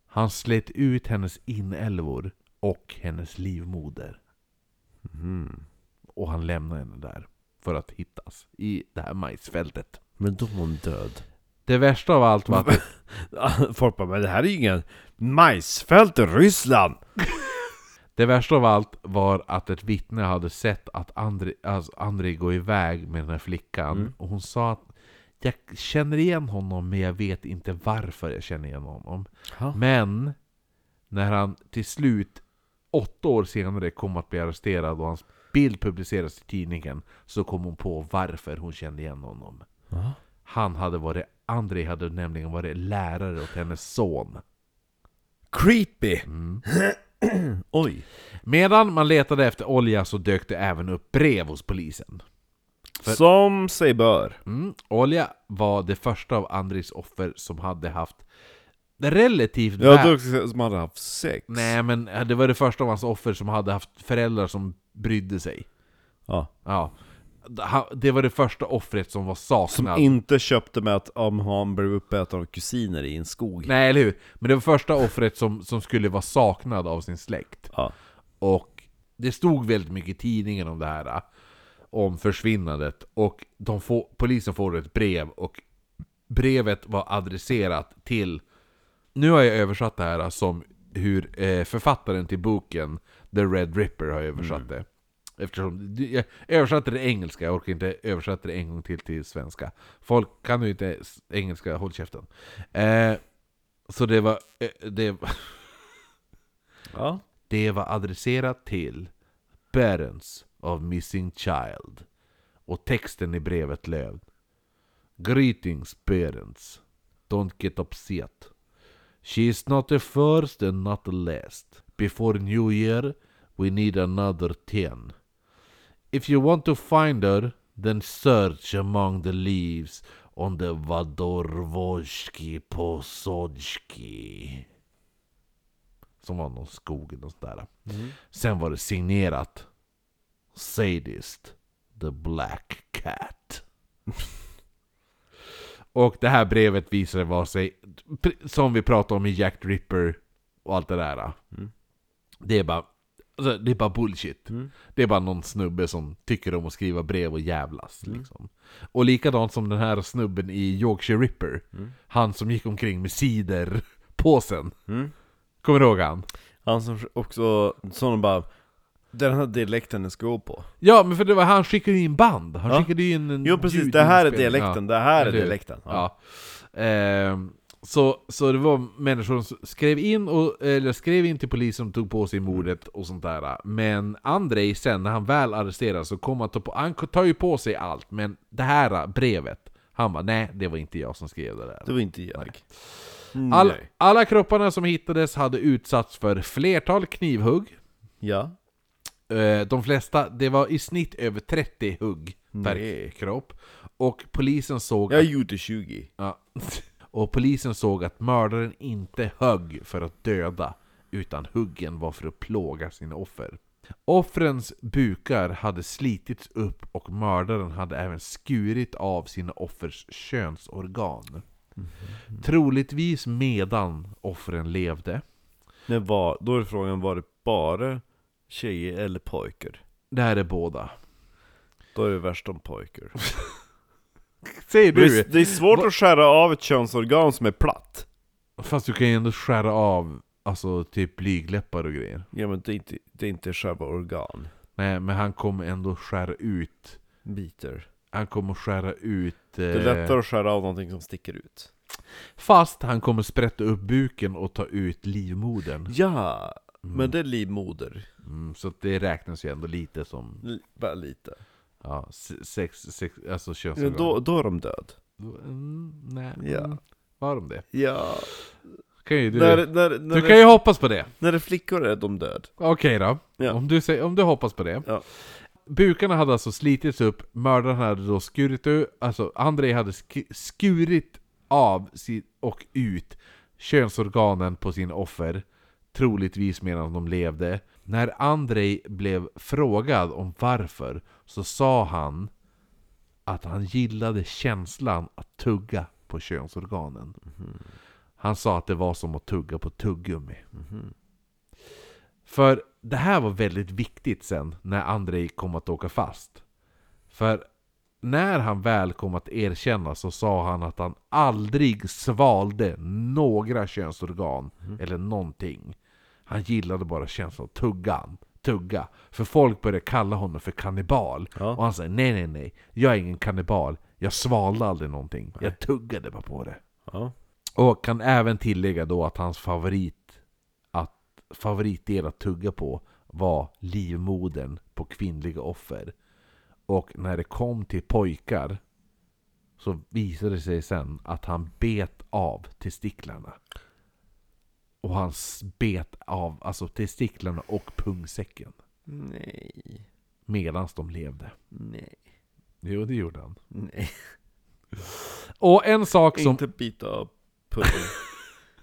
Han slet ut hennes inälvor och hennes livmoder. Mm. Och han lämnade henne där för att hittas i det här majsfältet. Men då var hon död. Det värsta av allt var att Folk bara, men det här är ju ingen majsfält i Ryssland! Det värsta av allt var att ett vittne hade sett att Andrei, alltså Andrei gå iväg med den här flickan. Mm. Och hon sa att jag känner igen honom men jag vet inte varför jag känner igen honom. Ha? Men när han till slut, åtta år senare, kom att bli arresterad och hans bild publicerades i tidningen så kom hon på varför hon kände igen honom. Ja. Han hade varit, Andrei hade nämligen varit lärare åt hennes son. Creepy! Mm. Oj. Medan man letade efter olja så dök det även upp brev hos polisen. För- Som sig bör. Mm. Olja var det första av Andris offer som hade haft relativt väl- då som hade haft sex. Nej men det var det första av hans offer som hade haft föräldrar som brydde sig. Ja. Ja. Det var det första offret som var Som saknad. inte köpte med att om han blev uppäten av kusiner i en skog. Nej eller hur? Men det var första offret som, som skulle vara saknad av sin släkt. Ja. Och det stod väldigt mycket i tidningen om det här. Om försvinnandet. Och de får, polisen får ett brev och brevet var adresserat till... Nu har jag översatt det här som hur eh, författaren till boken The Red Ripper har översatt det. Eftersom jag översatte det engelska, jag orkar inte översätta det en gång till till svenska. Folk kan ju inte engelska, håll käften. Eh, så det var... Eh, det, Ja. det var adresserat till Parents of Missing Child. Och texten i brevet löd Greetings parents. Don't get upset. She is not the first and not the last. Before New Year we need another ten. If you want to find her, then search among the leaves on the Vadorvojski Posodski. Som var någon skog eller något där. Sen var det signerat Sadist, the Black Cat. och det här brevet visade vara sig, som vi pratade om i Jack Ripper och allt det där. Det är bara alltså, det är bara bullshit. Det är bara någon snubbe som tycker om att skriva brev och jävlas. Liksom. Och likadant som den här snubben i Yorkshire Ripper. Han som gick omkring med ciderpåsen. Mm. Kommer du ihåg han? Han som också, som bara Den här dialekten den ska gå på Ja, men för det var han skickade in band. Han Ja. skickade in en Jo precis, det här är dialekten, det här är dialekten Ja. Ehm, så, så det var människor som skrev in, och, eller skrev in till polisen och tog på sig mordet och sånt där. Men Andrei sen, när han väl arresterades, så kom han ta på, han tar ju på sig allt, men det här brevet, han bara nej, det var inte jag som skrev det där. Det var inte jag All, alla kropparna som hittades hade utsatts för flertal knivhugg. Ja Eh, De flesta, det var i snitt över 30 hugg per Nej. kropp. Och polisen såg Jag gjorde 20 ja, och polisen såg att mördaren inte högg för att döda, utan huggen var för att plåga sina offer. Offrens bukar hade slitits upp och mördaren hade även skurit av sina offers könsorgan. Troligtvis medan offren levde. det var, Då är frågan, var det bara tjejer eller pojkar? Det här är båda. Då är det värst om pojkar Säger det du? är, det är svårt att skära av ett könsorgan som är platt. Fast du kan ju ändå skära av Alltså typ blygläppar och grejer. Ja men det är inte, det är inte själva organ. Nej men han kommer ändå skära ut. Biter. Han kommer skära ut Det är eh, lättare att skära av någonting som sticker ut. Fast han kommer sprätta upp buken och ta ut livmodern. Ja, men det är livmoder. Mm, Så det räknas ju ändå lite som L- Bara lite Ja, se- sex, sex, alltså könsorgan då, då är de död mm, Nej, Ja. var de det? Ja Kan ju du, När, när, när, du det, kan ju hoppas på det. när det är flickor är de död. Okej då. Ja. Om, du säger, om du hoppas på det. Ja. Bukarna hade alltså slitits upp, mördaren hade då skurit ut, alltså Andrei hade sk- skurit av och ut könsorganen på sin offer, troligtvis medan de levde. När Andrei blev frågad om varför, så sa han att han gillade känslan att tugga på könsorganen. Han sa att det var som att tugga på tuggummi. För det här var väldigt viktigt sen när Andrei kom att åka fast. För när han väl kom att erkänna så sa han att han aldrig svalde några könsorgan eller någonting. Han gillade bara känslan av tuggan, tugga. För folk började kalla honom för kannibal. Ja. Och han sa nej nej nej, jag är ingen kannibal. Jag svalde aldrig någonting. Jag tuggade bara på det. Ja. Och kan även tillägga då att hans favorit att favoritdel att tugga på var livmodern på kvinnliga offer. Och när det kom till pojkar så visade det sig sen att han bet av testiklarna. Och han bet av alltså testiklarna och pungsäcken Nej. medan de levde. Nej. Jo, det gjorde han. Nej. Och en sak som, Inte bita av pungen.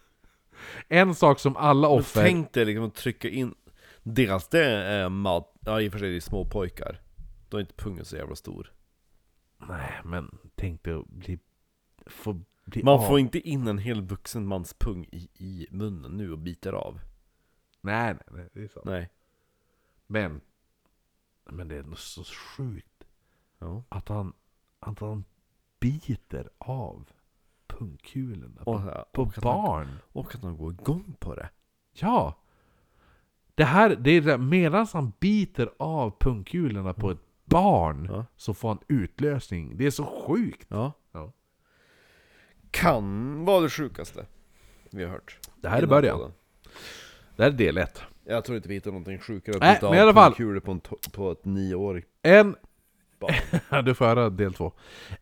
en sak som alla Men offer... tänk dig liksom att trycka in Dels det är mat, ja i och för sig det är små pojkar Då är inte pungen så jävla stor Nej, men tänk dig att bli... Få bli Man av. får inte in en hel vuxen mans pung i, i munnen nu och biter av Nej, nej, nej, det är sant. Nej Men... Men det är ändå så sjukt ja. att han... Att han biter av pungkulorna på, ja, på och, att han, barn. och att han går igång på det Ja! Det här, det är det, medan han biter av pungkulorna på ett barn Ja. så får han utlösning. Det är så sjukt! Ja. Kan vara det sjukaste vi har hört Det här är Innan början. podden. Det här är del ett. Jag tror inte vi hittar någonting sjukare att Nej, bita men i alla fall. på, en to- på ett nioårigt En... du får höra del två.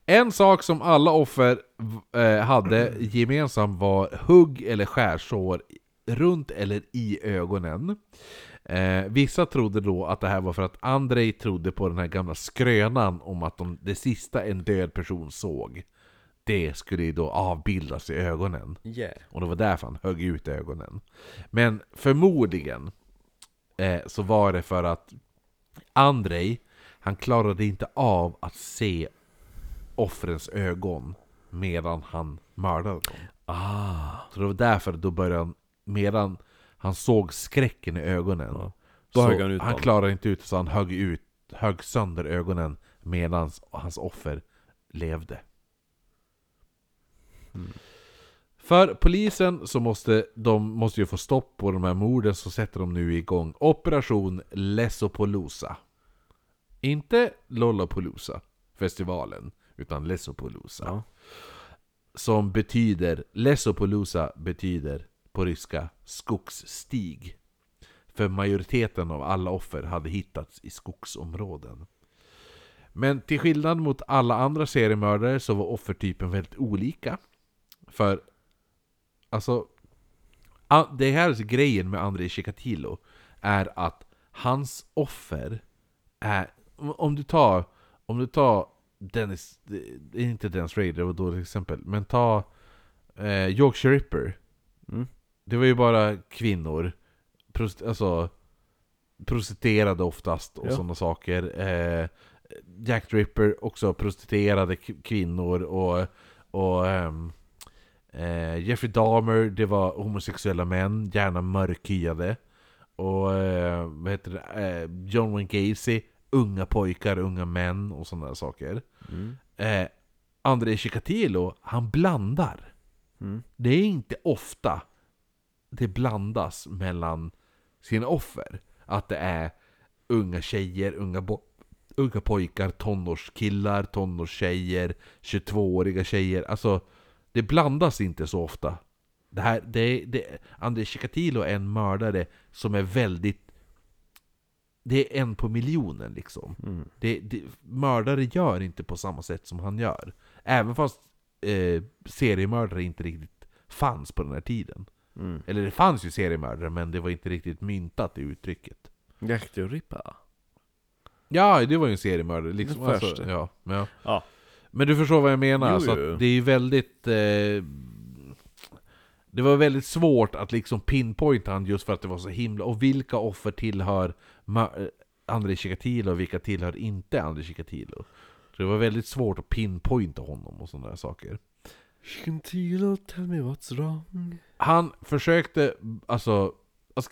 En sak som alla offer eh, hade gemensamt var hugg eller skärsår runt eller i ögonen. Eh, vissa trodde då att det här var för att Andrei trodde på den här gamla skrönan om att de, det sista en död person såg, det skulle ju då avbildas i ögonen. Yeah Och det var därför han högg ut ögonen. Men förmodligen eh, så var det för att Andrei, han klarade inte av att se offrens ögon medan han mördade dem. Ah Så det var därför då började han, medan han såg skräcken i ögonen, Ja. Då så han ut han klarade inte ut så han högg ut, högg sönder ögonen medan hans offer levde. Mm. För polisen så måste de måste ju få stopp på de här morden så sätter de nu igång Operation Lesopolooza. Inte Lollapalooza, festivalen, utan Lesopolooza. Ja. Som betyder, Lesopolooza betyder på ryska skogsstig. För majoriteten av alla offer hade hittats i skogsområden. Men till skillnad mot alla andra seriemördare så var offertypen väldigt olika. För, alltså, det här är grejen med Andrei Chikatilo är att hans offer är, om- du tar, om du tar Dennis, inte Dennis Rader, det var ett dåligt exempel, men ta eh, Yorkshire Ripper. Mm. Det var ju bara kvinnor, prost, alltså prostituerade oftast och Ja. sådana saker. Eh, Jack Ripper också prostituerade kvinnor och, och ehm, eh, Jeffrey Dahmer, det var homosexuella män, gärna mörkhyade. Och eh, vad heter det? Eh, John Wayne Gacy, unga pojkar, unga män och sådana saker. Mm. Eh, Andrei Chikatilo, han blandar. Mm. Det är inte ofta det blandas mellan sina offer. Att det är unga tjejer, unga, unga pojkar, tonårskillar, tonårstjejer, 22-åriga tjejer. Alltså, det blandas inte så ofta. Det här, det, det, Andrei Chikatilo är en mördare som är väldigt... Det är en på miljonen liksom. Mm. Det, det, mördare gör inte på samma sätt som han gör. Även fast eh, seriemördare inte riktigt fanns på den här tiden. Mm. Eller det fanns ju seriemördare, men det var inte riktigt myntat i uttrycket. Jack the Ripper. Ja, det var ju en seriemördare. Liksom, Den alltså, ja, ja. Ja. Men du förstår vad jag menar? Jo, så det är ju väldigt... Eh, det var väldigt svårt att liksom pinpointa han just för att det var så himla... Och vilka offer tillhör Ma- eh, Andrei Chikatilo och vilka tillhör inte Andrei Chikatilo? Så det var väldigt svårt att pinpointa honom och sådana där saker. Chikatilo, tell me what's wrong. Han försökte, alltså... alltså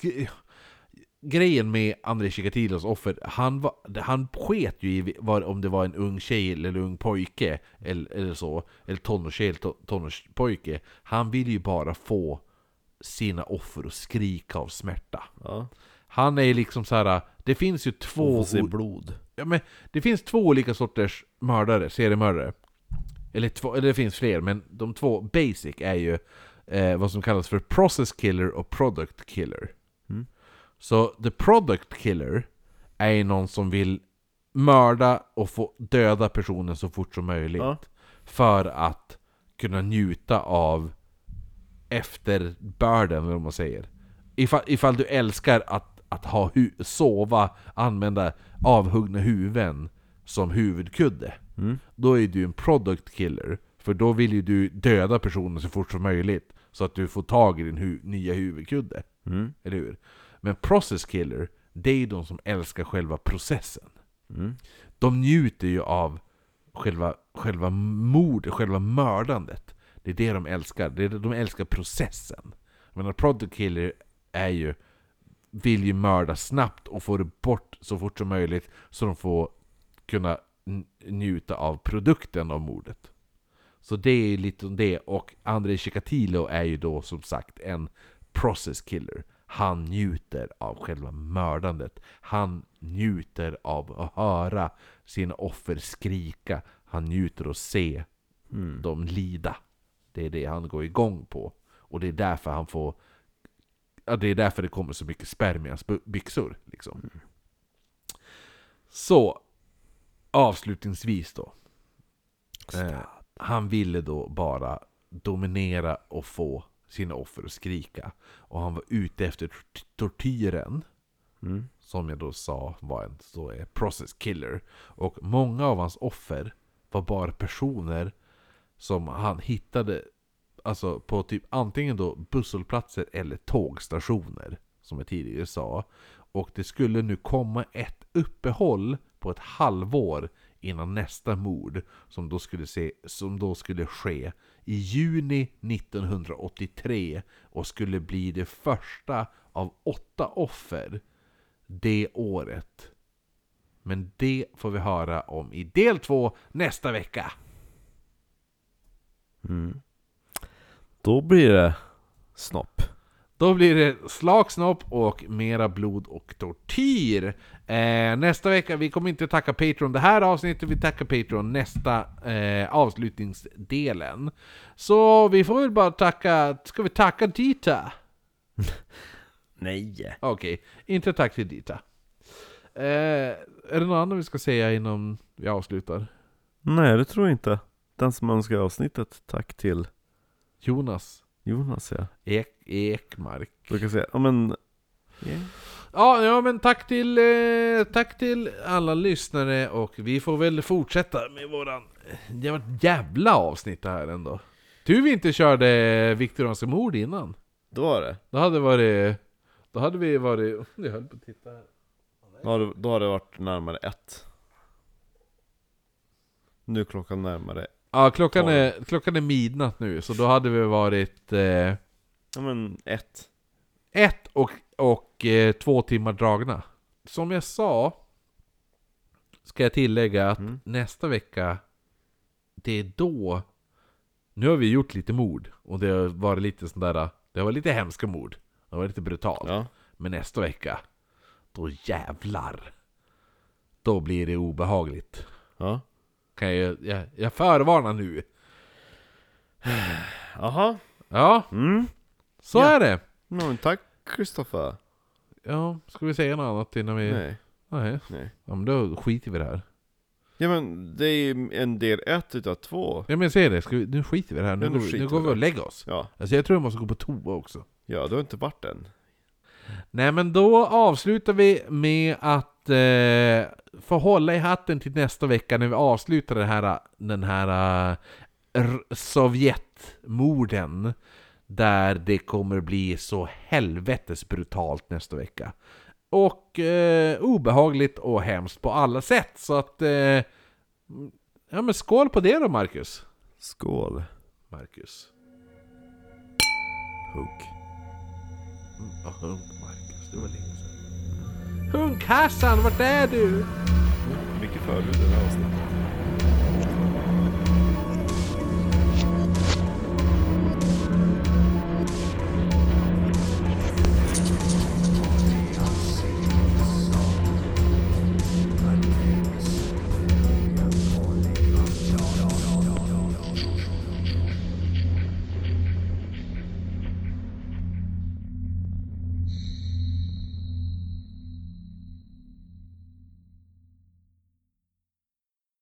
grejen med Andrei Chikatilos offer, han, var, han sket ju i var, om det var en ung tjej eller ung pojke, eller, eller så, eller tonårstjej eller to- tonårspojke. Han ville ju bara få sina offer att skrika av smärta. Ja. Han är liksom så här. det finns ju två... Se blod. Ja, men det finns två olika sorters mördare, seriemördare. Eller, två, eller det finns fler, men de två basic är ju eh, vad som kallas för process killer och product killer. Så the product killer är ju någon som vill mörda och få döda personen så fort som möjligt. Ja. För att kunna njuta av efterbörden, eller vad man säger. Ifall, ifall du älskar att, att ha sova, använda avhuggna huvuden som huvudkudde. Mm. Då är du en product killer. För då vill ju du döda personen så fort som möjligt. Så att du får tag i din hu- nya huvudkudde. Mm. Eller hur? Men process killer, det är ju de som älskar själva processen. Mm. De njuter ju av själva, själva mordet, själva mördandet. Det är det de älskar. Det är, de älskar processen. Men product killer är ju, vill ju mörda snabbt och få det bort så fort som möjligt så de får kunna njuta av produkten av mordet. Så det är lite om det, och Andrei Chikatilo är ju då som sagt en process killer. Han njuter av själva mördandet. Han njuter av att höra sina offer skrika. Han njuter av att se Mm. dem lida. Det är det han går igång på. Och det är därför han får... Ja, det är därför det kommer så mycket sperma i hans byxor. Liksom. Så, avslutningsvis då. Eh, han ville då bara dominera och få sina offer att skrika. Och han var ute efter tort- tortyren, Mm. som jag då sa var en så är process killer. Och många av hans offer var bara personer som han hittade alltså på typ antingen då busshållplatser eller tågstationer, som jag tidigare sa. Och det skulle nu komma ett uppehåll på ett halvår innan nästa mord, som då skulle, se, som då skulle ske i juni 1983 och skulle bli det första av åtta offer det året. Men det får vi höra om i del två nästa vecka. Mm. Då blir det snopp. Då blir det slagsnopp och mera blod och tortyr. Eh, nästa vecka, vi kommer inte tacka Patreon det här avsnittet, vi tackar Patreon nästa eh, avslutningsdelen. Så vi får väl bara tacka, ska vi tacka Dita? Nej. Okej, inte tack till Dita. Eh, är det något annat vi ska säga innan vi avslutar? Nej, det tror jag inte. Den som önskar avsnittet, tack till Jonas Jonas ja. Ek Ekmark. Brukar säga, ja men... Ja, ja men tack till, eh, tack till alla lyssnare och vi får väl fortsätta med våran... Det var ett jävla avsnitt det här ändå. Tur vi inte körde Viktorianska mord innan. Då var det. Då hade varit... Då hade vi varit... Jag höll på att titta här. Då har det, då har det varit närmare ett. Nu är klockan närmare, Ja, klockan är, klockan är midnatt nu, så då hade vi varit... Eh, ja men ett. ett och, och eh, två timmar dragna. Som jag sa, ska jag tillägga att Mm. nästa vecka, det är då... Nu har vi gjort lite mord, och det har varit lite sån där, det har varit lite hemska mord. Det har varit lite brutalt. Ja. Men nästa vecka, då jävlar! Då blir det obehagligt. Ja. Kan jag, jag, jag förvarnar nu. Jaha. Ja, Mm. så Ja. är det. No, tack Kristoffer. Ja, ska vi säga något annat innan vi... Nej. Nej. Nej. Ja men då skiter vi i det här. Ja men det är ju en del ett utav två. Ja men jag säger det, Ska vi, nu skiter vi i det här, nu, Ja, nu går, vi- nu går vi vi i och lägger oss. Ja, Alltså jag tror jag måste gå på toa också. ja du har inte varit än. Nej men då avslutar vi med att eh, få hålla i hatten till nästa vecka när vi avslutar det här, den här uh, Sovjetmorden. Där det kommer bli så helvetes brutalt nästa vecka. Och eh, obehagligt och hemskt på alla sätt. Så att... Eh, ja men skål på det då Marcus. Skål. Marcus. Hugg. Mm, hunk Marcus, det var länge Punk-Hassan, vart är du? Mycket förut i det här avsnittet.